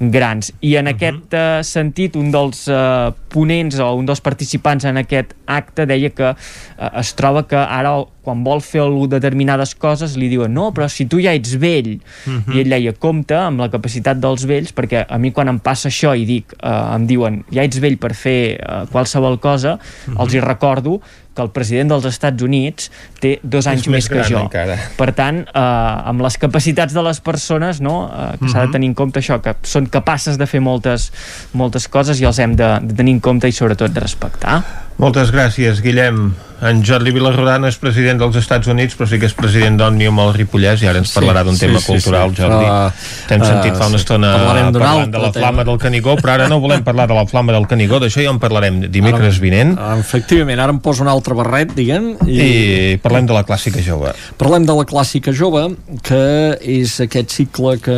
[SPEAKER 38] grans i en uh -huh. aquest eh, sentit un dels eh, ponents o un dels participants en aquest acte deia que eh, es troba que ara quan vol fer determinades coses li diuen no, però si tu ja ets vell uh -huh. i ell deia, compte amb la capacitat dels vells perquè a mi quan em passa això i dic, eh, em diuen ja ets vell per fer eh, qualsevol cosa uh -huh. els hi recordo que el president dels Estats Units té dos anys
[SPEAKER 1] més,
[SPEAKER 38] més que jo.
[SPEAKER 1] Encara.
[SPEAKER 38] Per tant, eh, amb les capacitats de les persones, no, eh, que uh -huh. s'ha de tenir en compte això, que són capaces de fer moltes, moltes coses i els hem de, de tenir en compte i sobretot de respectar.
[SPEAKER 1] Moltes gràcies, Guillem. En Jordi Vilarrodana és president dels Estats Units, però sí que és president d'Òmnium al Ripollès i ara ens parlarà d'un
[SPEAKER 39] sí,
[SPEAKER 1] tema
[SPEAKER 39] sí,
[SPEAKER 1] cultural,
[SPEAKER 39] sí.
[SPEAKER 1] Jordi.
[SPEAKER 39] Uh,
[SPEAKER 1] T'hem sentit fa una
[SPEAKER 39] sí.
[SPEAKER 1] estona parlant de la flama del Canigó, però ara no volem parlar de la flama del Canigó, d'això ja en parlarem dimecres vinent.
[SPEAKER 39] Efectivament, ara em poso un altre barret, diguem.
[SPEAKER 1] I... I parlem de la clàssica jove.
[SPEAKER 39] Parlem de la clàssica jove, que és aquest cicle que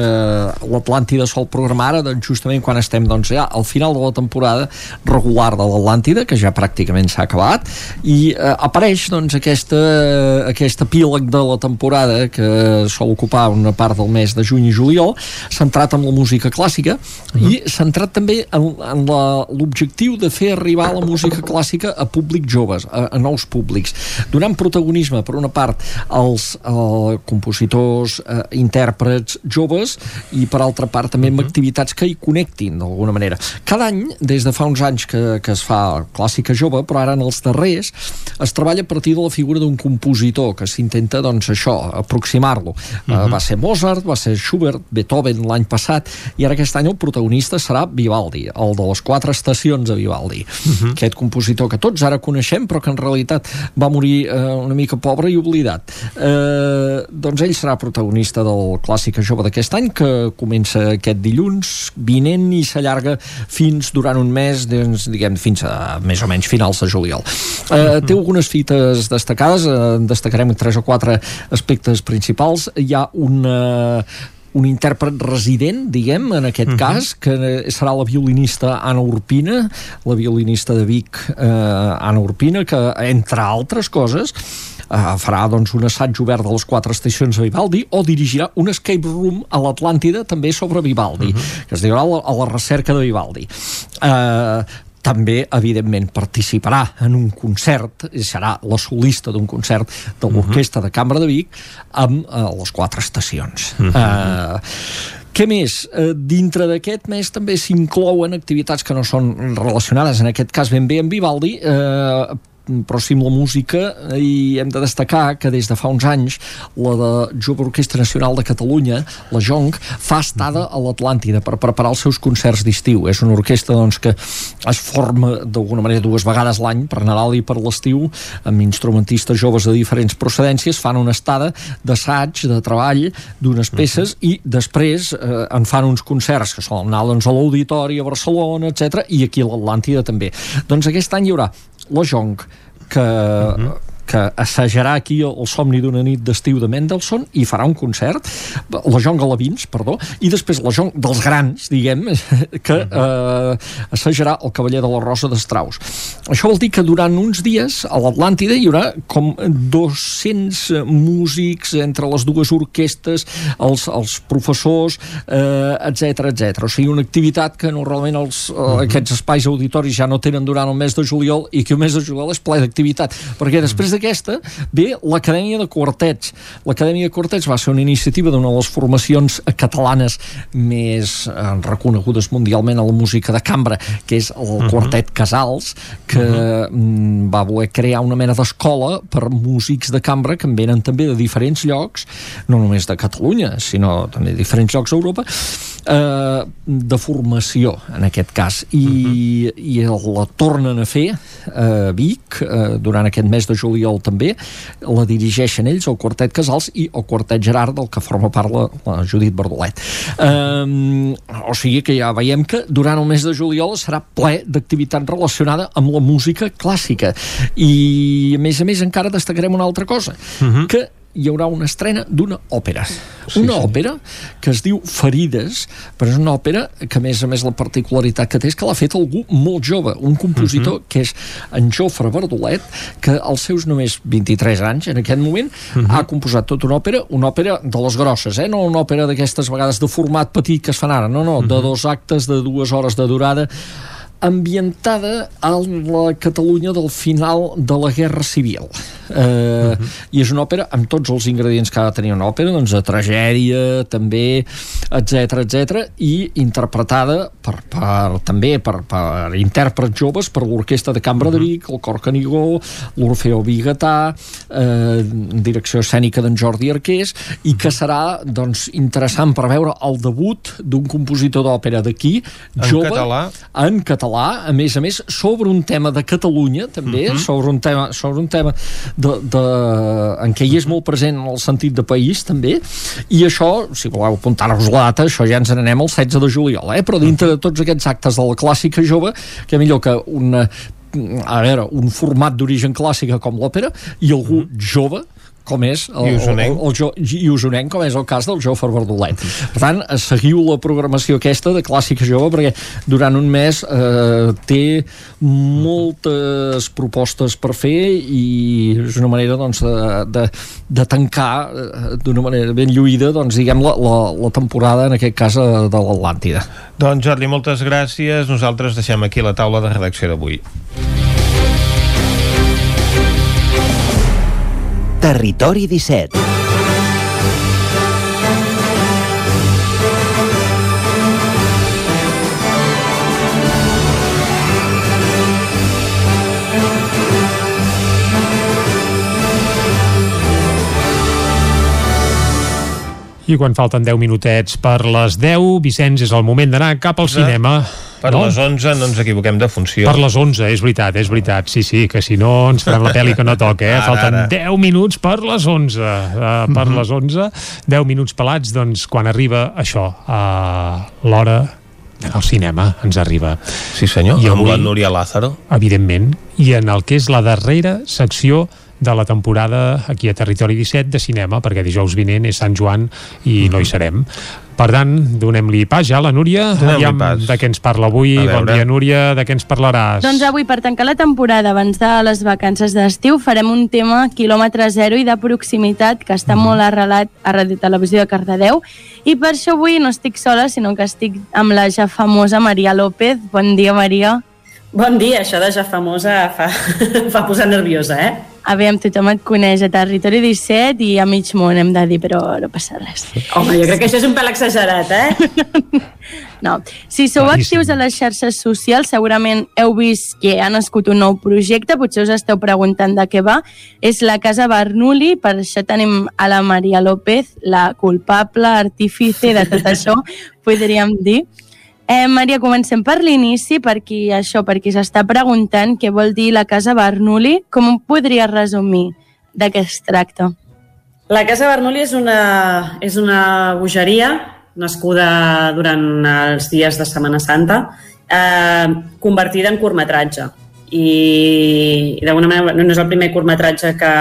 [SPEAKER 39] l'Atlàntida sol programar ara, doncs, justament quan estem doncs, ja al final de la temporada regular de l'Atlàntida, que ja pràcticament s'ha acabat, i eh, apareix doncs, aquesta, aquest epíleg de la temporada que sol ocupar una part del mes de juny i juliol, centrat en la música clàssica uh -huh. i centrat també en, en l'objectiu de fer arribar la música clàssica a públics joves, a, a nous públics, donant protagonisme, per una part, als eh, compositors, eh, intèrprets joves i, per altra part, també amb activitats que hi connectin, d'alguna manera. Cada any, des de fa uns anys que, que es fa clàssica jove, però ara en els darrers, es treballa a partir de la figura d'un compositor, que s'intenta, doncs, això, aproximar-lo. Uh -huh. va ser Mozart, va ser Schubert, Beethoven l'any passat, i ara aquest any el protagonista serà Vivaldi, el de les quatre estacions de Vivaldi. Uh -huh. Aquest compositor que tots ara coneixem, però que en realitat va morir eh, una mica pobre i oblidat. Eh, doncs ell serà protagonista del Clàssica Jove d'aquest any, que comença aquest dilluns vinent i s'allarga fins durant un mes, doncs, diguem, fins a més o menys finals de juliol. Eh, té algunes fites destacades, eh, destacarem tres o quatre aspectes principals. Hi ha una un intèrpret resident, diguem, en aquest uh -huh. cas, que serà la violinista Anna Urpina, la violinista de Vic, eh, Anna Urpina, que, entre altres coses, eh, farà doncs, un assaig obert de les quatre estacions de Vivaldi o dirigirà un escape room a l'Atlàntida també sobre Vivaldi, uh -huh. que es a la, a la recerca de Vivaldi. Eh, també, evidentment, participarà en un concert, serà la solista d'un concert de l'Orquestra de Cambra de Vic amb eh, les quatre estacions. Uh -huh. eh, què més? Eh, dintre d'aquest mes també s'inclouen activitats que no són relacionades, en aquest cas ben bé amb Vivaldi, eh, però sí amb la música i hem de destacar que des de fa uns anys la de Jove Orquestra Nacional de Catalunya, la JONC, fa estada a l'Atlàntida per preparar els seus concerts d'estiu. És una orquestra doncs, que es forma d'alguna manera dues vegades l'any, per Nadal i per l'estiu, amb instrumentistes joves de diferents procedències, fan una estada d'assaig, de treball d'unes peces i després eh, en fan uns concerts que solen anar doncs, a l'Auditori a Barcelona, etc i aquí a l'Atlàntida també. Doncs aquest any hi haurà la Jonc, que, uh -huh que assajarà aquí el somni d'una nit d'estiu de Mendelssohn i farà un concert, la John Galavins, perdó, i després la John dels grans, diguem, que eh, assajarà el Cavaller de la Rosa de Strauss. Això vol dir que durant uns dies a l'Atlàntida hi haurà com 200 músics entre les dues orquestes, els, els professors, eh, etc etc. O sigui, una activitat que normalment els, eh, aquests espais auditoris ja no tenen durant el mes de juliol i que el mes de juliol és ple d'activitat, perquè després d'aquesta ve l'Acadèmia de Quartets. L'Acadèmia de Quartets va ser una iniciativa d'una de les formacions catalanes més eh, reconegudes mundialment a la música de cambra, que és el uh -huh. Quartet Casals, que uh -huh. va voler crear una mena d'escola per músics de cambra que en venen també de diferents llocs, no només de Catalunya, sinó també de diferents llocs d'Europa, eh, de formació, en aquest cas. I, uh -huh. i la tornen a fer a Vic eh, durant aquest mes de juliol també. La dirigeixen ells, el Quartet Casals i el Quartet Gerard, del que forma part la, la Judit Bardolet. Eh, o sigui que ja veiem que durant el mes de juliol serà ple d'activitat relacionada amb la música clàssica. I, a més a més, encara destacarem una altra cosa, uh -huh. que hi haurà una estrena d'una òpera. Sí, una sí. òpera que es diu Ferides, però és una òpera que a més a més la particularitat que té és que l'ha fet algú molt jove, un compositor uh mhm. -huh. que és en Jofre Verdolet, que als seus només 23 anys, en aquest moment, uh mhm. -huh. ha composat tota una òpera, una òpera de les grosses, eh? no una òpera d'aquestes vegades de format petit que es fan ara, no, no, uh -huh. de mhm. dos actes de dues hores de durada, ambientada a la Catalunya del final de la Guerra Civil. Eh, uh -huh. I és una òpera amb tots els ingredients que ha de tenir una òpera, doncs de tragèdia, també, etc etc i interpretada per, per, també per, per intèrprets joves, per l'Orquestra de Cambra uh -huh. de Vic, el Cor Canigó, l'Orfeo Bigatà, eh, direcció escènica d'en Jordi Arqués, i que serà doncs, interessant per veure el debut d'un compositor d'òpera d'aquí, jove,
[SPEAKER 1] en català,
[SPEAKER 39] en català català, a més a més, sobre un tema de Catalunya, també, uh mhm. -huh. sobre un tema, sobre un tema de, de, en què hi és molt present en el sentit de país, també, i això, si voleu apuntar-vos la data, això ja ens n'anem el 16 de juliol, eh? però dintre de tots aquests actes de la clàssica jove, que millor que una a veure, un format d'origen clàssica com l'òpera i algú mhm. -huh. jove com és el, el, el, el, el, i usonenc, com és el cas del Jofre Verdolet. Per tant, seguiu la programació aquesta de Clàssica Jove, perquè durant un mes eh, té moltes propostes per fer i és una manera doncs, de, de, de tancar eh, d'una manera ben lluïda doncs, diguem, la, la, la temporada, en aquest cas, de, de l'Atlàntida.
[SPEAKER 1] Doncs Jordi, moltes gràcies. Nosaltres deixem aquí la taula de redacció d'avui.
[SPEAKER 27] Territori 17
[SPEAKER 2] I quan falten 10 minutets per les 10, Vicenç, és el moment d'anar cap al cinema.
[SPEAKER 1] Per no? les 11 no ens equivoquem de funció.
[SPEAKER 2] Per les 11, és veritat, és veritat. Sí, sí, que si no ens farem la pel·li que no toca, eh? Ara, Falten ara. 10 minuts per les 11. Uh, per mm -hmm. les 11, 10 minuts pelats, doncs quan arriba això, a uh, l'hora al cinema ens arriba.
[SPEAKER 1] Sí senyor, I amb avui, la Núria Lázaro.
[SPEAKER 2] Evidentment, i en el que és la darrera secció de la temporada aquí a Territori 17 de cinema, perquè dijous vinent és Sant Joan i no hi serem. Per tant, donem-li pas ja a la Núria. Aviam de què ens parla avui. Bon dia, Núria. De què ens parlaràs?
[SPEAKER 40] Doncs avui, per tancar la temporada abans de les vacances d'estiu, farem un tema quilòmetre zero i de proximitat que està mm. molt arrelat a Ràdio Televisió de Cardedeu. I per això avui no estic sola, sinó que estic amb la ja famosa Maria López. Bon dia, Maria.
[SPEAKER 41] Bon dia, això de ja famosa fa, fa posar nerviosa, eh?
[SPEAKER 40] Aviam, tothom et coneix a Territori 17 i a mig món hem de dir, però no passa res.
[SPEAKER 41] Home, jo crec que això és un pèl exagerat, eh?
[SPEAKER 40] no. Si sou Claríssim. actius a les xarxes socials, segurament heu vist que ha nascut un nou projecte, potser us esteu preguntant de què va. És la Casa Bernoulli, per això tenim a la Maria López, la culpable, artífice de tot això, podríem dir. Eh, Maria, comencem per l'inici, per qui això, per qui s'està preguntant què vol dir la Casa Bernoulli. Com ho podria resumir de què es tracta?
[SPEAKER 41] La Casa Bernoulli és una, és una bogeria nascuda durant els dies de Setmana Santa, eh, convertida en curtmetratge. I, i d'alguna manera no és el primer curtmetratge que,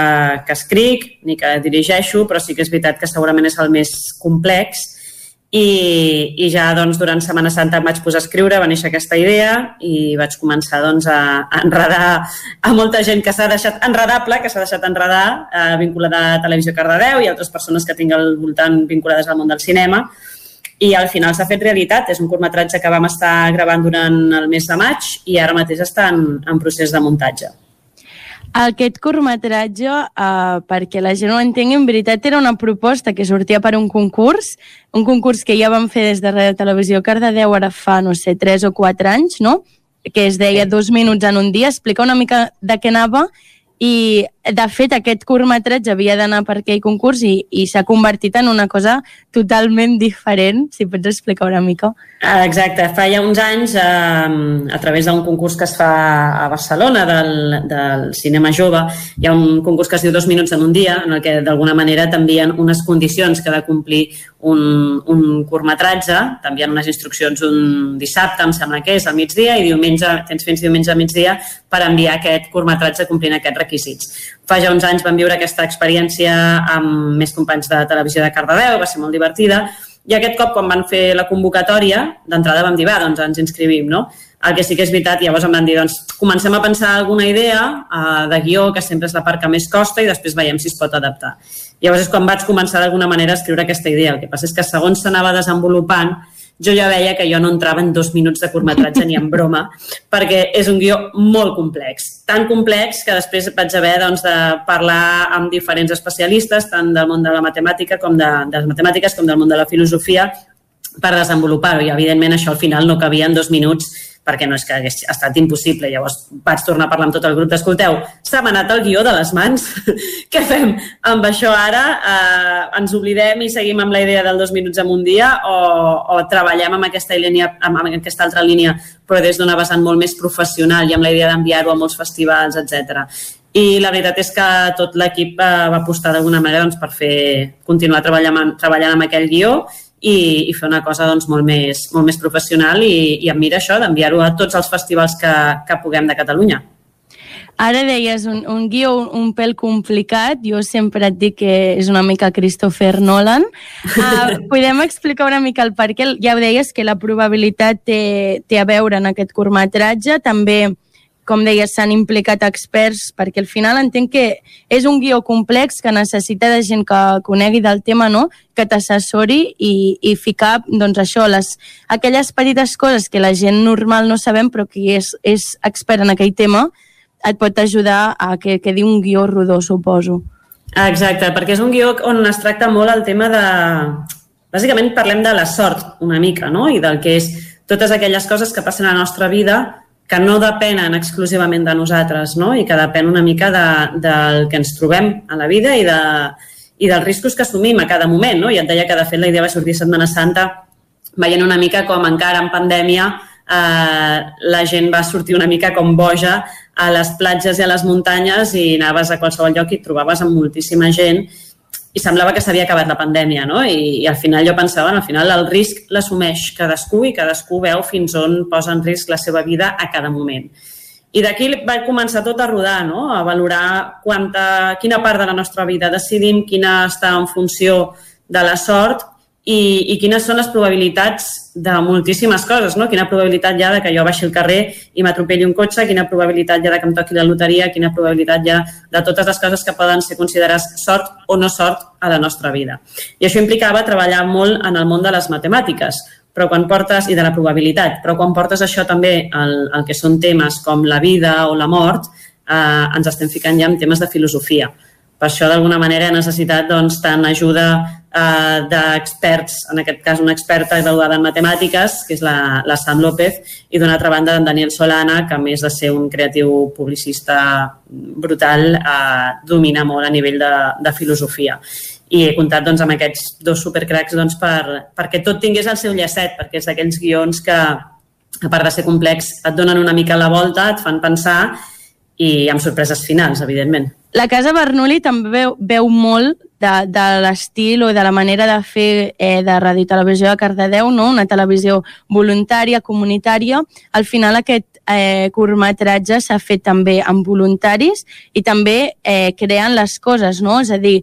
[SPEAKER 41] que escric ni que dirigeixo, però sí que és veritat que segurament és el més complex i, i ja doncs, durant Setmana Santa em vaig posar a escriure, va néixer aquesta idea i vaig començar doncs, a, enredar a molta gent que s'ha deixat enredable, que s'ha deixat enredar eh, vinculada a Televisió Cardedeu i altres persones que tinc al voltant vinculades al món del cinema i al final s'ha fet realitat. És un curtmetratge que vam estar gravant durant el mes de maig i ara mateix està en, en procés de muntatge.
[SPEAKER 40] Aquest curtmetratge, eh, perquè la gent ho entengui, en veritat era una proposta que sortia per un concurs, un concurs que ja vam fer des de Radio Televisió Cardedeu ara fa, no sé, 3 o 4 anys, no? que es deia dos minuts en un dia, explica una mica de què anava i de fet aquest curtmetratge havia d'anar per aquell concurs i, i s'ha convertit en una cosa totalment diferent, si pots explicar una mica.
[SPEAKER 41] Ah, exacte, fa ja uns anys eh, a través d'un concurs que es fa a Barcelona del, del cinema jove, hi ha un concurs que es diu Dos minuts en un dia, en el que d'alguna manera t'envien unes condicions que ha de complir un, un curtmetratge, t'envien unes instruccions un dissabte, em sembla que és, al migdia, i diumenge, tens fins diumenge a migdia per enviar aquest curtmetratge complint aquest requisit requisits. Fa ja uns anys vam viure aquesta experiència amb més companys de televisió de Cardedeu, va ser molt divertida, i aquest cop, quan van fer la convocatòria, d'entrada vam dir, va, doncs ens inscrivim, no? El que sí que és veritat, llavors em van dir, doncs comencem a pensar alguna idea uh, de guió, que sempre és la part que més costa, i després veiem si es pot adaptar. Llavors és quan vaig començar d'alguna manera a escriure aquesta idea. El que passa és que segons s'anava desenvolupant, jo ja veia que jo no entrava en dos minuts de curtmetratge ni en broma, perquè és un guió molt complex. Tan complex que després vaig haver doncs, de parlar amb diferents especialistes, tant del món de la matemàtica com de, de les matemàtiques com del món de la filosofia, per desenvolupar-ho. I, evidentment, això al final no cabia en dos minuts perquè no és que hagués estat impossible. Llavors vaig tornar a parlar amb tot el grup d'escolteu, s'ha anat el guió de les mans, què fem amb això ara? Eh, ens oblidem i seguim amb la idea del dos minuts en un dia o, o treballem amb aquesta, línia, amb aquesta altra línia però des d'una vessant molt més professional i amb la idea d'enviar-ho a molts festivals, etc. I la veritat és que tot l'equip eh, va apostar d'alguna manera doncs, per fer, continuar treballant, treballant amb aquell guió i, i fer una cosa doncs, molt, més, molt més professional i, i em mira això d'enviar-ho a tots els festivals que, que puguem de Catalunya.
[SPEAKER 40] Ara deies un, un guió un, un pèl complicat, jo sempre et dic que és una mica Christopher Nolan. Uh, podem explicar una mica el per què? Ja ho deies que la probabilitat té, té a veure en aquest curtmetratge, també com deies, s'han implicat experts, perquè al final entenc que és un guió complex que necessita de gent que conegui del tema, no? que t'assessori i, i ficar doncs, això, les, aquelles petites coses que la gent normal no sabem, però qui és, és expert en aquell tema, et pot ajudar a que quedi un guió rodó, suposo.
[SPEAKER 41] Exacte, perquè és un guió on es tracta molt el tema de... Bàsicament parlem de la sort una mica, no? I del que és totes aquelles coses que passen a la nostra vida que no depenen exclusivament de nosaltres no? i que depèn una mica de, del que ens trobem a la vida i, de, i dels riscos que assumim a cada moment. No? I et deia que, de fet, la idea va sortir Setmana Santa veient una mica com encara en pandèmia eh, la gent va sortir una mica com boja a les platges i a les muntanyes i anaves a qualsevol lloc i trobaves amb moltíssima gent i semblava que s'havia acabat la pandèmia, no? I, I al final jo pensava, al final el risc l'assumeix cadascú i cadascú veu fins on posa en risc la seva vida a cada moment. I d'aquí va començar tot a rodar, no? a valorar quanta, quina part de la nostra vida decidim, quina està en funció de la sort i, i quines són les probabilitats de moltíssimes coses, no? Quina probabilitat hi ha de que jo baixi al carrer i m'atropelli un cotxe, quina probabilitat hi ha de que em toqui la loteria, quina probabilitat hi ha de totes les coses que poden ser considerades sort o no sort a la nostra vida. I això implicava treballar molt en el món de les matemàtiques, però quan portes, i de la probabilitat, però quan portes això també al, al que són temes com la vida o la mort, eh, ens estem ficant ja en temes de filosofia. Per això, d'alguna manera, he necessitat doncs, tant ajuda eh, d'experts, en aquest cas una experta graduada en matemàtiques, que és la, la Sam López, i d'una altra banda en Daniel Solana, que a més de ser un creatiu publicista brutal, eh, domina molt a nivell de, de filosofia. I he comptat doncs, amb aquests dos supercracs doncs, per, perquè tot tingués el seu llacet, perquè és d'aquells guions que, a part de ser complex, et donen una mica la volta, et fan pensar i amb sorpreses finals, evidentment.
[SPEAKER 40] La Casa Bernoulli també veu, veu molt de, de l'estil o de la manera de fer eh, de Ràdio Televisió de Cardedeu, no? una televisió voluntària, comunitària. Al final aquest eh, curtmetratge s'ha fet també amb voluntaris i també eh, creant les coses, no? És a dir,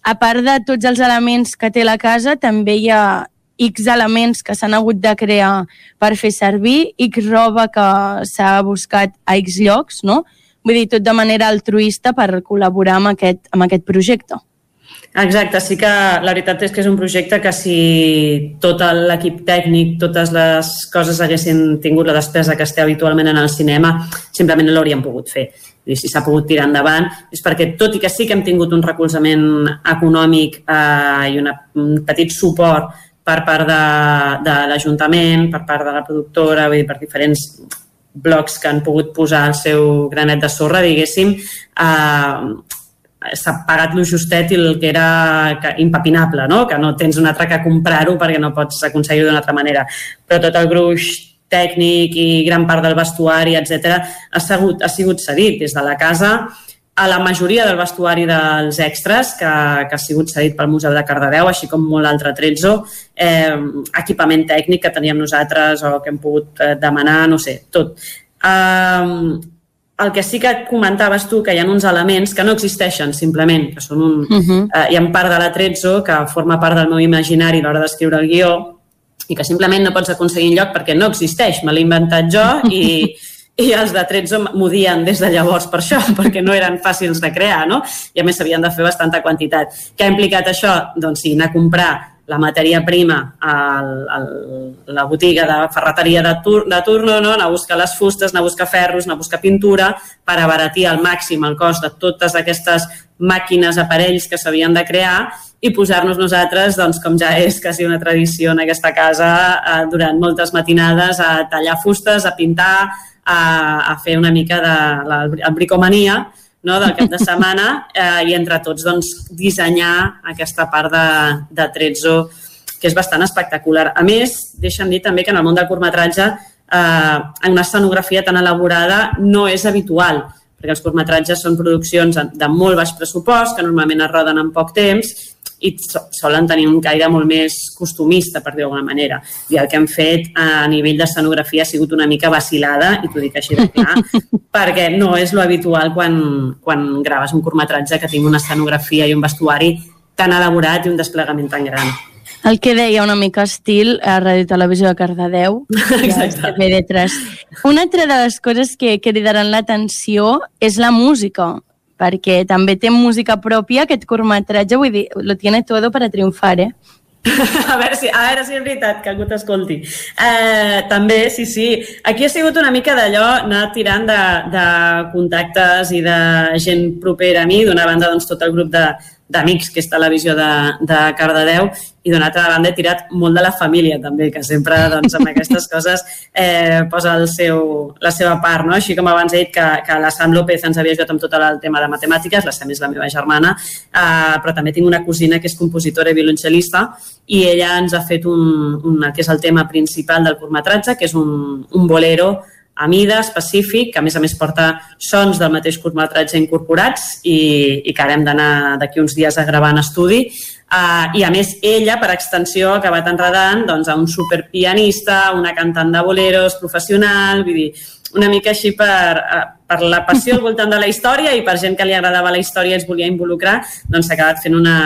[SPEAKER 40] a part de tots els elements que té la casa, també hi ha X elements que s'han hagut de crear per fer servir, X roba que s'ha buscat a X llocs, no? Vull dir, tot de manera altruista per col·laborar amb aquest, amb aquest projecte.
[SPEAKER 41] Exacte, sí que la veritat és que és un projecte que si tot l'equip tècnic, totes les coses haguessin tingut la despesa que es té habitualment en el cinema, simplement no l'hauríem pogut fer. I si s'ha pogut tirar endavant és perquè, tot i que sí que hem tingut un recolzament econòmic eh, i una, un petit suport per part de, de l'Ajuntament, per part de la productora, vull dir, per diferents blocs que han pogut posar el seu granet de sorra, diguéssim, eh, s'ha pagat lo justet i el que era impapinable, no? que no tens un altre que comprar-ho perquè no pots aconseguir-ho d'una altra manera. Però tot el gruix tècnic i gran part del vestuari, etc ha, sigut, ha sigut cedit des de la casa a la majoria del vestuari dels extras que, que ha sigut cedit pel Museu de Cardedeu, així com molt altre trezzo, eh, equipament tècnic que teníem nosaltres o que hem pogut eh, demanar, no sé, tot. Eh, el que sí que comentaves tu, que hi ha uns elements que no existeixen, simplement, que són un... Uh -huh. eh, hi ha part de la Trezzo que forma part del meu imaginari a l'hora d'escriure el guió i que simplement no pots aconseguir lloc perquè no existeix, me l'he inventat jo i, i els de Trezzo m'odien des de llavors per això, perquè no eren fàcils de crear, no? I a més s'havien de fer bastanta quantitat. Què ha implicat això? Doncs sí, anar a comprar la matèria prima a la botiga de ferreteria de, tur de turno, no? anar a buscar les fustes, anar a buscar ferros, anar a buscar pintura, per abaratir al màxim el cost de totes aquestes màquines, aparells que s'havien de crear i posar-nos nosaltres, doncs, com ja és quasi una tradició en aquesta casa, eh, durant moltes matinades a tallar fustes, a pintar, a, a fer una mica de la, la bricomania, no, del cap de setmana eh, i entre tots doncs, dissenyar aquesta part de, de Trezzo que és bastant espectacular. A més, deixa'm dir també que en el món del curtmetratge eh, una escenografia tan elaborada no és habitual, perquè els curtmetratges són produccions de molt baix pressupost, que normalment es roden en poc temps i solen tenir un caire molt més costumista, per dir d'alguna manera. I el que hem fet a nivell d'escenografia ha sigut una mica vacilada, i t'ho dic així de clar, perquè no és lo habitual quan, quan graves un curtmetratge que tingui una escenografia i un vestuari tan elaborat i un desplegament tan gran.
[SPEAKER 40] El que deia una mica estil a Ràdio Televisió de Cardedeu.
[SPEAKER 41] Exacte.
[SPEAKER 40] TV3. Una altra de les coses que cridaran l'atenció és la música perquè també té música pròpia, aquest curtmetratge, vull dir, lo tiene todo para triunfar, eh?
[SPEAKER 41] a veure si, a veure si és veritat que algú t'escolti. Eh, també, sí, sí. Aquí ha sigut una mica d'allò, anar tirant de, de contactes i de gent propera a mi. D'una banda, doncs, tot el grup de, d'amics que és televisió de, de Cardedeu i d'una altra banda he tirat molt de la família també, que sempre doncs, amb aquestes coses eh, posa el seu, la seva part, no? així com abans he dit que, que la Sam López ens havia ajudat amb tot el tema de matemàtiques, la Sam és la meva germana, eh, però també tinc una cosina que és compositora i violoncel·lista i ella ens ha fet un, un, que és el tema principal del curtmetratge, que és un, un bolero a mida específic, que a més a més porta sons del mateix curtmetratge incorporats i, i que ara hem d'anar d'aquí uns dies a gravar en estudi. Uh, I a més, ella, per extensió, ha acabat enredant doncs, a un superpianista, una cantant de boleros professional, vull dir, una mica així per, uh, per la passió al voltant de la història i per gent que li agradava la història i es volia involucrar, doncs s'ha acabat fent una,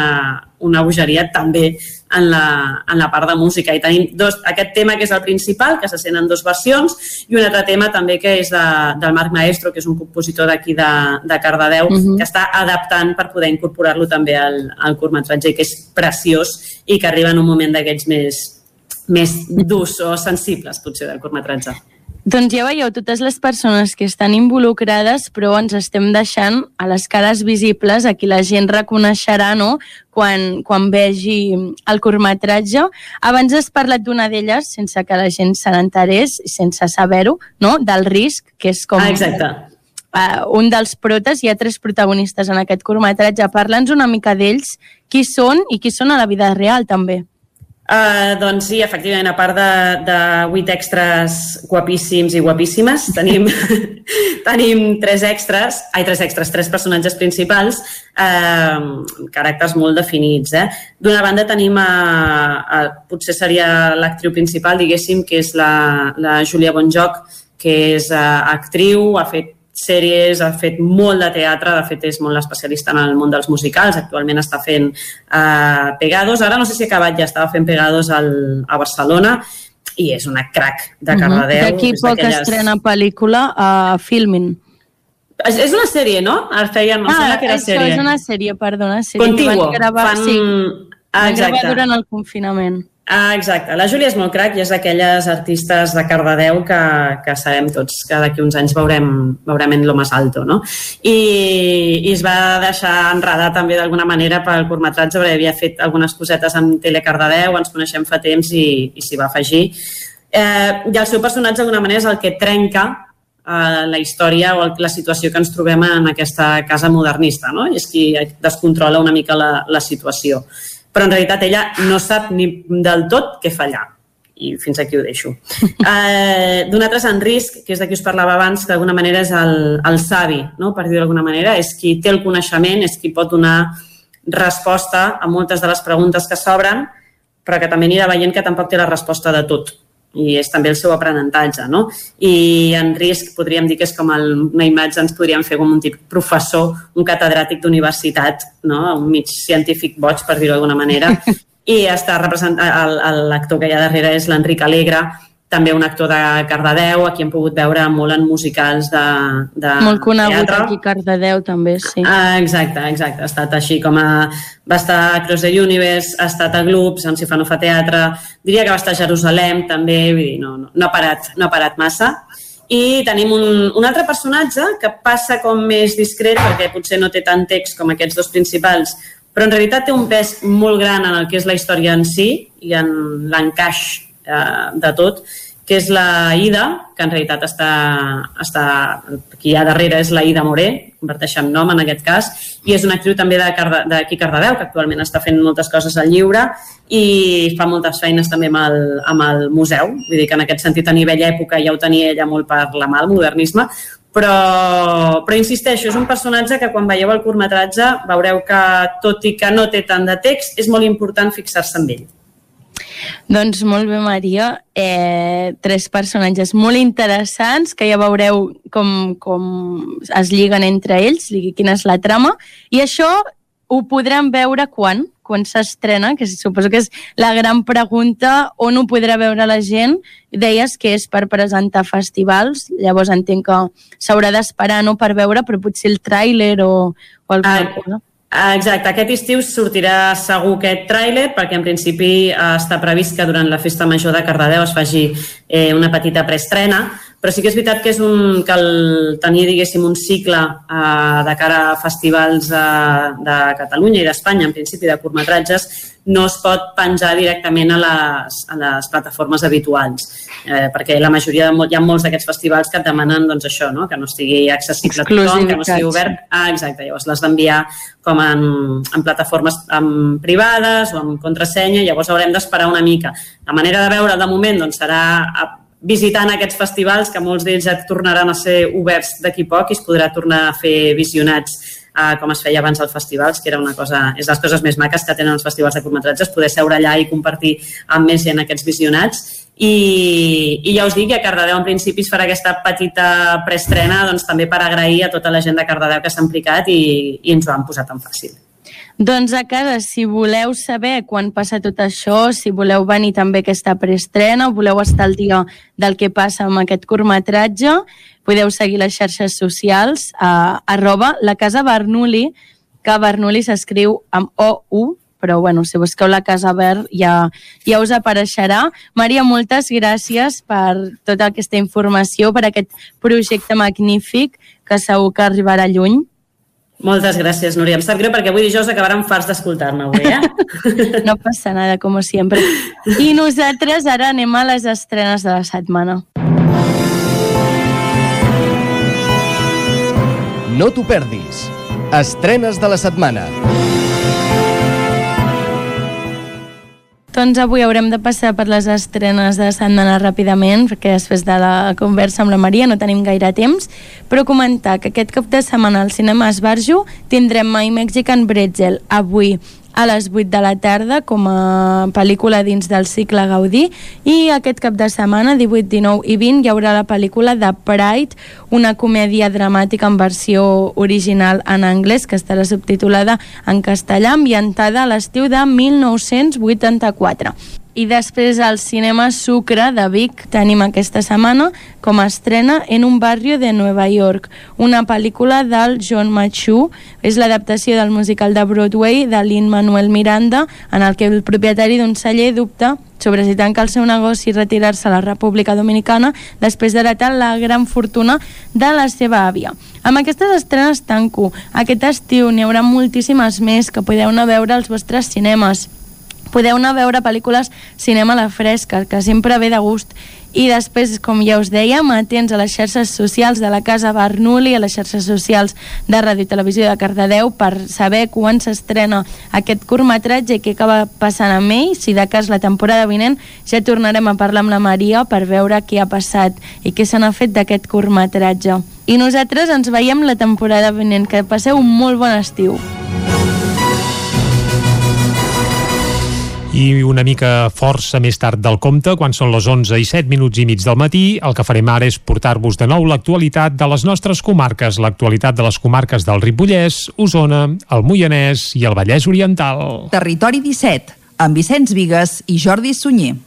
[SPEAKER 41] una bogeria també en la, en la part de música. I tenim dos, aquest tema que és el principal, que se sent en dues versions, i un altre tema també que és de, del Marc Maestro, que és un compositor d'aquí de, de Cardedeu, uh -huh. que està adaptant per poder incorporar-lo també al, al curtmetratge, que és preciós i que arriba en un moment d'aquells més, més durs o sensibles, potser, del curtmetratge.
[SPEAKER 40] Doncs ja veieu, totes les persones que estan involucrades, però ens estem deixant a les cares visibles, a qui la gent reconeixerà no? quan, quan vegi el curtmetratge. Abans has parlat d'una d'elles, sense que la gent se n'enterés, sense saber-ho, no? del risc, que és com...
[SPEAKER 41] Ah, exacte.
[SPEAKER 40] Uh, un dels protes, hi ha tres protagonistes en aquest curtmetratge. Parla'ns una mica d'ells, qui són i qui són a la vida real, també.
[SPEAKER 41] Uh, doncs sí, efectivament, a part de, de 8 extras guapíssims i guapíssimes, tenim, tenim tres extras, ai, tres extras, tres personatges principals, uh, caràcters molt definits. Eh? D'una banda tenim, a, a, potser seria l'actriu principal, diguéssim, que és la, la Júlia Bonjoc, que és uh, actriu, ha fet sèries, ha fet molt de teatre, de fet és molt especialista en el món dels musicals, actualment està fent eh, Pegados, ara no sé si ha acabat, ja estava fent Pegados al, a Barcelona, i és una crack de. Cardedeu. Uh -huh.
[SPEAKER 40] D'aquí poc estrena pel·lícula a uh, Filmin.
[SPEAKER 41] És, és una sèrie, no? Ara feien,
[SPEAKER 40] ah,
[SPEAKER 41] que era
[SPEAKER 40] això
[SPEAKER 41] sèrie.
[SPEAKER 40] és una sèrie, perdona. Sèrie
[SPEAKER 41] Contiguo.
[SPEAKER 40] Van gravar,
[SPEAKER 41] Fan...
[SPEAKER 40] sí,
[SPEAKER 41] ah, exacte.
[SPEAKER 40] gravar durant el confinament.
[SPEAKER 41] Ah, exacte. La Júlia és molt crac i és d'aquelles artistes de Cardedeu que, que sabem tots que d'aquí uns anys veurem, veurem en lo más alto, no? I, I es va deixar enredar també d'alguna manera pel curtmetratge, perquè havia fet algunes cosetes amb Tele Cardedeu, ens coneixem fa temps i, i s'hi va afegir. Eh, I el seu personatge, d'alguna manera, és el que trenca eh, la història o la situació que ens trobem en aquesta casa modernista, no? I és qui descontrola una mica la, la situació però en realitat ella no sap ni del tot què fallar i fins aquí ho deixo. Eh, D'un altre en risc, que és de qui us parlava abans, que d'alguna manera és el, el savi, no? per dir d'alguna manera, és qui té el coneixement, és qui pot donar resposta a moltes de les preguntes que s'obren, però que també anirà veient que tampoc té la resposta de tot. I és també el seu aprenentatge, no? I en risc podríem dir que és com el, una imatge ens podríem fer com un tip professor, un catedràtic d'universitat, no? un mig científic boig, per dir-ho d'alguna manera, i està representant, l'actor que hi ha darrere és l'Enric Alegre, també un actor de Cardedeu, a qui hem pogut veure molt en musicals de, de
[SPEAKER 40] Molt conegut
[SPEAKER 41] teatre.
[SPEAKER 40] aquí Cardedeu, també, sí.
[SPEAKER 41] Ah, exacte, exacte. Ha estat així com a... Va estar a Cross the Universe, ha estat a Gloops, en Si fa no fa teatre, diria que va estar a Jerusalem també, vull dir, no, no, no, ha, parat, no ha parat massa. I tenim un, un altre personatge que passa com més discret perquè potser no té tant text com aquests dos principals, però en realitat té un pes molt gran en el que és la història en si i en l'encaix eh, de tot, que és la Ida, que en realitat està, està qui hi ha darrere és la Ida Moré, converteix en nom en aquest cas, i és una actriu també d'aquí Cardedeu, que actualment està fent moltes coses al lliure i fa moltes feines també amb el, amb el museu, vull dir que en aquest sentit a nivell època ja ho tenia ella molt per la mà, el modernisme, però, però insisteixo, és un personatge que quan veieu el curtmetratge veureu que tot i que no té tant de text, és molt important fixar-se en ell.
[SPEAKER 40] Doncs molt bé, Maria. Eh, tres personatges molt interessants que ja veureu com, com es lliguen entre ells, quina és la trama. I això ho podrem veure quan? Quan s'estrena, que suposo que és la gran pregunta, on ho podrà veure la gent? Deies que és per presentar festivals, llavors entenc que s'haurà d'esperar no per veure, però potser el tràiler o, o alguna
[SPEAKER 41] ah, cosa. Exacte, aquest estiu sortirà segur aquest tràiler perquè en principi eh, està previst que durant la festa major de Cardedeu es faci eh, una petita preestrena, però sí que és veritat que és un, que el, tenia, diguéssim, un cicle eh, de cara a festivals eh, de Catalunya i d'Espanya, en principi de curtmetratges, no es pot penjar directament a les, a les plataformes habituals, eh, perquè la majoria, de, hi ha molts d'aquests festivals que et demanen doncs, això, no? que no estigui accessible a tothom, que no estigui obert. Ah, exacte, llavors l'has d'enviar com en, en plataformes en privades o amb contrasenya, llavors haurem d'esperar una mica. La manera de veure de moment doncs, serà visitant aquests festivals, que molts d'ells ja tornaran a ser oberts d'aquí poc i es podrà tornar a fer visionats uh, com es feia abans als festivals, que era una cosa, és les coses més maques que tenen els festivals de curtmetratges, poder seure allà i compartir amb més gent aquests visionats. I, i ja us dic a Cardedeu en principi es farà aquesta petita preestrena doncs, també per agrair a tota la gent de Cardedeu que s'ha implicat i, i ens ho han posat tan fàcil.
[SPEAKER 40] Doncs a casa, si voleu saber quan passa tot això, si voleu venir també aquesta preestrena o voleu estar al dia del que passa amb aquest curtmetratge, podeu seguir les xarxes socials a arroba la Casa Bernoulli, que Bernoulli s'escriu amb O-U, però bueno, si busqueu la Casa Verd ja, ja us apareixerà. Maria, moltes gràcies per tota aquesta informació, per aquest projecte magnífic que segur que arribarà lluny.
[SPEAKER 41] Moltes gràcies, Núria. Em sap greu perquè avui dijous acabaran farts d'escoltar-me avui, eh?
[SPEAKER 40] no passa nada, com sempre. I nosaltres ara anem a les estrenes de la setmana.
[SPEAKER 42] No t'ho perdis. Estrenes de la setmana.
[SPEAKER 40] Doncs avui haurem de passar per les estrenes de setmana ràpidament, perquè després de la conversa amb la Maria no tenim gaire temps, però comentar que aquest cap de setmana al cinema Esbarjo tindrem My Mexican Bretzel avui a les 8 de la tarda com a pel·lícula dins del cicle Gaudí i aquest cap de setmana, 18, 19 i 20, hi haurà la pel·lícula de Pride, una comèdia dramàtica en versió original en anglès que estarà subtitulada en castellà ambientada a l'estiu de 1984. I després al cinema Sucre de Vic tenim aquesta setmana com a estrena En un barrio de Nueva York, una pel·lícula del John Machu. És l'adaptació del musical de Broadway de Lin-Manuel Miranda, en el que el propietari d'un celler dubta sobre si tancar el seu negoci i retirar-se a la República Dominicana després d'heretar la gran fortuna de la seva àvia. Amb aquestes estrenes tanco. Aquest estiu n'hi haurà moltíssimes més que podeu anar a veure als vostres cinemes podeu anar a veure pel·lícules cinema a la fresca, que sempre ve de gust. I després, com ja us dèiem, atents a les xarxes socials de la Casa Bernoulli, a les xarxes socials de Ràdio i Televisió de Cardedeu, per saber quan s'estrena aquest curtmetratge i què acaba passant amb ell. Si de cas la temporada vinent ja tornarem a parlar amb la Maria per veure què ha passat i què se n'ha fet d'aquest curtmetratge. I nosaltres ens veiem la temporada vinent. Que passeu un molt bon estiu.
[SPEAKER 2] I una mica força més tard del compte, quan són les 11 i 7 minuts i mig del matí, el que farem ara és portar-vos de nou l'actualitat de les nostres comarques, l'actualitat de les comarques del Ripollès, Osona, el Moianès i el Vallès Oriental.
[SPEAKER 43] Territori 17, amb Vicenç Vigues i Jordi Sunyer.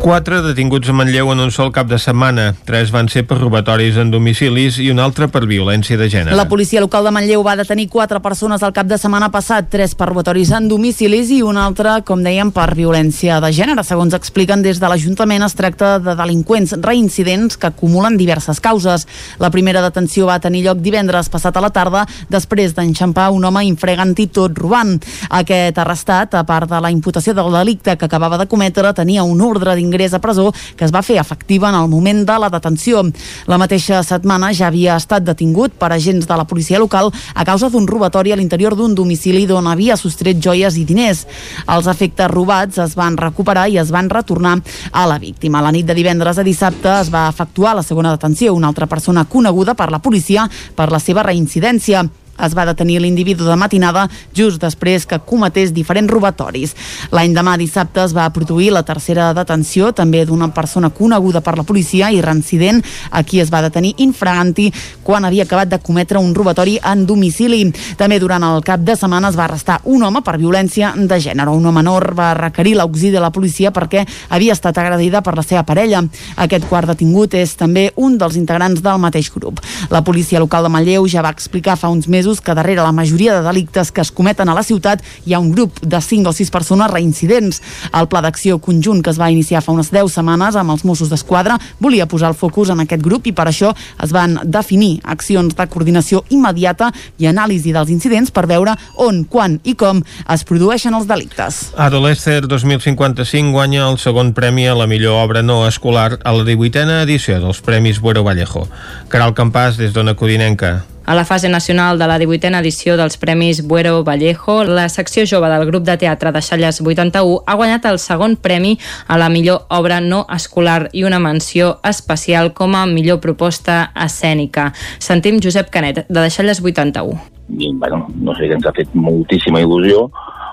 [SPEAKER 1] Quatre detinguts a Manlleu en un sol cap de setmana. Tres van ser per robatoris en domicilis i un altre per violència de gènere.
[SPEAKER 3] La policia local de Manlleu va detenir quatre persones el cap de setmana passat, tres per robatoris en domicilis i un altre, com dèiem, per violència de gènere. Segons expliquen des de l'Ajuntament, es tracta de delinqüents reincidents que acumulen diverses causes. La primera detenció va tenir lloc divendres passat a la tarda després d'enxampar un home infregant-hi tot robant. Aquest arrestat, a part de la imputació del delicte que acabava de cometre, tenia un ordre d'ingrés ingrés a presó que es va fer efectiva en el moment de la detenció. La mateixa setmana ja havia estat detingut per agents de la policia local a causa d'un robatori a l'interior d'un domicili d'on havia sostret joies i diners. Els efectes robats es van recuperar i es van retornar a la víctima. La nit de divendres a dissabte es va efectuar la segona detenció, una altra persona coneguda per la policia per la seva reincidència es va detenir l'individu de matinada just després que cometés diferents robatoris. L'any demà dissabte es va produir la tercera detenció també d'una persona coneguda per la policia i reincident a qui es va detenir infraganti quan havia acabat de cometre un robatori en domicili. També durant el cap de setmana es va arrestar un home per violència de gènere. Un home menor va requerir l'auxili de la policia perquè havia estat agredida per la seva parella. Aquest quart detingut és també un dels integrants del mateix grup. La policia local de Manlleu ja va explicar fa uns mesos mesos que darrere la majoria de delictes que es cometen a la ciutat hi ha un grup de 5 o 6 persones reincidents. El pla d'acció conjunt que es va iniciar fa unes 10 setmanes amb els Mossos d'Esquadra volia posar el focus en aquest grup i per això es van definir accions de coordinació immediata i anàlisi dels incidents per veure on, quan i com es produeixen els delictes.
[SPEAKER 1] Adolescer 2055 guanya el segon premi a la millor obra no escolar a la 18a edició dels Premis Buero Vallejo. Caral Campàs, des d'Ona Codinenca.
[SPEAKER 16] A la fase nacional de la 18a edició dels Premis Buero Vallejo, la secció jove del grup de teatre de Xalles 81 ha guanyat el segon premi a la millor obra no escolar i una menció especial com a millor proposta escènica. Sentim Josep Canet, de Deixalles 81.
[SPEAKER 44] I, bueno, no sé, ens ha fet moltíssima il·lusió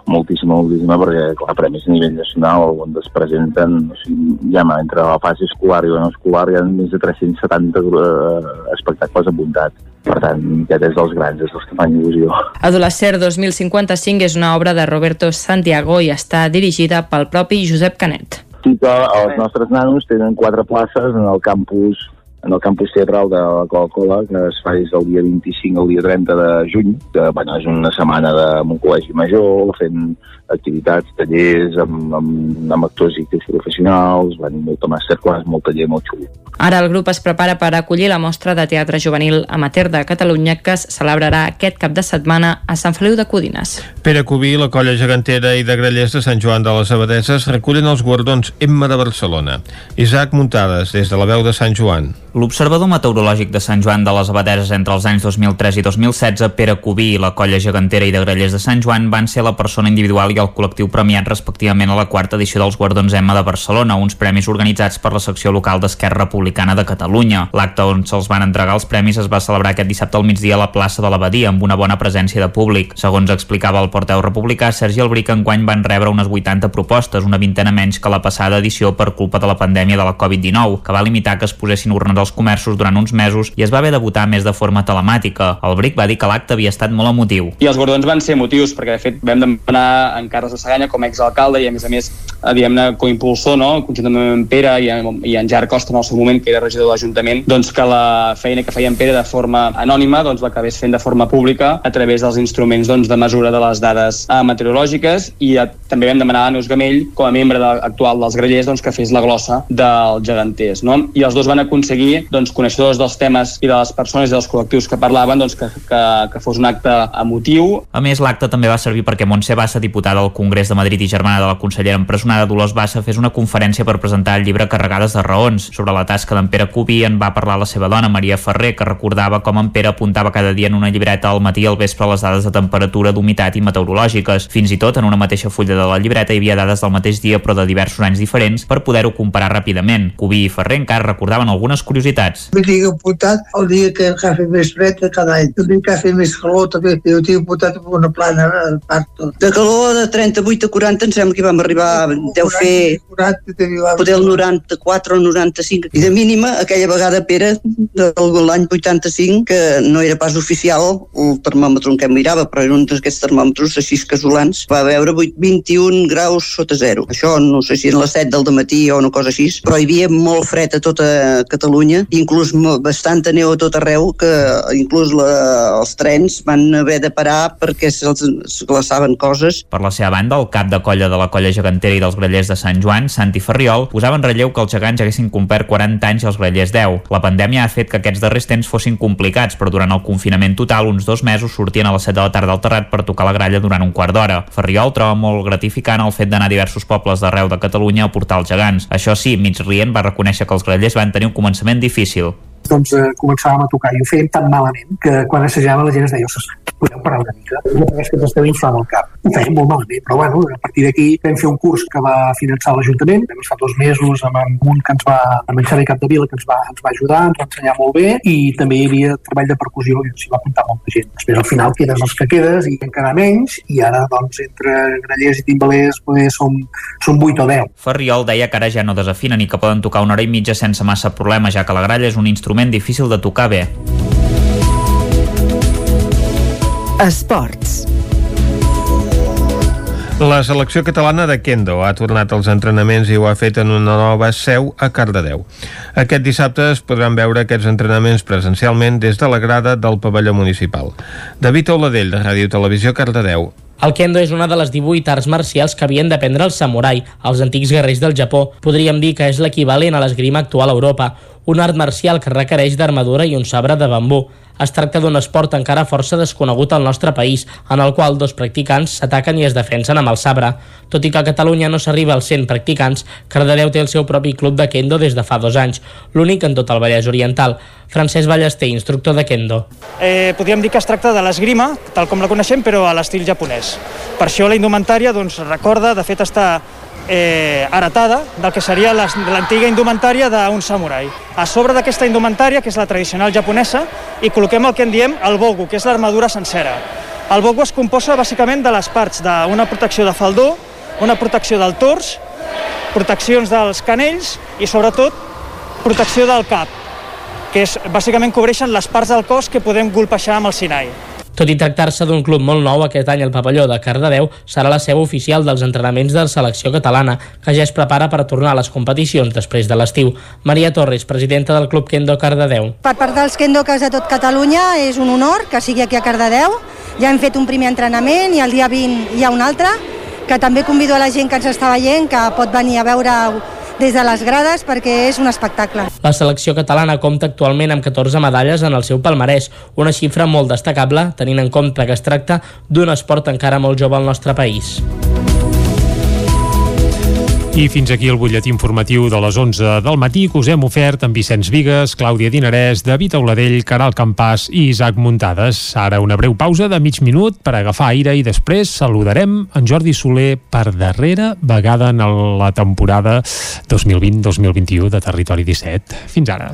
[SPEAKER 44] moltíssima, moltíssima, perquè clar, premis a nivell nacional on es presenten, o sigui, ja entre la fase escolar i la no escolar hi ha més de 370 eh, espectacles apuntats. Per tant, aquest és dels grans, és dels que fan il·lusió.
[SPEAKER 16] Adolescer 2055 és una obra de Roberto Santiago i està dirigida pel propi Josep Canet.
[SPEAKER 44] Sí que els nostres nanos tenen quatre places en el campus en el campus teatral de la Coca-Cola, que es fa des del dia 25 al dia 30 de juny, que bueno, és una setmana de, amb un col·legi major, fent activitats, tallers amb, amb, amb actors i actors professionals, van molta masterclass, molt taller, molt xulo.
[SPEAKER 16] Ara el grup es prepara per acollir la mostra de teatre juvenil amateur de Catalunya que es celebrarà aquest cap de setmana a Sant Feliu de Codines.
[SPEAKER 1] Pere Cubí, la colla gegantera i de Grallers de Sant Joan de les Abadeses recullen els guardons Emma de Barcelona. Isaac Muntades, des de la veu de Sant Joan.
[SPEAKER 6] L'observador meteorològic de Sant Joan de les Abadeses entre els anys 2003 i 2016, Pere Cubí i la colla gegantera i de Grallers de Sant Joan van ser la persona individual i el col·lectiu premiat respectivament a la quarta edició dels Guardons Emma de Barcelona, uns premis organitzats per la secció local d'Esquerra Republicana de Catalunya. L'acte on se'ls van entregar els premis es va celebrar aquest dissabte al migdia a la plaça de l'Abadia amb una bona presència de públic. Segons explicava el porteu republicà, Sergi Albric enguany van rebre unes 80 propostes, una vintena menys que la passada edició per culpa de la pandèmia de la Covid-19, que va limitar que es posessin urnes als comerços durant uns mesos i es va haver de votar més de forma telemàtica. El Bric va dir que l'acte havia estat molt emotiu.
[SPEAKER 45] I els guardons van ser motius perquè de fet vam demanar en Carles de Saganya com a exalcalde i a més a més eh, diguem-ne coimpulsor no? conjuntament amb Pere i en, i en Jar Costa en el seu moment que era regidor de l'Ajuntament doncs que la feina que feia en Pere de forma anònima doncs l'acabés fent de forma pública a través dels instruments doncs, de mesura de les dades eh, meteorològiques i eh, també vam demanar a Neus Gamell com a membre de, actual dels Grellers doncs, que fes la glossa dels geganters no? i els dos van aconseguir doncs, coneixedors dels temes i de les persones i dels col·lectius que parlaven doncs, que, que, que fos un acte emotiu.
[SPEAKER 6] A més, l'acte també va servir perquè Montse Bassa, diputada al Congrés de Madrid i germana de la consellera empresonada Dolors Bassa, fes una conferència per presentar el llibre Carregades de raons. Sobre la tasca d'en Pere Cubí en va parlar la seva dona, Maria Ferrer, que recordava com en Pere apuntava cada dia en una llibreta al matí i al vespre les dades de temperatura, d'humitat i meteorològiques. Fins i tot en una mateixa fulla de la llibreta hi havia dades del mateix dia però de diversos anys diferents per poder-ho comparar ràpidament. Cubí i Ferrer encara recordaven algunes curiositats curiositats.
[SPEAKER 46] Jo tinc apuntat el dia que ha fet més fred de cada any. El dia que ha fet més calor també. Jo tinc apuntat una plana a part tot.
[SPEAKER 47] De calor de 38 a 40 em sembla que hi vam arribar, deu fer
[SPEAKER 46] 40,
[SPEAKER 47] poder el 94 o 95. I de mínima, aquella vegada, Pere, de l'any 85, que no era pas oficial el termòmetre en què mirava, però era un d'aquests termòmetres així casolans, va veure 21 graus sota zero. Això no sé si eren les 7 del matí o una cosa així, però hi havia molt fred a tota Catalunya, inclús bastanta neu a tot arreu, que inclús la, els trens van haver de parar perquè se'ls glaçaven coses.
[SPEAKER 6] Per la seva banda, el cap de colla de la colla gegantera i dels grellers de Sant Joan, Santi Ferriol, posava en relleu que els gegants haguessin complert 40 anys i els grellers 10. La pandèmia ha fet que aquests darrers temps fossin complicats, però durant el confinament total, uns dos mesos sortien a les 7 de la tarda al terrat per tocar la gralla durant un quart d'hora. Ferriol troba molt gratificant el fet d'anar a diversos pobles d'arreu de Catalunya a portar els gegants. Això sí, mig rient va reconèixer que els grellers van tenir un començament difícil.
[SPEAKER 45] Doncs eh, començàvem a tocar i ho fèiem tan malament que quan assajàvem la gent es deia podeu parar una mica, és que ens inflant el cap. Ho fèiem molt malament, però bueno, a partir d'aquí vam fer un curs que va finançar l'Ajuntament, vam estar dos mesos amb un que ens va, amb en Xavi Capdevila, que ens va, ens va ajudar, ens va ensenyar molt bé, i també hi havia treball de percussió i s'hi va apuntar molta gent. Després al final quedes els que quedes i encara menys, i ara doncs entre grallers i timbalers poder som, som 8 o 10.
[SPEAKER 6] Ferriol deia que ara ja no desafinen i que poden tocar una hora i mitja sense massa problema, ja que la gralla és un instrument difícil de tocar bé.
[SPEAKER 48] Esports.
[SPEAKER 1] La selecció catalana de Kendo ha tornat als entrenaments i ho ha fet en una nova seu a Cardedeu. Aquest dissabte es podran veure aquests entrenaments presencialment des de la grada del pavelló municipal. David Oladell, de Ràdio Televisió, Cardedeu.
[SPEAKER 14] El kendo és una de les 18 arts marcials que havien d'aprendre els samurai, els antics guerrers del Japó. Podríem dir que és l'equivalent a l'esgrima actual a Europa, un art marcial que requereix d'armadura i un sabre de bambú. Es tracta d'un esport encara força desconegut al nostre país, en el qual dos practicants s'ataquen i es defensen amb el sabre. Tot i que a Catalunya no s'arriba als 100 practicants, Cardedeu té el seu propi club de kendo des de fa dos anys, l'únic en tot el Vallès Oriental. Francesc Ballester, instructor de kendo.
[SPEAKER 49] Eh, podríem dir que es tracta de l'esgrima, tal com la coneixem, però a l'estil japonès. Per això la indumentària doncs, recorda, de fet està eh, heretada del que seria l'antiga indumentària d'un samurai. A sobre d'aquesta indumentària, que és la tradicional japonesa, hi col·loquem el que en diem el bogu, que és l'armadura sencera. El bogu es composa bàsicament de les parts d'una protecció de faldó, una protecció del tors, proteccions dels canells i, sobretot, protecció del cap, que és, bàsicament cobreixen les parts del cos que podem golpejar amb el sinai.
[SPEAKER 14] Tot i tractar-se d'un club molt nou, aquest any el pavelló de Cardedeu serà la seu oficial dels entrenaments de la selecció catalana, que ja es prepara per tornar a les competicions després de l'estiu. Maria Torres, presidenta del Club Kendo Cardedeu.
[SPEAKER 31] Per part dels Kendokers de tot Catalunya és un honor que sigui aquí a Cardedeu. Ja hem fet un primer entrenament i el dia 20 hi ha un altre, que també convido a la gent que ens està veient que pot venir a veure des de les grades perquè és un espectacle.
[SPEAKER 14] La selecció catalana compta actualment amb 14 medalles en el seu palmarès, una xifra molt destacable tenint en compte que es tracta d'un esport encara molt jove al nostre país.
[SPEAKER 2] I fins aquí el butlletí informatiu de les 11 del matí que us hem ofert amb Vicenç Vigues, Clàudia Dinarès, David Auladell, Caral Campàs i Isaac Muntades. Ara una breu pausa de mig minut per agafar aire i després saludarem en Jordi Soler per darrera vegada en la temporada 2020-2021 de Territori 17. Fins ara.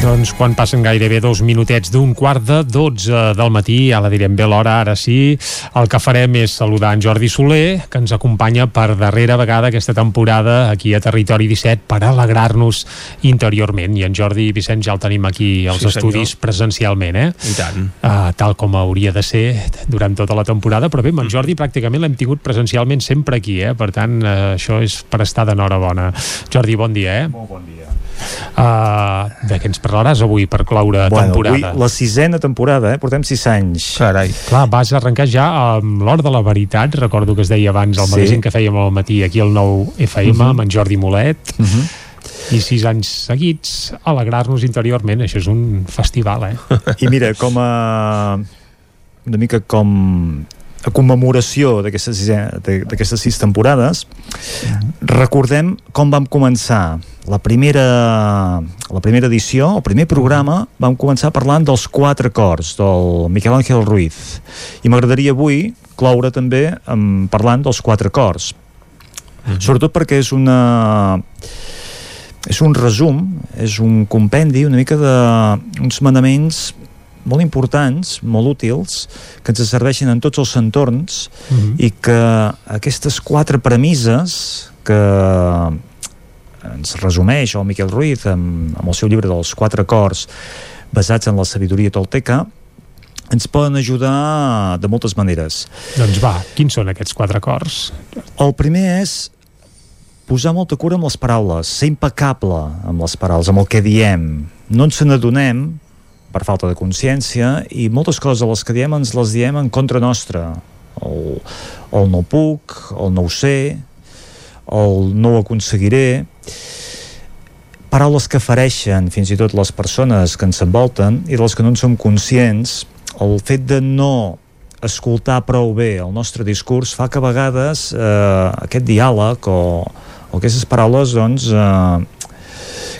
[SPEAKER 2] Doncs quan passen gairebé dos minutets d'un quart de 12 del matí, ja la direm bé l'hora, ara sí, el que farem és saludar en Jordi Soler, que ens acompanya per darrera vegada aquesta temporada aquí a Territori 17 per alegrar-nos interiorment. I en Jordi Vicenç ja el tenim aquí als
[SPEAKER 1] Sí,
[SPEAKER 2] estudis
[SPEAKER 1] senyor.
[SPEAKER 2] presencialment, eh?
[SPEAKER 1] I tant.
[SPEAKER 2] Uh, tal com hauria de ser durant tota la temporada, però bé, amb en Jordi pràcticament l'hem tingut presencialment sempre aquí, eh? per tant, uh, això és per estar d'enhorabona. Jordi, bon dia, eh?
[SPEAKER 50] Molt bon dia.
[SPEAKER 2] Uh, De què ens parlaràs avui per cloure
[SPEAKER 50] bueno,
[SPEAKER 2] temporada?
[SPEAKER 50] Avui la sisena temporada, eh? portem sis anys.
[SPEAKER 1] Carai.
[SPEAKER 2] Clar, vas arrencar ja amb l'hora de la veritat, recordo que es deia abans al
[SPEAKER 50] Sí.
[SPEAKER 2] magazín que fèiem al matí aquí al nou FM, uh -huh. amb en Jordi Molet, uh -huh. i sis anys seguits alegrar-nos interiorment, això és un festival, eh?
[SPEAKER 50] I mira, com a... una mica com a commemoració d'aquestes sis temporades recordem com vam començar la primera la primera edició, el primer programa vam començar parlant dels quatre cors del Miquel Ángel Ruiz. I m'agradaria avui cloure també amb, parlant dels quatre cors. Sobretot perquè és una és un resum, és un compendi una mica de uns manaments molt importants, molt útils, que ens serveixen en tots els entorns
[SPEAKER 2] Mhm.
[SPEAKER 50] i que aquestes quatre premisses que ens resumeix el Miquel Ruiz amb, amb el seu llibre dels quatre acords basats en la sabidoria tolteca ens poden ajudar de moltes maneres.
[SPEAKER 2] Doncs va, quins són aquests quatre acords?
[SPEAKER 50] El primer és posar molta cura amb les paraules, ser impecable amb les paraules, amb el que diem. No ens n'adonem per falta de consciència i moltes coses de les que diem ens les diem en contra nostra. El, el no puc, el no ho sé, el no ho aconseguiré paraules que fereixen fins i tot les persones que ens envolten i de les que no en som conscients el fet de no escoltar prou bé el nostre discurs fa que a vegades eh, aquest diàleg o, o aquestes paraules doncs eh,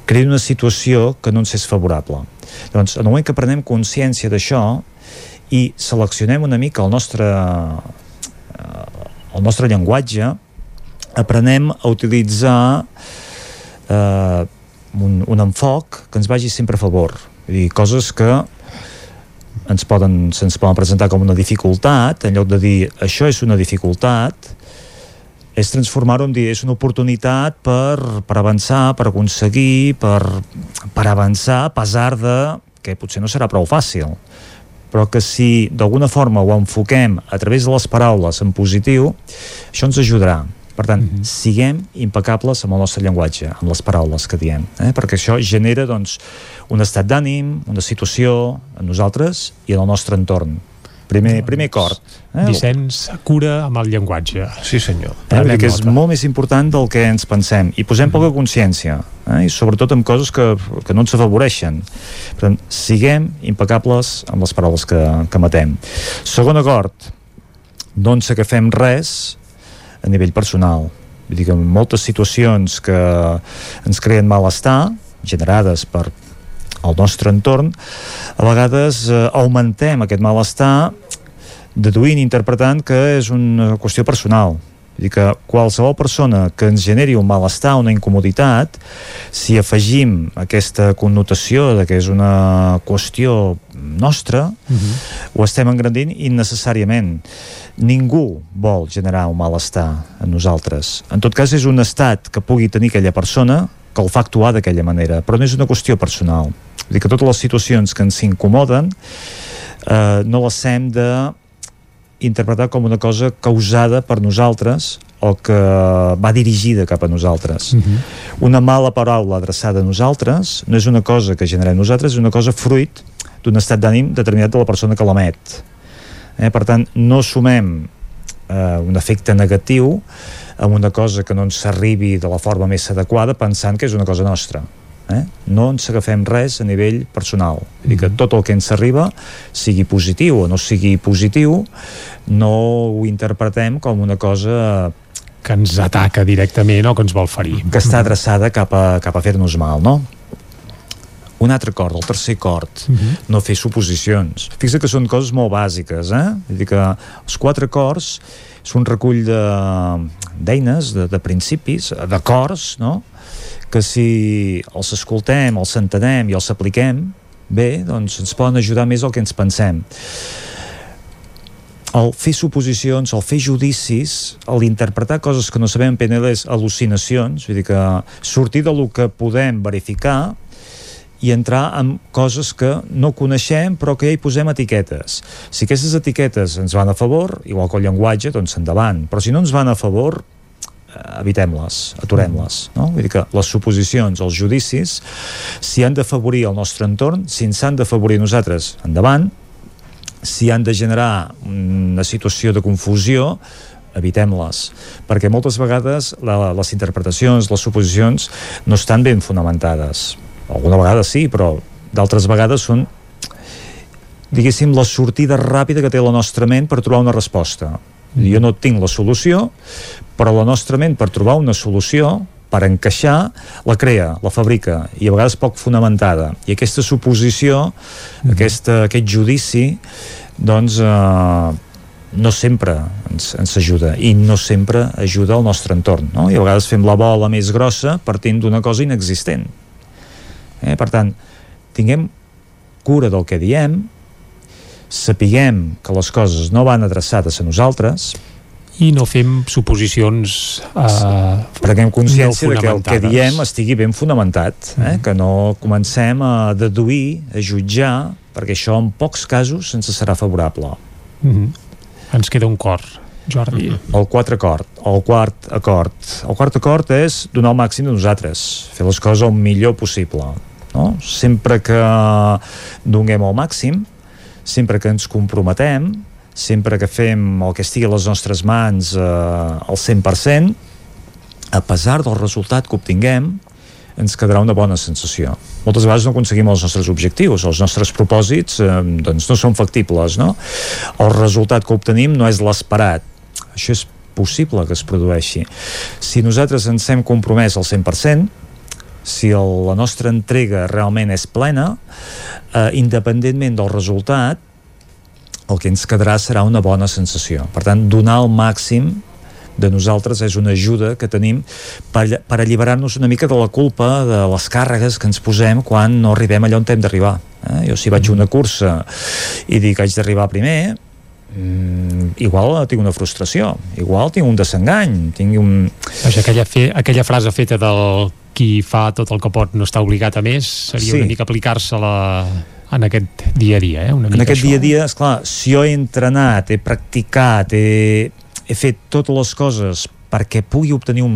[SPEAKER 50] creïn una situació que no ens és favorable. Doncs en el moment que prenem consciència d'això i seleccionem una mica el nostre eh, el nostre llenguatge aprenem a utilitzar eh, un, un enfoc que ens vagi sempre a favor. Vull dir, coses que ens poden, se'ns poden presentar com una dificultat en lloc de dir això és una dificultat és transformar-ho en dir és una oportunitat per, per avançar, per aconseguir per, per avançar a pesar de que potser no serà prou fàcil però que si d'alguna forma ho enfoquem a través de les paraules en positiu, això ens ajudarà. Per tant, mm -hmm. siguem impecables amb el nostre llenguatge, amb les paraules que diem, eh? perquè això genera doncs, un estat d'ànim, una situació en nosaltres i en el nostre entorn. Primer, primer acord.
[SPEAKER 2] Eh? Vicenç, cura amb el llenguatge.
[SPEAKER 1] Sí, senyor.
[SPEAKER 50] Eh? Vull dir que és molt més important del que ens pensem i posem poca consciència eh? i sobretot amb coses que, que no ens afavoreixen per tant, siguem impecables amb les paraules que, que matem segon acord no ens agafem res a nivell personal vull dir que moltes situacions que ens creen malestar generades per el nostre entorn a vegades eh, augmentem aquest malestar deduint, interpretant que és una qüestió personal Vull dir que qualsevol persona que ens generi un malestar, una incomoditat, si afegim aquesta connotació de que és una qüestió nostra, uh -huh. ho estem engrandint innecessàriament. Ningú vol generar un malestar en nosaltres. En tot cas, és un estat que pugui tenir aquella persona que el fa actuar d'aquella manera, però no és una qüestió personal. Vull dir que totes les situacions que ens incomoden eh, no les hem de interpretar com una cosa causada per nosaltres o que va dirigida cap a nosaltres. Uh -huh. Una mala paraula adreçada a nosaltres no és una cosa que generem nosaltres, és una cosa fruit d'un estat d'ànim determinat de la persona que l'emet. Eh? Per tant, no sumem eh, un efecte negatiu amb una cosa que no ens arribi de la forma més adequada pensant que és una cosa nostra eh? no ens agafem res a nivell personal vull dir que tot el que ens arriba sigui positiu o no sigui positiu no ho interpretem com una cosa
[SPEAKER 2] que ens ataca directament o que ens vol ferir
[SPEAKER 50] que està adreçada cap a, cap a fer-nos mal no? un altre acord, el tercer acord uh -huh. no fer suposicions fixa que són coses molt bàsiques eh? Vull dir que els quatre acords és un recull d'eines, de, de, de principis d'acords, no? Que si els escoltem, els entenem i els apliquem bé, doncs ens poden ajudar més al que ens pensem el fer suposicions, el fer judicis, el interpretar coses que no sabem ben les al·lucinacions, vull dir que sortir de lo que podem verificar i entrar en coses que no coneixem però que ja hi posem etiquetes. Si aquestes etiquetes ens van a favor, igual que el llenguatge, doncs endavant. Però si no ens van a favor, evitem-les, aturem-les no? vull dir que les suposicions, els judicis si han d'afavorir el nostre entorn si ens han d'afavorir nosaltres endavant. Si han de generar una situació de confusió evitem-les, perquè moltes vegades la, les interpretacions, les suposicions no estan ben fonamentades. Alguna vegada sí, però d'altres vegades són diguéssim la sortida ràpida que té la nostra ment per trobar una resposta. Mm. jo no tinc la solució però la nostra ment per trobar una solució per encaixar, la crea, la fabrica i a vegades poc fonamentada i aquesta suposició, mm. aquesta, aquest judici doncs eh, no sempre ens, ens ajuda i no sempre ajuda al nostre entorn no? i a vegades fem la bola més grossa partint d'una cosa inexistent eh? per tant tinguem cura del que diem sapiguem que les coses no van adreçades a nosaltres
[SPEAKER 2] i no fem suposicions eh,
[SPEAKER 50] prenguem consciència no de que el que diem estigui ben fonamentat eh? Mm. que no comencem a deduir a jutjar perquè això en pocs casos ens serà favorable
[SPEAKER 2] mm -hmm ens queda un cor, Jordi.
[SPEAKER 50] El quatre acord, el quart acord. El quart acord és donar el màxim de nosaltres, fer les coses el millor possible. No? Sempre que donem el màxim, sempre que ens comprometem, sempre que fem el que estigui a les nostres mans eh, al 100%, a pesar del resultat que obtinguem, ens quedarà una bona sensació. Moltes vegades no aconseguim els nostres objectius, els nostres propòsits eh, doncs no són factibles, no? El resultat que obtenim no és l'esperat. Això és possible que es produeixi. Si nosaltres ens hem compromès al 100%, si el, la nostra entrega realment és plena, eh, independentment del resultat, el que ens quedarà serà una bona sensació. Per tant, donar el màxim de nosaltres és una ajuda que tenim per, per alliberar-nos una mica de la culpa de les càrregues que ens posem quan no arribem allà on hem d'arribar eh? jo si vaig a una cursa i dic que haig d'arribar primer mm, igual tinc una frustració igual tinc un desengany tinc un...
[SPEAKER 2] Vaja, aquella, fe, aquella frase feta del qui fa tot el que pot no està obligat a més seria sí. una mica aplicar-se-la en aquest dia a dia, eh? Una
[SPEAKER 50] en aquest
[SPEAKER 2] això.
[SPEAKER 50] dia a dia, esclar, si jo he entrenat, he practicat, he, he fet totes les coses perquè pugui obtenir un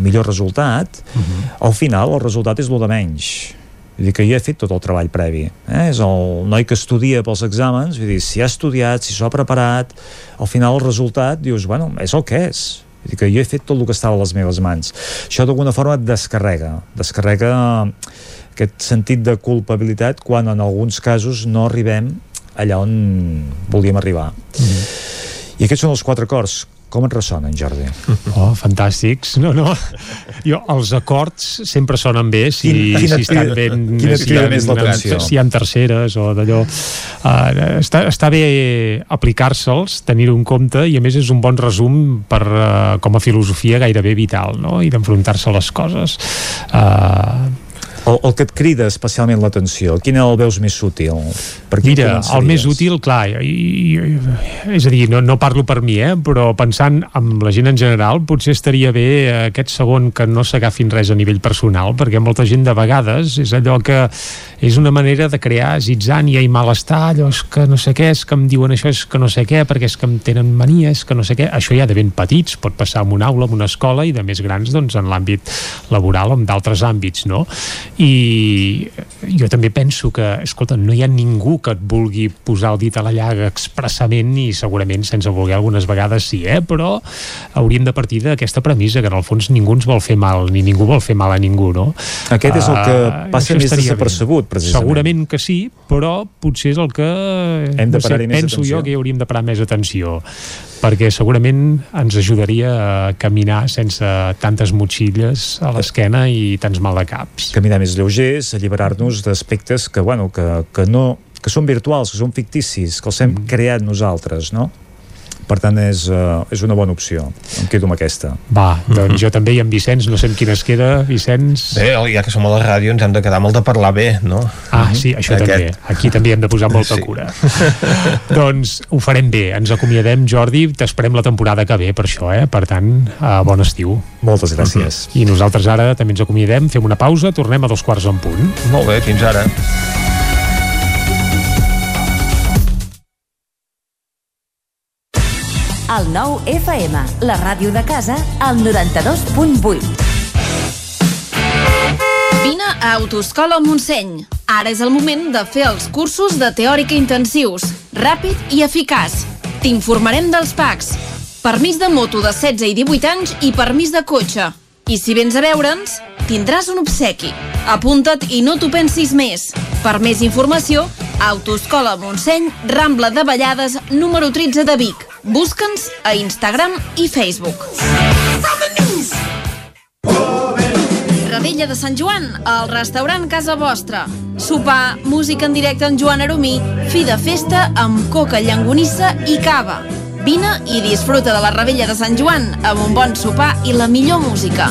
[SPEAKER 50] millor resultat, uh mhm. -huh. al final el resultat és el de menys. Vull dir que jo he fet tot el treball previ. Eh? És el noi que estudia pels exàmens, vull dir, si ha estudiat, si s'ha preparat, al final el resultat, dius, bueno, és el que és. Vull dir que jo he fet tot el que estava a les meves mans. Això d'alguna forma et descarrega. Descarrega aquest sentit de culpabilitat quan en alguns casos no arribem allà on volíem arribar. Mhm. -huh i aquests són els quatre acords. Com et ressonen, Jordi?
[SPEAKER 2] Oh, fantàstics. No, no. Jo, els acords sempre sonen bé si, quina, si estan ben...
[SPEAKER 50] Quina si, ha, més l'atenció?
[SPEAKER 2] Si hi ha terceres o d'allò... Uh, està, està bé aplicar-se'ls, tenir-ho en compte i a més és un bon resum per, uh, com a filosofia gairebé vital, no? I d'enfrontar-se a les coses. Uh,
[SPEAKER 50] el, el que et crida especialment l'atenció, quin el veus més útil?
[SPEAKER 2] Per Mira, el més útil, clar, i, i, és a dir, no, no parlo per mi, eh, però pensant en la gent en general, potser estaria bé aquest segon que no s'agafin res a nivell personal, perquè molta gent de vegades és allò que és una manera de crear zitzània i malestar, allò és que no sé què, és que em diuen això, és que no sé què, perquè és que em tenen manies, que no sé què. Això ja de ben petits, pot passar en una aula, en una escola, i de més grans, doncs, en l'àmbit laboral o en d'altres àmbits, no? I jo també penso que, escolta, no hi ha ningú que et vulgui posar el dit a la llaga expressament i segurament sense voler algunes vegades sí, eh? però hauríem de partir d'aquesta premissa que en el fons ningú ens vol fer mal, ni ningú vol fer mal a ningú, no?
[SPEAKER 50] Aquest és el que uh, passa més desapercebut, precisament.
[SPEAKER 2] Segurament que sí, però potser és el que Hem de no sé, penso atenció. jo que hi hauríem de parar més atenció perquè segurament ens ajudaria a caminar sense tantes motxilles a l'esquena i tants mal de caps.
[SPEAKER 50] Caminar més lleugers, alliberar-nos d'aspectes que, bueno, que, que, no, que són virtuals, que són ficticis, que els hem mm. creat nosaltres, no? Per tant és, uh, és una bona opció em quedo amb aquesta
[SPEAKER 2] Va, doncs mm -hmm. jo també i en Vicenç, no sé amb quina es queda Vicenç...
[SPEAKER 1] Bé, ja que som a la ràdio ens hem de quedar molt de parlar bé, no?
[SPEAKER 2] Ah, sí, això Aquest. també, aquí també hem de posar molta sí. cura doncs ho farem bé, ens acomiadem Jordi, t'esperem la temporada que ve per això, eh? per tant, uh, bon estiu
[SPEAKER 50] Moltes gràcies
[SPEAKER 2] mm -hmm. I nosaltres ara també ens acomiadem, fem una pausa, tornem a dos quarts en punt
[SPEAKER 1] Molt bé, fins ara
[SPEAKER 51] El 9 FM, la ràdio de casa, al 92.8.
[SPEAKER 22] Vine a Autoscola Montseny. Ara és el moment de fer els cursos de teòrica intensius, ràpid i eficaç. T'informarem dels PACs. Permís de moto de 16 i 18 anys i permís de cotxe. I si vens a veure'ns, tindràs un obsequi. Apunta't i no t'ho pensis més. Per més informació, Autoscola Montseny, Rambla de Vallades, número 13 de Vic. Busca'ns a Instagram i Facebook. Ravella de Sant Joan, al restaurant Casa Vostra. Sopar, música en directe amb Joan Aromí, fi de festa amb coca, llangonissa i cava. Vine i disfruta de la Ravella de Sant Joan amb un bon sopar i la millor música.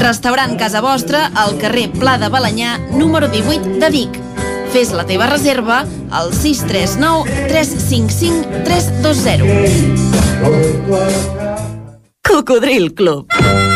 [SPEAKER 22] Restaurant Casa Vostra al carrer Pla de Balanyà, número 18 de Vic. Fes la teva reserva al 639 355 320.
[SPEAKER 51] Cocodril Club.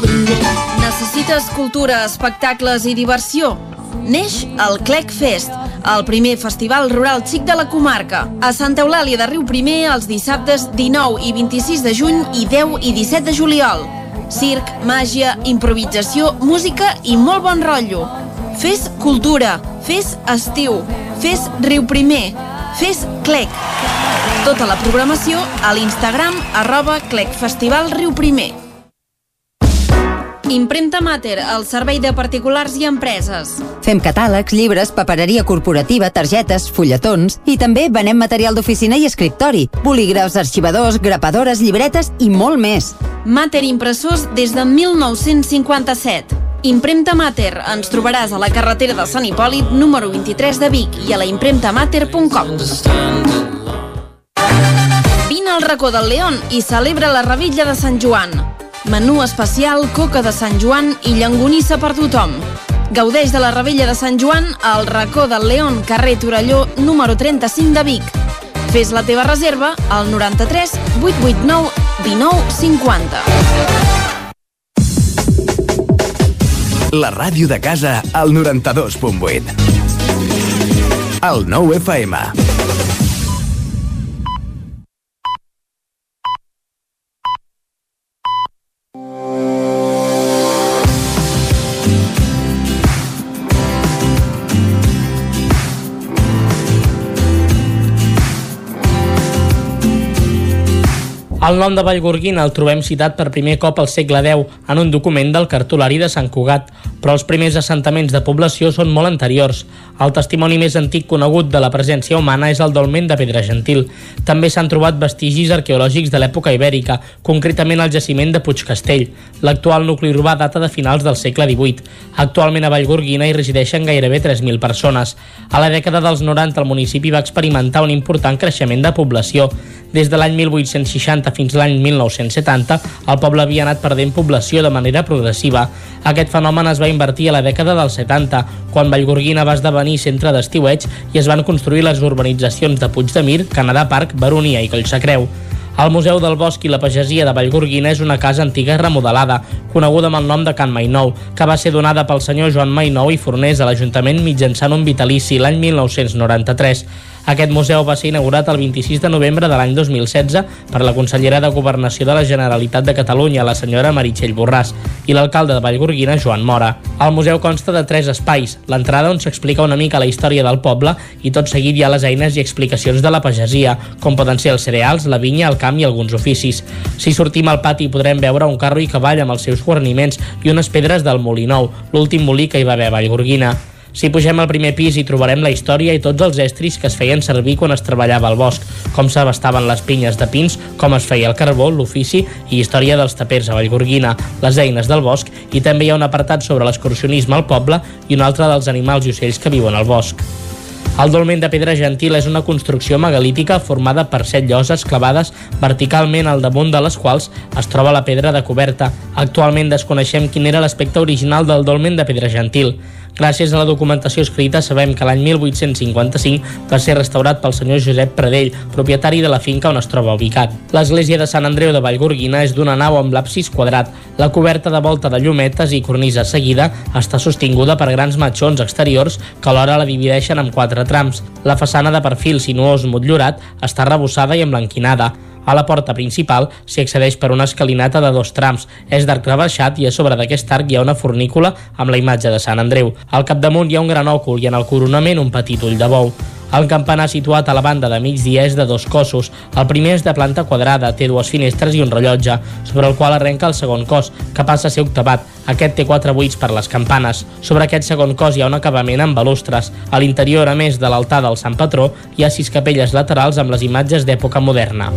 [SPEAKER 22] cocodrilo. Necessites cultura, espectacles i diversió? Neix el Clec Fest, el primer festival rural xic de la comarca. A Santa Eulàlia de Riu Primer els dissabtes 19 i 26 de juny i 10 i 17 de juliol. Circ, màgia, improvisació, música i molt bon rotllo. Fes cultura, fes estiu, fes Riu Primer, fes Clec. Tota la programació a l'Instagram arroba Clec Festival Riu Primer. Impremta Mater, el servei de particulars i empreses.
[SPEAKER 51] Fem catàlegs, llibres, papereria corporativa, targetes, fulletons i també venem material d'oficina i escriptori, bolígrafs, arxivadors, grapadores, llibretes i molt més.
[SPEAKER 22] Mater Impressors des de 1957. Impremta Mater. Ens trobaràs a la carretera de Sant Hipòlit, número 23 de Vic i a la impremtamater.com. Vine al racó del León i celebra la Revilla de Sant Joan. Menú especial, coca de Sant Joan i llangonissa per tothom. Gaudeix de la Revella de Sant Joan al racó del León, carrer Torelló, número 35 de Vic. Fes la teva reserva al 93 889 19 50.
[SPEAKER 52] La ràdio de casa al 92.8. El 9 FM.
[SPEAKER 14] El nom de Vallgorguina el trobem citat per primer cop al segle X en un document del cartolari de Sant Cugat, però els primers assentaments de població són molt anteriors. El testimoni més antic conegut de la presència humana és el dolmen de Pedra Gentil. També s'han trobat vestigis arqueològics de l'època ibèrica, concretament el jaciment de Puigcastell. L'actual nucli urbà data de finals del segle XVIII. Actualment a Vallgorguina hi resideixen gairebé 3.000 persones. A la dècada dels 90 el municipi va experimentar un important creixement de població. Des de l'any 1860 fins l'any 1970, el poble havia anat perdent població de manera progressiva. Aquest fenomen es va invertir a la dècada dels 70, quan Vallgorguina va esdevenir centre d'estiueig i es van construir les urbanitzacions de Puig de Mir, Canadà Parc, Baronia i Collsacreu. El Museu del Bosc i la Pagesia de Vallgorguina és una casa antiga remodelada, coneguda amb el nom de Can Mainou, que va ser donada pel senyor Joan Mainou i Fornés a l'Ajuntament mitjançant un vitalici l'any 1993. Aquest museu va ser inaugurat el 26 de novembre de l'any 2016 per la consellera de Governació de la Generalitat de Catalunya, la senyora Meritxell Borràs, i l'alcalde de Vallgorguina, Joan Mora. El museu consta de tres espais. L'entrada on s'explica una mica la història del poble i tot seguit hi ha les eines i explicacions de la pagesia, com poden ser els cereals, la vinya, el camp i alguns oficis. Si sortim al pati podrem veure un carro i cavall amb els seus guarniments i unes pedres del Molinou, l'últim molí que hi va haver a Vallgorguina. Si pugem al primer pis hi trobarem la història i tots els estris que es feien servir quan es treballava al bosc, com s'abastaven les pinyes de pins, com es feia el carbó, l'ofici i història dels tapers a Vallgorguina, les eines del bosc i també hi ha un apartat sobre l'excursionisme al poble i un altre dels animals i ocells que viuen al bosc. El dolmen de pedra gentil és una construcció megalítica formada per set lloses clavades verticalment al damunt de les quals es troba la pedra de coberta. Actualment desconeixem quin era l'aspecte original del dolmen de pedra gentil. Gràcies a la documentació escrita sabem que l'any 1855 va ser restaurat pel senyor Josep Pradell, propietari de la finca on es troba ubicat. L'església de Sant Andreu de Vallgorguina és d'una nau amb l'absis quadrat. La coberta de volta de llumetes i cornisa seguida està sostinguda per grans matxons exteriors que alhora la divideixen en quatre trams. La façana de perfil sinuós motllurat està arrebossada i emblanquinada. A la porta principal s'hi accedeix per una escalinata de dos trams. És d'arc rebaixat i a sobre d'aquest arc hi ha una fornícula amb la imatge de Sant Andreu. Al capdamunt hi ha un gran òcul i en el coronament un petit ull de bou. El campanar situat a la banda de migdia és de dos cossos. El primer és de planta quadrada, té dues finestres i un rellotge, sobre el qual arrenca el segon cos, que passa a ser octavat. Aquest té quatre buits per les campanes. Sobre aquest segon cos hi ha un acabament amb balustres. A l'interior, a més de l'altar del Sant Patró, hi ha sis capelles laterals amb les imatges d'època moderna.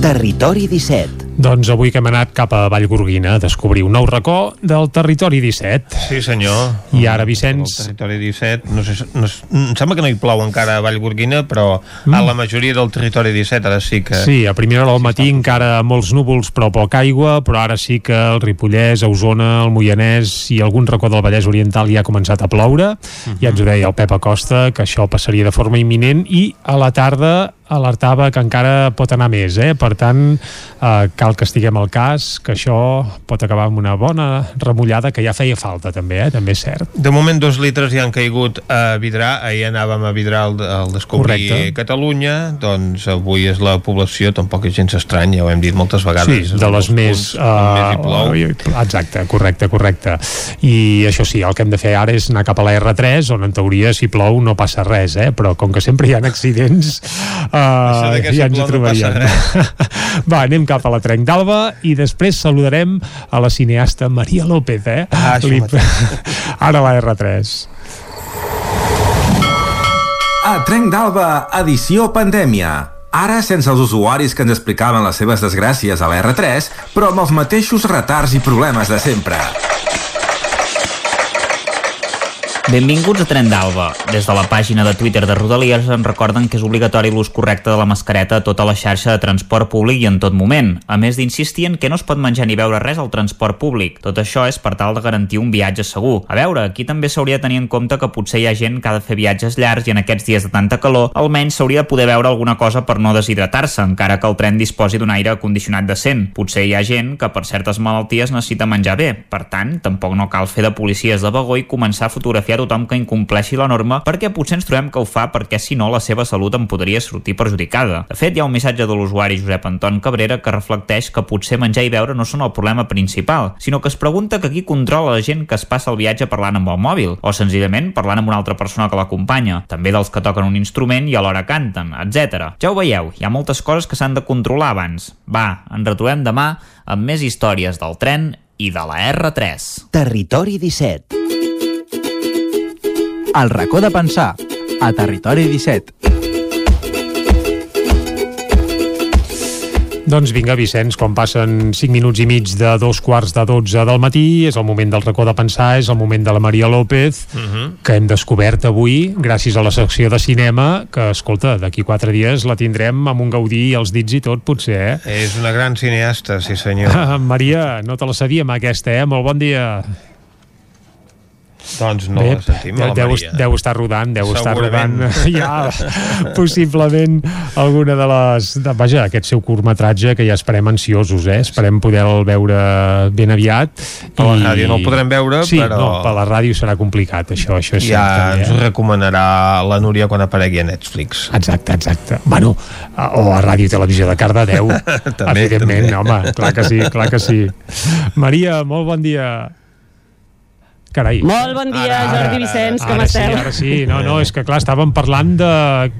[SPEAKER 43] Territori 17
[SPEAKER 2] Doncs avui que hem anat cap a Vallgorguina a descobrir un nou racó del Territori 17.
[SPEAKER 1] Sí, senyor.
[SPEAKER 2] I ara, Vicenç...
[SPEAKER 1] El territori 17, no sé, no, em sembla que no hi plou encara a Vallgorguina, però mm. a la majoria del territori 17 ara sí que...
[SPEAKER 2] Sí, a primera hora del matí encara molts núvols però poca aigua, però ara sí que el Ripollès, Osona, el Moianès i algun racó del Vallès Oriental ja ha començat a ploure. Uh -huh. Ja ens ho deia el Pep Acosta, que això passaria de forma imminent i a la tarda alertava que encara pot anar més, eh? per tant eh, cal que estiguem al cas que això pot acabar amb una bona remullada que ja feia falta també, eh? també és cert.
[SPEAKER 1] De moment dos litres ja han caigut a Vidrà, ahir anàvem a Vidrà al, al descobrir Correcte. Catalunya, doncs avui és la població, tampoc és gens estrany, ja ho hem dit moltes vegades.
[SPEAKER 2] Sí, de les més...
[SPEAKER 1] Uh,
[SPEAKER 2] més exacte, correcte, correcte. I això sí, el que hem de fer ara és anar cap a la R3, on en teoria si plou no passa res, eh? però com que sempre hi ha accidents uh, ja ens hi trobaríem. No Va, anem cap a la Trenc d'Alba i després saludarem a la cineasta Maria López, eh?
[SPEAKER 1] Ah, Li...
[SPEAKER 2] Ara la R3.
[SPEAKER 52] A Trenc d'Alba, edició pandèmia. Ara sense els usuaris que ens explicaven les seves desgràcies a la R3, però amb els mateixos retards i problemes de sempre.
[SPEAKER 6] Benvinguts a Tren d'Alba. Des de la pàgina de Twitter de Rodalies ens recorden que és obligatori l'ús correcte de la mascareta a tota la xarxa de transport públic i en tot moment, a més d'insistir en que no es pot menjar ni beure res al transport públic. Tot això és per tal de garantir un viatge segur. A veure, aquí també s'hauria de tenir en compte que potser hi ha gent que ha de fer viatges llargs i en aquests dies de tanta calor almenys s'hauria de poder veure alguna cosa per no deshidratar-se, encara que el tren disposi d'un aire condicionat decent. Potser hi ha gent que per certes malalties necessita menjar bé, per tant, tampoc no cal fer de policies de vagó i començar a fotografiar tothom que incompleixi la norma perquè potser ens trobem que ho fa perquè si no la seva salut en podria sortir perjudicada. De fet, hi ha un missatge de l'usuari Josep Anton Cabrera que reflecteix que potser menjar i beure no són el problema principal, sinó que es pregunta que qui controla la gent que es passa el viatge parlant amb el mòbil, o senzillament parlant amb una altra persona que l'acompanya, també dels que toquen un instrument i alhora canten, etc. Ja ho veieu, hi ha moltes coses que s'han de controlar abans. Va, ens retrobem demà amb més històries del tren i de la R3.
[SPEAKER 43] Territori 17
[SPEAKER 53] el racó de pensar, a Territori 17.
[SPEAKER 2] Doncs vinga, Vicenç, quan passen 5 minuts i mig de dos quarts de 12 del matí, és el moment del racó de pensar, és el moment de la Maria López, uh
[SPEAKER 1] Mhm.
[SPEAKER 2] -huh. que hem descobert avui, gràcies a la secció de cinema, que, escolta, d'aquí quatre dies la tindrem amb un gaudí als dits i tot, potser, eh?
[SPEAKER 1] És una gran cineasta, sí senyor.
[SPEAKER 2] Maria, no te la sabíem aquesta, eh? Molt bon dia.
[SPEAKER 1] Doncs no Bé, la sentim, la
[SPEAKER 2] deu,
[SPEAKER 1] Maria.
[SPEAKER 2] deu estar rodant, deu estar
[SPEAKER 1] Segurament.
[SPEAKER 2] rodant ja possiblement alguna de les... De, vaja, aquest seu curtmetratge que ja esperem ansiosos, eh? Esperem poder-el veure ben aviat.
[SPEAKER 1] Per la ràdio no el podrem veure,
[SPEAKER 2] sí,
[SPEAKER 1] però-
[SPEAKER 2] no, per la ràdio serà complicat, això, això és
[SPEAKER 1] ja
[SPEAKER 2] cert.
[SPEAKER 1] ens
[SPEAKER 2] eh?
[SPEAKER 1] recomanarà la Núria quan aparegui a Netflix.
[SPEAKER 2] Exacte, exacte. Bueno, o a Ràdio i Televisió de Cardedeu.
[SPEAKER 1] També,
[SPEAKER 2] Evidentment,
[SPEAKER 1] també.
[SPEAKER 2] home, clar que sí, clar que sí. Maria, molt bon dia. Carai.
[SPEAKER 41] Molt bon dia,
[SPEAKER 2] Ara,
[SPEAKER 41] Jordi Vicenç, com
[SPEAKER 2] ara
[SPEAKER 41] esteu?
[SPEAKER 2] Sí, ara sí, no, no, és que clar, estàvem parlant de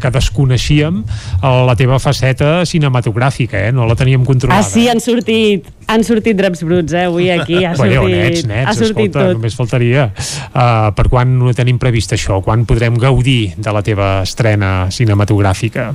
[SPEAKER 2] que desconeixíem eh, la teva faceta cinematogràfica, eh? No la teníem controlada.
[SPEAKER 41] Ah, sí, han sortit, han sortit draps bruts, eh, avui aquí, ha sortit,
[SPEAKER 2] nets, nets,
[SPEAKER 41] ha sortit
[SPEAKER 2] escolta,
[SPEAKER 41] tot.
[SPEAKER 2] només faltaria. Uh, per quan no tenim previst això? Quan podrem gaudir de la teva estrena cinematogràfica?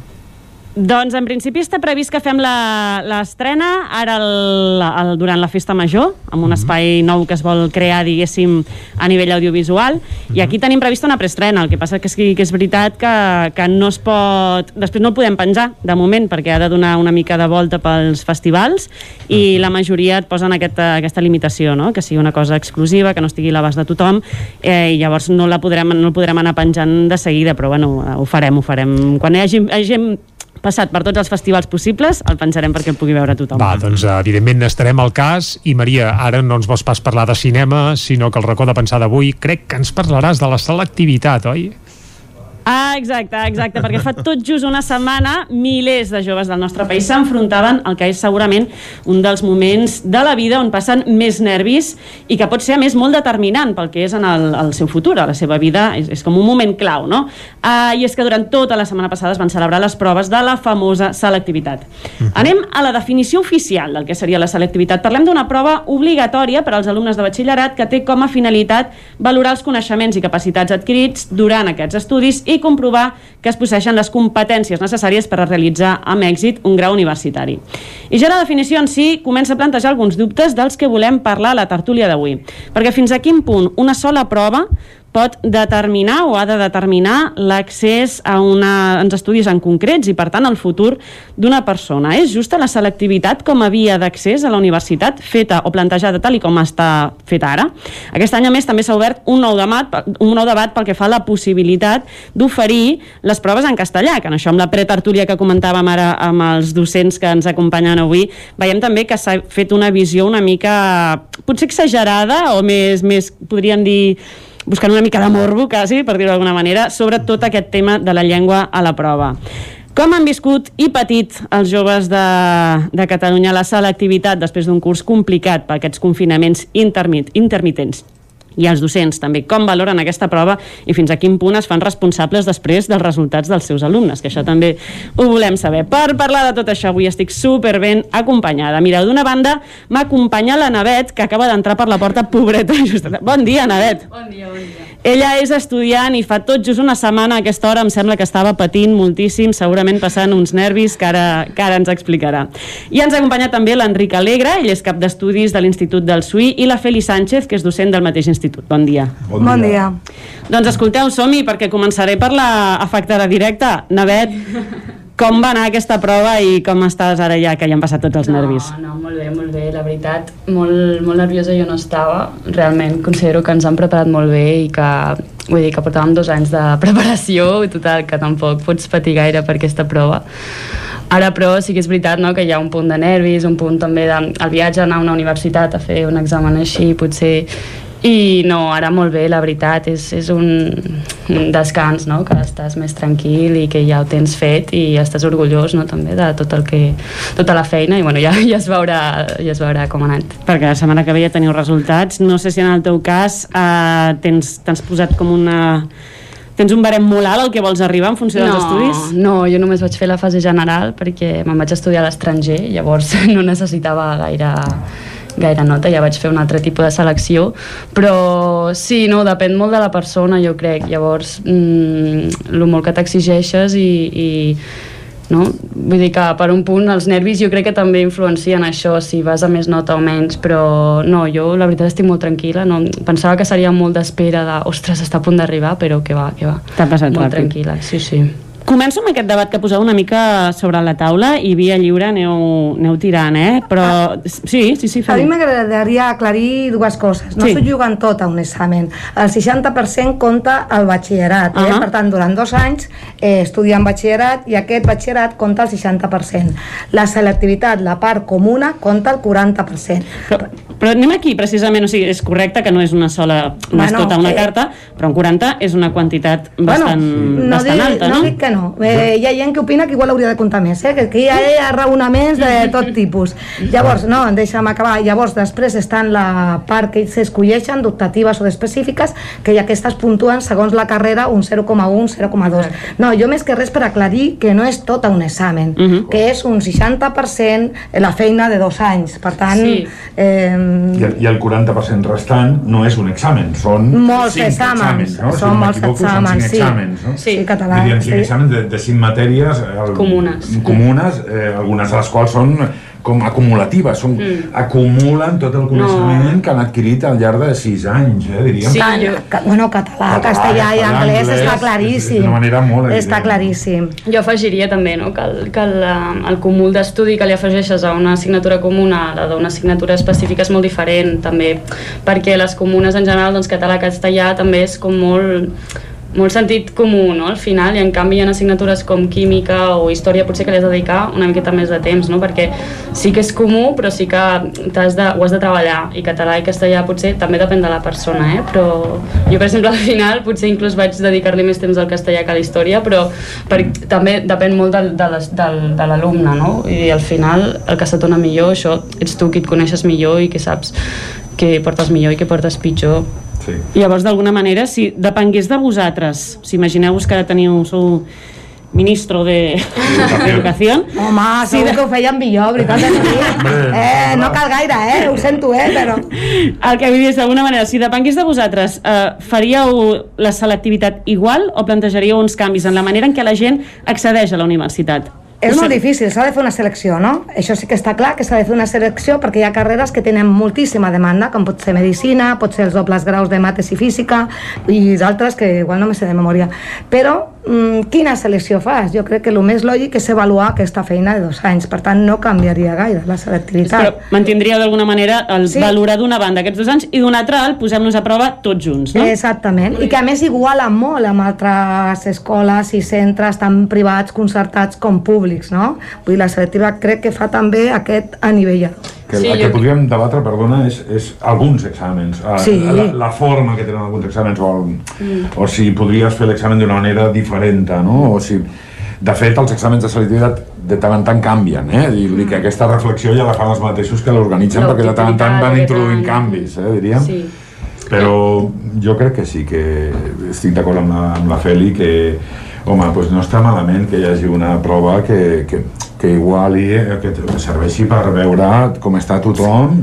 [SPEAKER 41] Doncs en principi està previst que fem la- l'estrena ara el, el, durant la festa major, amb un espai nou que es vol crear, diguéssim, a nivell audiovisual, i aquí tenim prevista una preestrena, el que passa que és, que és veritat que, que no es pot... Després no el podem penjar, de moment, perquè ha de donar una mica de volta pels festivals, i la majoria et posen aquesta, aquesta limitació, no? que sigui una cosa exclusiva, que no estigui a l'abast de tothom, eh, i llavors no la podrem, no el podrem anar penjant de seguida, però bueno, ho farem, ho farem. Quan hi hagi, hi hagi passat per tots els festivals possibles, el pensarem perquè el pugui veure tothom.
[SPEAKER 2] Va, doncs evidentment estarem al cas i Maria, ara no ens vols pas parlar de cinema, sinó que el racó de pensar d'avui crec que ens parlaràs de la selectivitat, oi?
[SPEAKER 41] Ah, exacte, exacte, perquè fa tot just una setmana milers de joves del nostre país s'enfrontaven al que és segurament un dels moments de la vida on passen més nervis i que pot ser a més molt determinant pel que és en el, el seu futur, a la seva vida, és, és com un moment clau, no? Uh, I és que durant tota la setmana passada es van celebrar les proves de la famosa selectivitat. Anem a la definició oficial del que seria la selectivitat. Parlem d'una prova obligatòria per als alumnes de batxillerat que té com a finalitat valorar els coneixements i capacitats adquirits durant aquests estudis i comprovar que es posseixen les competències necessàries per a realitzar amb èxit un grau universitari. I ja la definició en si comença a plantejar alguns dubtes dels que volem parlar a la tertúlia d'avui. Perquè fins a quin punt una sola prova pot determinar o ha de determinar l'accés a, una, uns estudis en concrets i, per tant, el futur d'una persona. És justa la selectivitat com a via d'accés a la universitat feta o plantejada tal i com està feta ara? Aquest any, a més, també s'ha obert un nou, debat, un nou debat pel que fa a la possibilitat d'oferir les proves en castellà, que en això amb la pretertúlia que comentàvem ara amb els docents que ens acompanyen avui, veiem també que s'ha fet una visió una mica potser exagerada o més, més podríem dir buscant una mica de morbo, quasi, per dir-ho d'alguna manera, sobre tot aquest tema de la llengua a la prova. Com han viscut i patit els joves de, de Catalunya la selectivitat després d'un curs complicat per aquests confinaments intermit, intermitents? I els docents també, com valoren aquesta prova i fins a quin punt es fan responsables després dels resultats dels seus alumnes, que això també ho volem saber. Per parlar de tot això avui estic super ben acompanyada. Mireu, d'una banda m'acompanya la Navet, que acaba d'entrar per la porta, pobreta. Just... Bon dia, Navet.
[SPEAKER 54] Bon dia, bon dia.
[SPEAKER 41] Ella és estudiant i fa tot just una setmana a aquesta hora em sembla que estava patint moltíssim, segurament passant uns nervis que ara, que ara ens explicarà. I ens acompanya també l'Enric Alegre, ell és cap d'estudis de l'Institut del SUI, i la Feli Sánchez, que és docent del mateix institut. Bon dia.
[SPEAKER 54] Bon, bon dia.
[SPEAKER 41] Doncs escolteu, som-hi, perquè començaré per la afectada directa. Navet, com va anar aquesta prova i com estàs ara ja que ja han passat tots els
[SPEAKER 54] no,
[SPEAKER 41] nervis?
[SPEAKER 54] No, molt bé, molt bé, la veritat, molt, molt nerviosa jo no estava, realment considero que ens han preparat molt bé i que, vull dir, que portàvem dos anys de preparació i total, que tampoc pots patir gaire per aquesta prova. Ara, però, sí que és veritat no, que hi ha un punt de nervis, un punt també del de, el viatge, anar a una universitat a fer un examen així, potser i no, ara molt bé, la veritat, és, és un, un descans, no? que estàs més tranquil i que ja ho tens fet i estàs orgullós no? també de tot el que, tota la feina i bueno, ja, ja, es veurà, ja es veurà com ha anat.
[SPEAKER 41] Perquè la setmana que ve ja teniu resultats, no sé si en el teu cas eh, tens, t'has posat com una Tens un barem molt alt al que vols arribar en funció dels
[SPEAKER 54] no,
[SPEAKER 41] estudis?
[SPEAKER 54] No, jo només vaig fer la fase general perquè me'n vaig estudiar a l'estranger, llavors no necessitava gaire gaire nota, ja vaig fer un altre tipus de selecció, però sí, no, depèn molt de la persona, jo crec, llavors mm, el molt que t'exigeixes i, i no? Vull dir que per un punt els nervis jo crec que també influencien això, si vas a més nota o menys, però no, jo la veritat estic molt tranquil·la, no, pensava que seria molt d'espera de, ostres, està a punt d'arribar, però que va, que va.
[SPEAKER 41] T'ha passat
[SPEAKER 54] molt
[SPEAKER 41] ràpid.
[SPEAKER 54] tranquil·la, sí, sí.
[SPEAKER 41] Començo amb aquest debat que poseu una mica sobre la taula i via lliure aneu, aneu tirant, eh? Però sí, sí, sí,
[SPEAKER 55] A mi
[SPEAKER 41] fem.
[SPEAKER 55] m'agradaria aclarir dues coses. No
[SPEAKER 41] Sí.
[SPEAKER 55] s'ho juguen tot a un examen. El 60% compta el batxillerat. Eh?
[SPEAKER 41] Ahà.
[SPEAKER 55] Per tant, durant dos anys eh, estudiant batxillerat i aquest batxillerat compta el 60%. La selectivitat, la part comuna, compta el 40%.
[SPEAKER 41] Però, però anem aquí, precisament, o sigui, és correcte que no és una sola, no
[SPEAKER 55] Bueno,
[SPEAKER 41] és tota una
[SPEAKER 55] eh,
[SPEAKER 41] carta, però un 40 és una quantitat bastant,
[SPEAKER 55] no,
[SPEAKER 41] bastant
[SPEAKER 55] dic,
[SPEAKER 41] alta,
[SPEAKER 55] no
[SPEAKER 41] no?
[SPEAKER 55] dic que no. Eh, hi ha gent que opina que igual hauria de comptar més, eh? que aquí hi ha, hi ha raonaments de tot tipus. Llavors, no, deixa'm acabar. Llavors, després estan la part que s'escolleixen, d'optatives o d'específiques, que ja aquestes puntuen segons la carrera un 0,1, 0,2. No, jo més que res per aclarir que no és tot un examen,
[SPEAKER 41] Mhm.
[SPEAKER 55] que és un 60% la feina de dos anys. Per tant,
[SPEAKER 54] Sí.
[SPEAKER 55] eh,
[SPEAKER 56] I, el- I el 40% restant no és un examen, són
[SPEAKER 55] Molts
[SPEAKER 56] cinc
[SPEAKER 55] exàmens,
[SPEAKER 56] no?
[SPEAKER 55] són
[SPEAKER 56] no
[SPEAKER 55] molts exàmens,
[SPEAKER 56] són cinc
[SPEAKER 55] sí.
[SPEAKER 56] exàmens, no?
[SPEAKER 55] Sí, català,
[SPEAKER 56] Vull dir, cinc
[SPEAKER 55] sí.
[SPEAKER 56] exàmens de, de cinc matèries eh, el,
[SPEAKER 54] Comunes.
[SPEAKER 56] comunes eh, algunes de les quals són com acumulatives, són,
[SPEAKER 54] Mm.
[SPEAKER 56] acumulen tot el coneixement que han adquirit al llarg de sis anys, eh, diríem.
[SPEAKER 55] Sí, jo... Bueno, català,
[SPEAKER 56] Català,
[SPEAKER 55] castellà i anglès,
[SPEAKER 56] anglès,
[SPEAKER 55] està
[SPEAKER 56] és
[SPEAKER 55] claríssim.
[SPEAKER 56] d'una manera molt evident.
[SPEAKER 55] Està claríssim.
[SPEAKER 54] Jo afegiria també no, que, el, que el, eh, el cúmul d'estudi que li afegeixes a una assignatura comuna a la d'una assignatura específica és molt diferent també perquè les comunes en general, doncs català, castellà també és com molt molt sentit comú, no? Al final, i en canvi hi ha assignatures com química o història potser que li has de dedicar una miqueta més de temps, no? Perquè sí que és comú, però sí que has de, ho has de treballar, i català i castellà potser també depèn de la persona, eh? Però jo, per exemple, al final potser inclús vaig dedicar-li més temps al castellà que a la història, però per, també depèn molt del, de les- del- de l'alumne, no? I al final el que se t'ona millor, això, ets tu qui et coneixes millor i que saps què portes millor i què portes pitjor.
[SPEAKER 56] Sí.
[SPEAKER 41] Llavors, d'alguna manera, si depengués de vosaltres, si imagineu-vos que ara teniu, sou ministro de d'Educació,
[SPEAKER 55] Home,
[SPEAKER 41] Sí,
[SPEAKER 55] segur
[SPEAKER 41] de-
[SPEAKER 55] que ho feien millor, veritat. Eh, no cal gaire, eh? Ho sento, eh? Però...
[SPEAKER 41] el que vull dir és, d'alguna manera, si depengués de vosaltres, eh, faríeu la selectivitat igual o plantejaríeu uns canvis en la manera en què la gent accedeix a la universitat?
[SPEAKER 55] És molt difícil, s'ha de fer una selecció, no? Això sí que està clar, que s'ha de fer una selecció perquè hi ha carreres que tenen moltíssima demanda, com pot ser medicina, pot ser els dobles graus de mates i física, i d'altres que igual no me sé de memòria. Però mm, quina selecció fas? Jo crec que el més lògic és avaluar aquesta feina de dos anys, per tant no canviaria gaire la selectivitat.
[SPEAKER 41] Però mantindríeu d'alguna manera el
[SPEAKER 55] Sí.
[SPEAKER 41] valorar d'una banda aquests dos anys i d'una altra el posem-nos a prova tots junts, no?
[SPEAKER 55] Exactament, i que a més iguala molt amb altres escoles i centres tant privats, concertats com públics, no? Vull dir, la selectiva crec que fa també aquest anivellador.
[SPEAKER 56] Que el, el que podríem debatre, perdona, és, és alguns exàmens, eh,
[SPEAKER 55] Sí.
[SPEAKER 56] la, la forma que tenen alguns exàmens o, el,
[SPEAKER 55] Mm.
[SPEAKER 56] o si podries fer l'examen d'una manera diferent, no? O si, de fet, els exàmens de selectivitat de tant en tant canvien, eh? Vull dir que aquesta reflexió ja la fan els mateixos que l'organitzen perquè de tant en tant van introduint canvis, eh, diríem.
[SPEAKER 54] Sí.
[SPEAKER 56] Però jo crec que sí, que estic d'acord amb, la, amb la Feli, que home, doncs no està malament que hi hagi una prova que, que, que iguali, eh, que, que serveixi per veure com està tothom,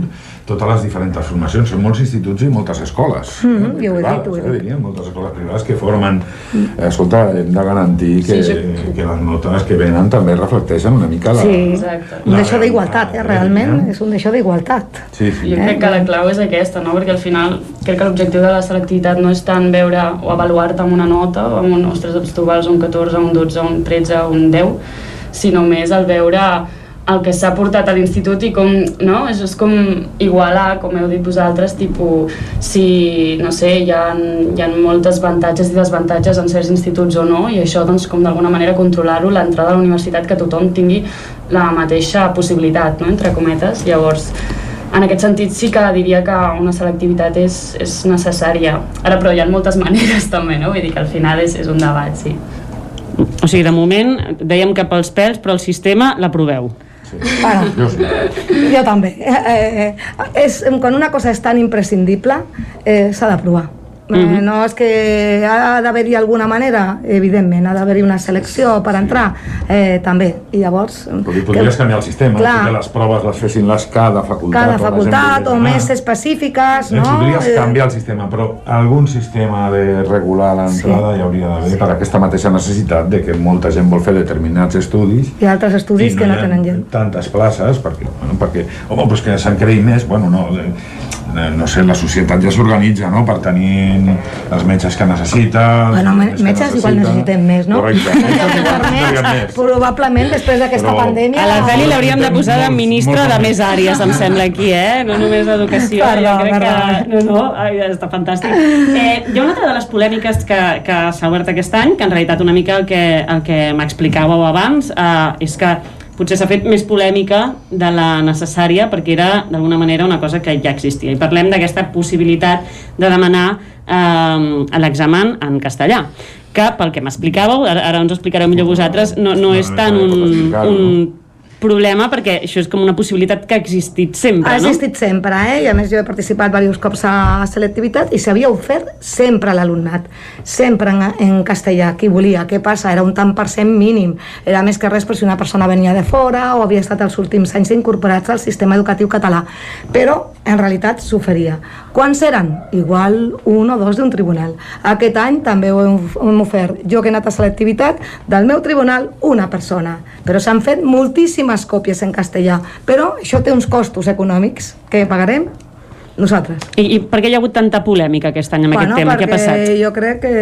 [SPEAKER 56] totes les diferents formacions. Són molts instituts i moltes escoles.
[SPEAKER 55] Mm, jo ho he dit, ho he
[SPEAKER 56] eh,
[SPEAKER 55] dit.
[SPEAKER 56] diríem, moltes escoles privades que formen... Eh, escolta, hem de garantir que,
[SPEAKER 55] Sí,
[SPEAKER 56] que les notes que venen també reflecteixen una mica la...
[SPEAKER 55] Sí, un
[SPEAKER 56] la
[SPEAKER 55] d'això d'igualtat, eh? realment, és un d'això d'igualtat.
[SPEAKER 56] Sí, sí.
[SPEAKER 54] Jo crec que la clau és aquesta, no? perquè al final crec que l'objectiu de la selectivitat no és tant veure o avaluar-te amb una nota, o amb un, ostres, doncs tu vals un 14, un 12, un 13, un 10, sinó més el veure el que s'ha portat a l'institut i com, no? Això és com igualar, com heu dit vosaltres, tipus, si, no sé, hi ha, hi ha moltes avantatges i desavantatges en certs instituts o no, i això, doncs, com d'alguna manera controlar-ho, l'entrada a la universitat, que tothom tingui la mateixa possibilitat, no?, entre cometes. Llavors, en aquest sentit sí que diria que una selectivitat és, és necessària. Ara, però hi ha moltes maneres també, no? Vull dir que al final és, és un debat, sí.
[SPEAKER 41] O sigui, de moment, dèiem que pels pèls, però el sistema l'aproveu.
[SPEAKER 55] Bueno,
[SPEAKER 56] Jo sí.
[SPEAKER 55] jo també. Eh, eh, és, quan una cosa és tan imprescindible, eh, s'ha d'aprovar. Eh,
[SPEAKER 56] Mhm.
[SPEAKER 55] no és que ha d'haver-hi alguna manera, evidentment, ha d'haver-hi una selecció per entrar, eh, també. I llavors...
[SPEAKER 56] Podri- Podries canviar el sistema,
[SPEAKER 55] Clar.
[SPEAKER 56] que les proves les fessin les cada facultat.
[SPEAKER 55] Cada
[SPEAKER 56] o
[SPEAKER 55] facultat o
[SPEAKER 56] anar.
[SPEAKER 55] més específiques,
[SPEAKER 56] Eh,
[SPEAKER 55] no?
[SPEAKER 56] Podries
[SPEAKER 55] Eh,
[SPEAKER 56] canviar el sistema, però algun sistema de regular l'entrada hi hauria d'haver per aquesta mateixa necessitat de que molta gent vol fer determinats estudis
[SPEAKER 55] ha altres estudis
[SPEAKER 56] i
[SPEAKER 55] que
[SPEAKER 56] hi
[SPEAKER 55] no tenen gent.
[SPEAKER 56] tantes places perquè, bueno, perquè home, doncs que se'n creï més bueno, no, eh, no sé, la societat ja s'organitza no? per tenir els metges que necessita
[SPEAKER 55] Bueno, me- metges igual
[SPEAKER 56] necessita.
[SPEAKER 55] necessitem més, no?
[SPEAKER 56] Correcte.
[SPEAKER 55] Probablement després d'aquesta pandèmia...
[SPEAKER 41] A la Feli l'hauríem de posar de ministre
[SPEAKER 56] molts
[SPEAKER 41] de
[SPEAKER 56] més.
[SPEAKER 41] més àrees, em sembla, aquí, eh? No només d'educació.
[SPEAKER 55] Perdó,
[SPEAKER 41] jo crec
[SPEAKER 55] perdó.
[SPEAKER 41] que... No, no, ai, està fantàstic. Eh, hi ha una altra de les polèmiques que, que s'ha obert aquest any, que en realitat una mica el que, el que m'explicàveu abans, eh, és que potser s'ha fet més polèmica de la necessària perquè era d'alguna manera una cosa que ja existia i parlem d'aquesta possibilitat de demanar eh, l'examen en castellà que pel que m'explicàveu, ara, ara ens ho explicareu millor vosaltres no, no és tant un, un problema perquè això és com una possibilitat que ha existit sempre,
[SPEAKER 55] ha
[SPEAKER 41] no?
[SPEAKER 55] existit sempre, eh? i a més jo he participat diversos cops a selectivitat i s'havia ofert sempre a l'alumnat, sempre en, en castellà, qui volia. Què passa? Era un tant per cent mínim. Era més que res per si una persona venia de fora o havia estat els últims anys incorporats al sistema educatiu català. Però, en realitat, s'oferia. Quants eren? Igual un o dos d'un tribunal. Aquest any també ho hem, ofert. Jo que he anat a selectivitat, del meu tribunal, una persona. Però s'han fet moltíssimes còpies en castellà. Però això té uns costos econòmics que pagarem nosaltres.
[SPEAKER 41] I, I per què hi ha hagut tanta polèmica aquest any amb
[SPEAKER 55] bueno,
[SPEAKER 41] aquest tema? Què ha passat?
[SPEAKER 55] jo crec que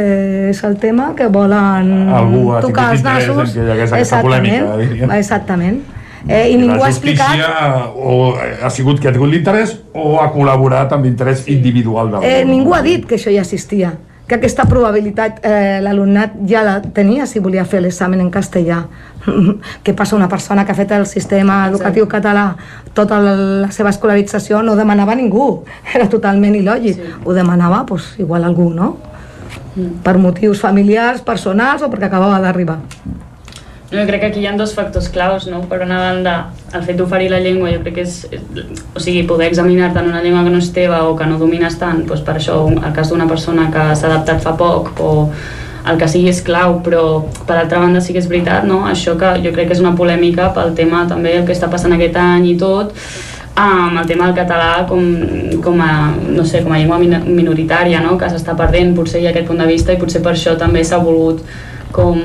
[SPEAKER 55] és el tema que volen
[SPEAKER 56] Algú ha
[SPEAKER 55] tocar els
[SPEAKER 56] tingut interès
[SPEAKER 55] nassos.
[SPEAKER 56] en que hi hagués aquesta polèmica, diríem.
[SPEAKER 55] Exactament. Eh, I
[SPEAKER 56] I
[SPEAKER 55] ningú
[SPEAKER 56] la
[SPEAKER 55] ha explicat...
[SPEAKER 56] justícia o ha sigut que ha tingut l'interès o ha col·laborat amb l'interès individual del
[SPEAKER 55] Eh, ningú ha dit que això ja existia que aquesta probabilitat eh, l'alumnat ja la tenia si volia fer l'examen en castellà. Què passa una persona que ha fet el sistema educatiu català tota la, la seva escolarització no demanava ningú, era totalment il·lògic. Sí. Ho demanava pues, igual algú, no?
[SPEAKER 54] Mm.
[SPEAKER 55] Per motius familiars, personals o perquè acabava d'arribar.
[SPEAKER 54] Jo crec que aquí hi ha dos factors claus, no? Per una banda, el fet d'oferir la llengua jo crec que és... O sigui, poder examinar-te en una llengua que no és teva o que no domines tant, doncs per això, el cas d'una persona que s'ha adaptat fa poc o el que sigui és clau, però per altra banda sí que és veritat, no? Això que jo crec que és una polèmica pel tema també el que està passant aquest any i tot, amb el tema del català com, com, a, no sé, com a llengua min- minoritària, no? que s'està perdent, potser hi ha aquest punt de vista i potser per això també s'ha volgut com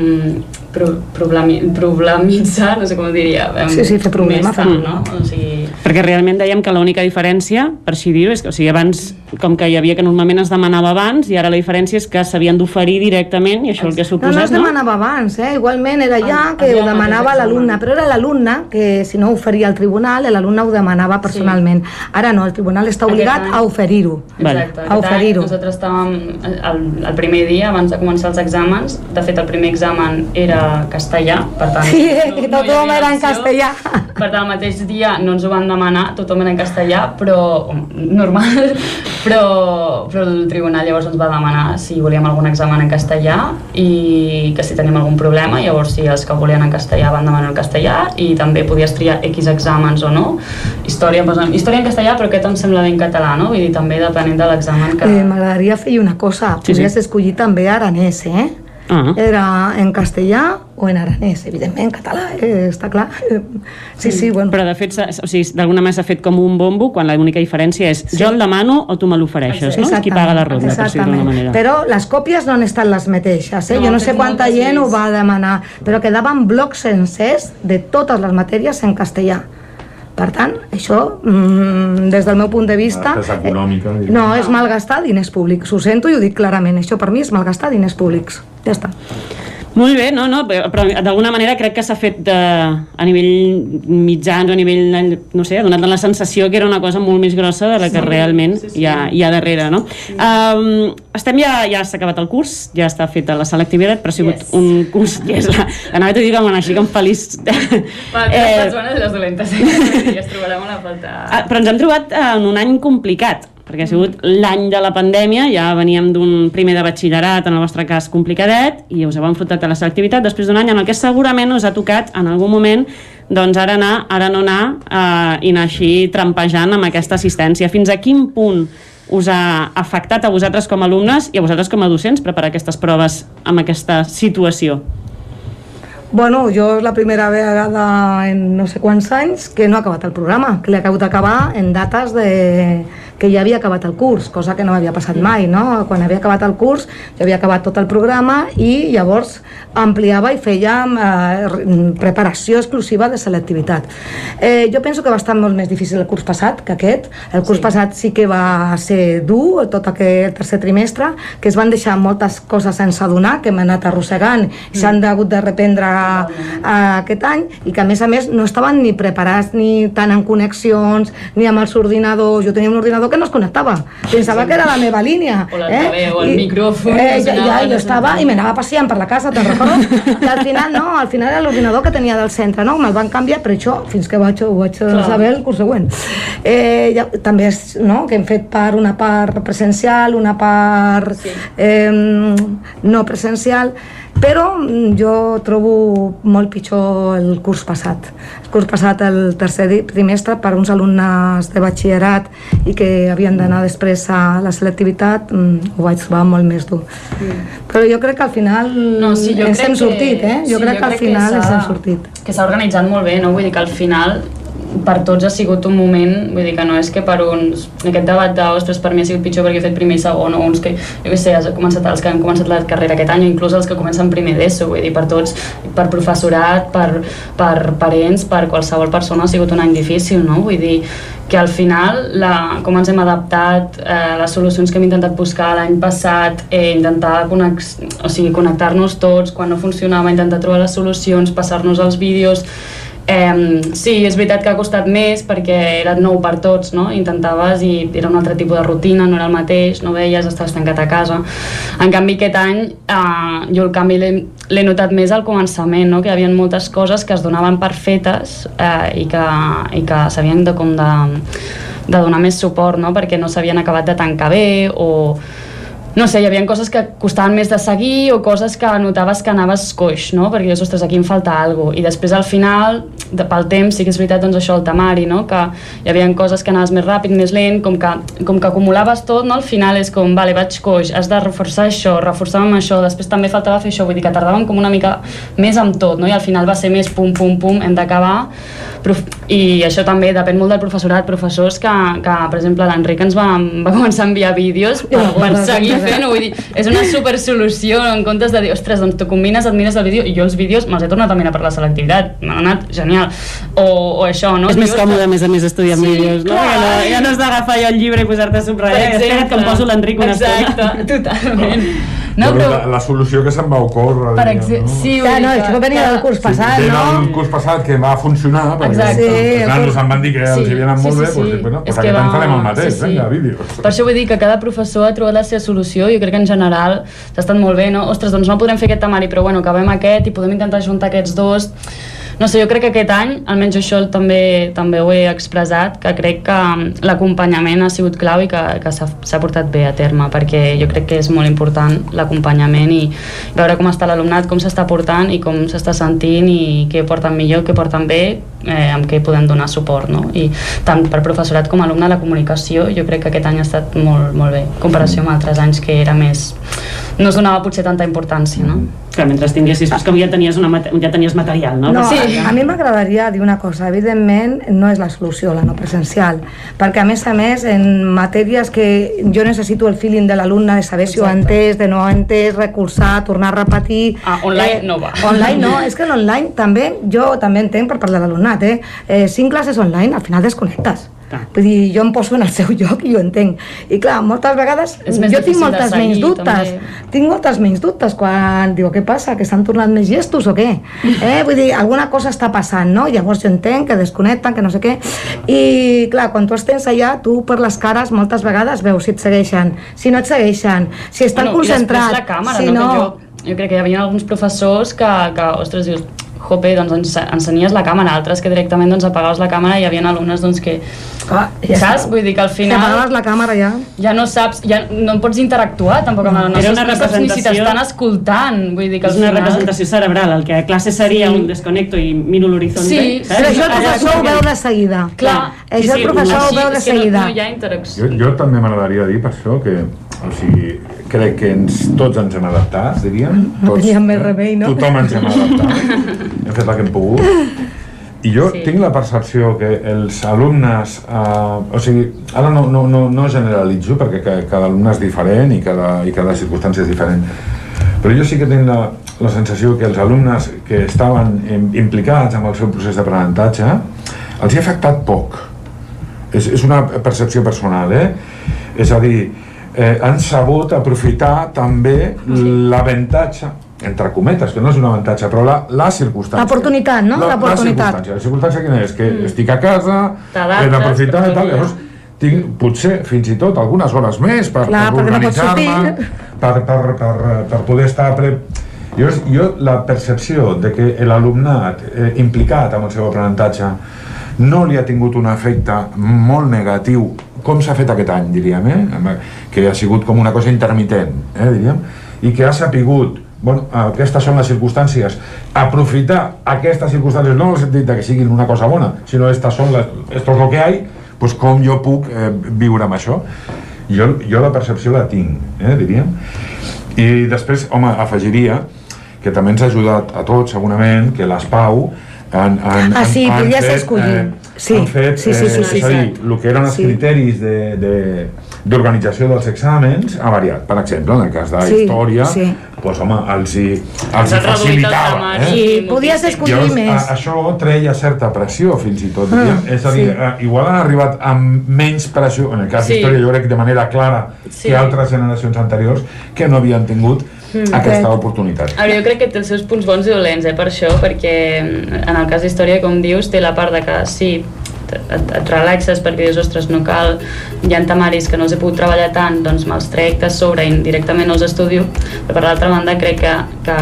[SPEAKER 54] pro, problemi, problemitzar, no sé com ho diria,
[SPEAKER 55] Sí, sí, fer problema,
[SPEAKER 54] més
[SPEAKER 55] fer
[SPEAKER 54] tant,
[SPEAKER 55] problema.
[SPEAKER 54] no? O sigui,
[SPEAKER 41] Perquè realment dèiem que l'única diferència, per així dir-ho, és que o sigui, abans, com que hi havia que normalment es demanava abans, i ara la diferència és que s'havien d'oferir directament, i això el que ha
[SPEAKER 55] No, no es demanava abans, eh? igualment era ja que
[SPEAKER 54] el
[SPEAKER 55] ho demanava l'alumne, però era l'alumne que si no ho oferia al tribunal, l'alumne ho demanava personalment. Ara no, el tribunal està obligat
[SPEAKER 54] Aquest any-
[SPEAKER 55] a oferir-ho.
[SPEAKER 54] Exacte,
[SPEAKER 55] A oferir-ho.
[SPEAKER 54] nosaltres estàvem el, el primer dia abans de començar els exàmens, de fet el primer examen era castellà, per tant
[SPEAKER 55] Sí, que tothom era en castellà.
[SPEAKER 54] per tant el mateix dia no ens ho van demanar, tothom era en castellà, però normal, però, però el tribunal llavors ens va demanar si volíem algun examen en castellà i que si teníem algun problema, llavors si els que volien en castellà van demanar en castellà i també podies triar X exàmens o no. Història, doncs, història en castellà, però aquest em sembla bé en català, no? Vull dir, també depenent de l'examen que...
[SPEAKER 55] Eh, M'agradaria fer una cosa,
[SPEAKER 54] Sí, sí.
[SPEAKER 55] podries escollir també aranès, eh?
[SPEAKER 41] Ah.
[SPEAKER 55] Era en castellà o en aranès, evidentment, en català, eh, està clar. Eh, Sí, sí, bueno.
[SPEAKER 41] Però de fet, o sigui, d'alguna manera s'ha fet com un bombo quan l'única diferència és jo el demano o tu me l'ofereixes, no? És qui paga la ronda, per dir-ho d'alguna manera.
[SPEAKER 55] Però les còpies no han estat les mateixes, eh?
[SPEAKER 54] No,
[SPEAKER 55] jo no sé quanta gent ho va demanar, però quedaven blocs sencers de totes les matèries en castellà. Per tant, això, mm, des del meu punt de vista...
[SPEAKER 56] Despesa econòmica,
[SPEAKER 55] eh, no, és malgastar diners públics. Ho sento i ho dic clarament. Això per mi és malgastar diners públics. Ja està.
[SPEAKER 41] Molt bé, no, no, però però d'alguna manera crec que s'ha fet de, a nivell mitjans o a nivell, no sé, ha donat la sensació que era una cosa molt més grossa de la que
[SPEAKER 54] Sí,
[SPEAKER 41] realment
[SPEAKER 54] sí, sí.
[SPEAKER 41] Hi, ha, hi ha darrere, no? Um, estem ja, ja s'ha acabat el curs, ja està feta la selectivitat, però ha sigut
[SPEAKER 54] Yes.
[SPEAKER 41] un curs que és la... Anava a dir que m'han així com feliç...
[SPEAKER 54] Bueno,
[SPEAKER 41] Eh,
[SPEAKER 54] les bones i les dolentes, eh? I es trobarà una falta...
[SPEAKER 41] Ah, però ens hem trobat en un any complicat, perquè ha sigut l'any de la pandèmia, ja veníem d'un primer de batxillerat, en el vostre cas complicadet, i us heu enfrontat a la selectivitat després d'un any en el que segurament us ha tocat en algun moment doncs ara anar, ara no anar eh, i anar així trampejant amb aquesta assistència. Fins a quin punt us ha afectat a vosaltres com a alumnes i a vosaltres com a docents preparar aquestes proves amb aquesta situació?
[SPEAKER 55] Bueno, jo és la primera vegada en no sé quants anys que no ha acabat el programa, que l'he acabut d'acabar en dates de que ja havia acabat el curs, cosa que no m'havia passat mai, no? Quan havia acabat el curs, jo havia acabat tot el programa i llavors ampliava i feia eh, preparació exclusiva de selectivitat. Eh, jo penso que va estar molt més difícil el curs passat que aquest. El curs sí. passat sí que va ser dur, tot aquest tercer trimestre, que es van deixar moltes coses sense donar, que hem anat arrossegant, i s'han hagut de reprendre eh, aquest any, i que a més a més no estaven ni preparats ni tant en connexions, ni amb els ordinadors. Jo tenia un ordinador que no es connectava. Pensava que era la meva línia.
[SPEAKER 54] O l'altaveu, o el micròfon,
[SPEAKER 55] Eh, ja, ja, jo estava i m'anava passeant per la casa, te'n recordes? I al final no, al final era l'ordinador que tenia del centre, no? Me'l van canviar, però això, fins que vaig, ho vaig
[SPEAKER 54] Clar.
[SPEAKER 55] saber el curs següent. Eh, ja, també és, no?, que hem fet per una part presencial, una part sí. eh, no presencial, però mm, jo trobo molt pitjor el curs passat. El curs passat, el tercer trimestre, per uns alumnes de batxillerat i que havien d'anar després a la selectivitat, mm, ho vaig trobar molt més dur. Mm. Però jo crec que al final no, sí, jo ens hem sortit, eh? Jo
[SPEAKER 54] sí,
[SPEAKER 55] crec
[SPEAKER 54] jo
[SPEAKER 55] que al
[SPEAKER 54] crec
[SPEAKER 55] final
[SPEAKER 54] que
[SPEAKER 55] ens hem sortit.
[SPEAKER 54] que s'ha organitzat molt bé, no? Vull dir que al final per tots ha sigut un moment, vull dir que no és que per uns, aquest debat de, ostres, per mi ha sigut pitjor perquè he fet primer i segon, o uns que, jo què sé, has començat, els que han començat la carrera aquest any, inclús els que comencen primer d'ESO, vull dir, per tots, per professorat, per, per parents, per qualsevol persona ha sigut un any difícil, no? Vull dir, que al final la, com ens hem adaptat, eh, les solucions que hem intentat buscar l'any passat, eh, intentar connex, o sigui, connectar-nos tots, quan no funcionava, intentar trobar les solucions, passar-nos els vídeos, Eh, sí, és veritat que ha costat més perquè era nou per tots, no? Intentaves i era un altre tipus de rutina, no era el mateix, no veies, estaves tancat a casa. En canvi, aquest any eh, jo el canvi l'he notat més al començament, no? que hi havia moltes coses que es donaven per fetes eh, i que, i que s'havien de, com de, de donar més suport, no? perquè no s'havien acabat de tancar bé o no sé, hi havia coses que costaven més de seguir o coses que notaves que anaves coix, no? Perquè dius, ostres, aquí em falta alguna cosa. I després al final, de, pel temps, sí que és veritat, doncs això, el temari, no? Que hi havia coses que anaves més ràpid, més lent, com que, com que acumulaves tot, no? Al final és com, vale, vaig coix, has de reforçar això, reforçàvem això, després també faltava fer això, vull dir que tardàvem com una mica més amb tot, no? I al final va ser més pum, pum, pum, hem d'acabar. I això també depèn molt del professorat, professors que, que per exemple, l'Enric ens va, va començar a enviar vídeos per, per seguir fent-ho, vull dir, és una super solució en comptes de dir, ostres, doncs tu combines, et mires el vídeo, i jo els vídeos me'ls he tornat a mirar per la selectivitat, m'han anat genial, o, o això, no?
[SPEAKER 57] És més còmode, a més a més, estudiar amb
[SPEAKER 54] Sí,
[SPEAKER 57] vídeos, no?
[SPEAKER 54] clar.
[SPEAKER 57] Ja no, ja no has d'agafar jo el llibre i posar-te a subratllar. Espera't que em poso l'Enric una
[SPEAKER 54] Exacte,
[SPEAKER 57] estona.
[SPEAKER 54] totalment.
[SPEAKER 56] No, però... la, la solució que se'n va ocórrer...
[SPEAKER 54] Per exemple,
[SPEAKER 56] no?
[SPEAKER 54] sí,
[SPEAKER 55] Ja, no, això venia del curs passat,
[SPEAKER 56] Ve
[SPEAKER 55] no?
[SPEAKER 56] del curs passat que va funcionar, perquè
[SPEAKER 54] Exacte.
[SPEAKER 56] els
[SPEAKER 54] Sí, el
[SPEAKER 56] nanos
[SPEAKER 54] curs-
[SPEAKER 56] em van dir que els
[SPEAKER 54] sí,
[SPEAKER 56] hi havia anat
[SPEAKER 54] sí,
[SPEAKER 56] molt
[SPEAKER 54] sí,
[SPEAKER 56] bé,
[SPEAKER 54] sí.
[SPEAKER 56] doncs, bueno, pues
[SPEAKER 54] que
[SPEAKER 56] aquest any
[SPEAKER 54] va-
[SPEAKER 56] farem el mateix,
[SPEAKER 54] sí, sí.
[SPEAKER 56] vinga, vídeos.
[SPEAKER 54] Per això vull dir que cada professor ha trobat la seva solució, jo crec que en general s'ha estat molt bé, no? Ostres, doncs no podrem fer aquest temari, però bueno, acabem aquest i podem intentar juntar aquests dos. No sé, jo crec que aquest any, almenys això també també ho he expressat, que crec que mm, l'acompanyament ha sigut clau i que, que s'ha portat bé a terme, perquè jo crec que és molt important l'acompanyament i veure com està l'alumnat, com s'està portant i com s'està sentint i què porten millor, què porten bé, eh, amb què podem donar suport, no? I tant per professorat com alumne la comunicació jo crec que aquest any ha estat molt, molt bé, en comparació amb altres anys que era més... no es donava potser tanta importància, no?
[SPEAKER 57] Que mentre tinguessis, és que ja tenies, una, ja tenies material, no?
[SPEAKER 55] No,
[SPEAKER 57] Sí.
[SPEAKER 55] a, mi m'agradaria dir una cosa. Evidentment, no és la solució, la no presencial. Perquè, a més a més, en matèries que jo necessito el feeling de l'alumne, de saber si ho ha entès, de no ho ha entès, recursar, tornar a repetir...
[SPEAKER 54] Ah, online no va.
[SPEAKER 55] Online no, és que l'online també, jo també entenc per part de l'alumnat, eh? eh? Cinc classes online, al final desconnectes. Vull dir, jo em poso en el seu lloc i jo entenc. I clar, moltes vegades jo tinc moltes
[SPEAKER 54] seguir,
[SPEAKER 55] menys dubtes.
[SPEAKER 54] també.
[SPEAKER 55] Tinc moltes menys dubtes quan diu, què passa, que s'han tornat més gestos o què? Eh? Vull dir, alguna cosa està passant, no? Llavors jo entenc que desconnecten, que no sé què. I clar, quan tu estens allà, tu per les cares moltes vegades veus si et segueixen, si no et segueixen, si estan
[SPEAKER 54] Bueno, i
[SPEAKER 55] concentrats,
[SPEAKER 54] la càmera,
[SPEAKER 55] si
[SPEAKER 54] no?
[SPEAKER 55] no...
[SPEAKER 54] Jo, jo crec que hi havia alguns professors que, que ostres, dius, jope, doncs ens ensenies la càmera, altres que directament doncs, apagaves la càmera i hi havia alumnes doncs, que...
[SPEAKER 55] Ah, ja
[SPEAKER 54] saps?
[SPEAKER 55] està.
[SPEAKER 54] Vull dir que al final...
[SPEAKER 55] apagaves la càmera ja...
[SPEAKER 54] Ja no saps, ja no pots interactuar tampoc amb
[SPEAKER 57] No,
[SPEAKER 54] els
[SPEAKER 57] era una
[SPEAKER 54] no saps ni si
[SPEAKER 57] representació-
[SPEAKER 54] t'estan escoltant. Vull dir que al
[SPEAKER 57] És una
[SPEAKER 54] final...
[SPEAKER 57] representació cerebral, el que a classe seria
[SPEAKER 54] Sí.
[SPEAKER 57] un desconnecto i miro l'horitzonte.
[SPEAKER 54] Sí,
[SPEAKER 57] saps?
[SPEAKER 55] Però això el professor ho veu de seguida.
[SPEAKER 54] Clar,
[SPEAKER 55] Això el professor ho
[SPEAKER 54] així
[SPEAKER 55] veu de
[SPEAKER 54] que no-
[SPEAKER 55] seguida.
[SPEAKER 54] No, hi ha interacció.
[SPEAKER 56] Jo, jo també m'agradaria dir per això que o sigui, crec que ens, tots ens hem adaptat, diríem.
[SPEAKER 55] No
[SPEAKER 56] Tots,
[SPEAKER 55] teníem més remei, no?
[SPEAKER 56] Tothom ens hem adaptat. hem fet el que hem pogut. I jo sí. tinc la percepció que els alumnes, eh, o sigui, ara no, no, no, no generalitzo perquè ca- cada alumne és diferent i cada, i cada circumstància és diferent, però jo sí que tinc la, la sensació que els alumnes que estaven im- implicats amb el seu procés d'aprenentatge els hi ha afectat poc. És, és una percepció personal, eh? És a dir, eh, han sabut aprofitar també l'avantatge entre cometes, que no és un avantatge, però la, la circumstància.
[SPEAKER 55] L'oportunitat, no?
[SPEAKER 56] La, la circumstància. La circumstància quina és? Que mm. estic a casa, he d'aprofitar i tal, llavors tinc potser fins i tot algunes hores més per,
[SPEAKER 55] Clar,
[SPEAKER 56] per
[SPEAKER 55] no
[SPEAKER 56] organitzar-me,
[SPEAKER 55] sortir.
[SPEAKER 56] per, per, per, per poder estar pre... Jo, jo la percepció de que l'alumnat eh, implicat amb el seu aprenentatge no li ha tingut un efecte molt negatiu com s'ha fet aquest any, diríem, eh? que ha sigut com una cosa intermitent, eh, diríem, i que ha sapigut bueno, aquestes són les circumstàncies aprofitar aquestes circumstàncies no en el sentit que siguin una cosa bona sinó estas són les, esto es lo que hay pues com jo puc eh, viure amb això jo, jo la percepció la tinc eh, diríem i després, home, afegiria que també ens ha ajudat a tots segurament que les Pau han, han,
[SPEAKER 55] ah, sí,
[SPEAKER 56] han,
[SPEAKER 55] han
[SPEAKER 56] fet,
[SPEAKER 55] escollir.
[SPEAKER 56] eh,
[SPEAKER 55] sí.
[SPEAKER 56] han fet
[SPEAKER 55] sí, sí, sí,
[SPEAKER 56] eh,
[SPEAKER 55] sí,
[SPEAKER 56] és a dir,
[SPEAKER 55] sí.
[SPEAKER 56] el que eren els
[SPEAKER 55] Sí.
[SPEAKER 56] criteris de, de, d'organització dels exàmens ha variat. Per exemple, en el cas de la
[SPEAKER 55] Sí,
[SPEAKER 56] història,
[SPEAKER 55] sí.
[SPEAKER 56] doncs, home, els hi, els hi facilitava. Eh?
[SPEAKER 55] Sí, podies escollir
[SPEAKER 56] Llavors,
[SPEAKER 55] més.
[SPEAKER 56] A, això treia certa pressió, fins i tot. Diríem. és a dir,
[SPEAKER 55] sí.
[SPEAKER 56] eh, igual han arribat amb menys pressió, en el cas
[SPEAKER 54] Sí.
[SPEAKER 56] d'història, jo crec de manera clara
[SPEAKER 54] Sí.
[SPEAKER 56] que altres generacions anteriors que no havien tingut
[SPEAKER 54] Mm.
[SPEAKER 56] aquesta oportunitat.
[SPEAKER 54] A veure, jo crec que té els seus punts bons i dolents, eh, per això, perquè mm, en el cas d'història, com dius, té la part de que sí, et, et relaxes perquè dius, ostres, no cal, hi ha temaris que no els he pogut treballar tant, doncs me'ls trec de sobre i directament els estudio, però per l'altra banda crec que, que,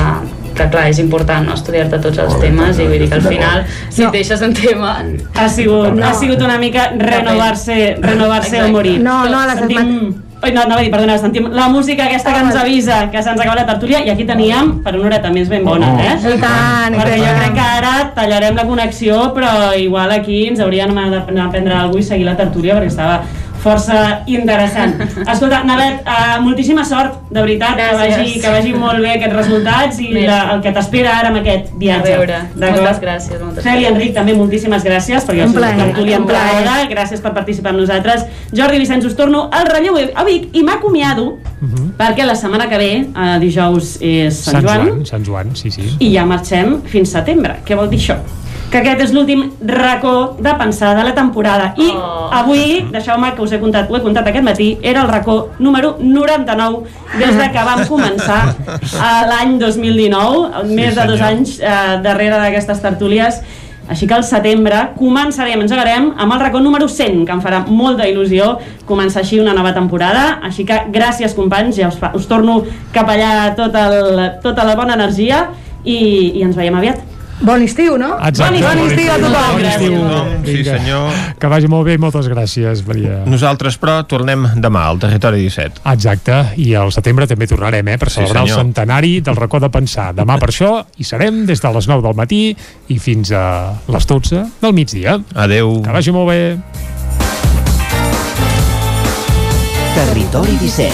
[SPEAKER 54] que clar, és important no? estudiar-te tots els temes i vull dir que al final, si et deixes un tema...
[SPEAKER 41] Ha sigut,
[SPEAKER 54] No.
[SPEAKER 41] ha sigut una mica renovar-se renovar-se o
[SPEAKER 54] Exacte.
[SPEAKER 41] morir.
[SPEAKER 55] No, no, les
[SPEAKER 41] sentim... Oi, no, anava a dir, perdona, sentim la música aquesta que ens avisa que se'ns acaba la tertúlia i aquí teníem per una horeta més ben bona, eh?
[SPEAKER 55] I tant,
[SPEAKER 41] Perquè jo crec que ara tallarem la connexió, però igual aquí ens hauríem d'anar a prendre alguna cosa i seguir la tertúlia perquè estava força interessant. Escolta, Navet, uh, moltíssima sort, de veritat, que
[SPEAKER 54] Gràcies.
[SPEAKER 41] vagi, que vagi molt bé aquests resultats i la, el que t'espera ara amb aquest viatge.
[SPEAKER 54] A veure, moltes gràcies, moltes
[SPEAKER 41] Celi,
[SPEAKER 54] gràcies.
[SPEAKER 41] Enric, també moltíssimes gràcies perquè
[SPEAKER 54] Un
[SPEAKER 41] us
[SPEAKER 54] plaer, un
[SPEAKER 41] en
[SPEAKER 54] plaer.
[SPEAKER 41] Gràcies per participar amb nosaltres. Jordi Vicenç, us torno al relleu a Vic i m'acomiado perquè la setmana que ve, eh, dijous, és Sant,
[SPEAKER 2] Sant
[SPEAKER 41] Joan,
[SPEAKER 2] Joan, Sant Joan, sí, sí.
[SPEAKER 41] i ja marxem fins setembre. Què vol dir això? Que aquest és l'últim racó de pensar de la temporada. I
[SPEAKER 54] Oh.
[SPEAKER 41] avui, deixeu-me que us he contat, ho he contat aquest matí, era el racó número 99 des de que vam començar a l'any 2019, més de dos
[SPEAKER 54] senyor.
[SPEAKER 41] anys eh, darrere d'aquestes tertúlies. Així que al setembre començarem, engegarem amb el racó número 100, que em farà molta il·lusió començar així una nova temporada. Així que gràcies, companys, ja us, fa, us torno cap allà tot el, tota la bona energia i, i ens veiem aviat.
[SPEAKER 55] Bon estiu, no?
[SPEAKER 2] Exacte.
[SPEAKER 55] Bon estiu a tothom.
[SPEAKER 2] Bon estiu.
[SPEAKER 1] Sí, senyor.
[SPEAKER 2] Que vagi molt bé, moltes gràcies, Maria.
[SPEAKER 1] Nosaltres, però, tornem demà al Territori 17.
[SPEAKER 2] Exacte, i al setembre també tornarem, eh, per
[SPEAKER 1] Sí,
[SPEAKER 2] celebrar el
[SPEAKER 1] senyor.
[SPEAKER 2] centenari del racó de pensar. Demà per això hi serem des de les 9 del matí i fins a les 12 del migdia.
[SPEAKER 1] Adeu.
[SPEAKER 2] Que vagi molt bé.
[SPEAKER 43] Territori 17,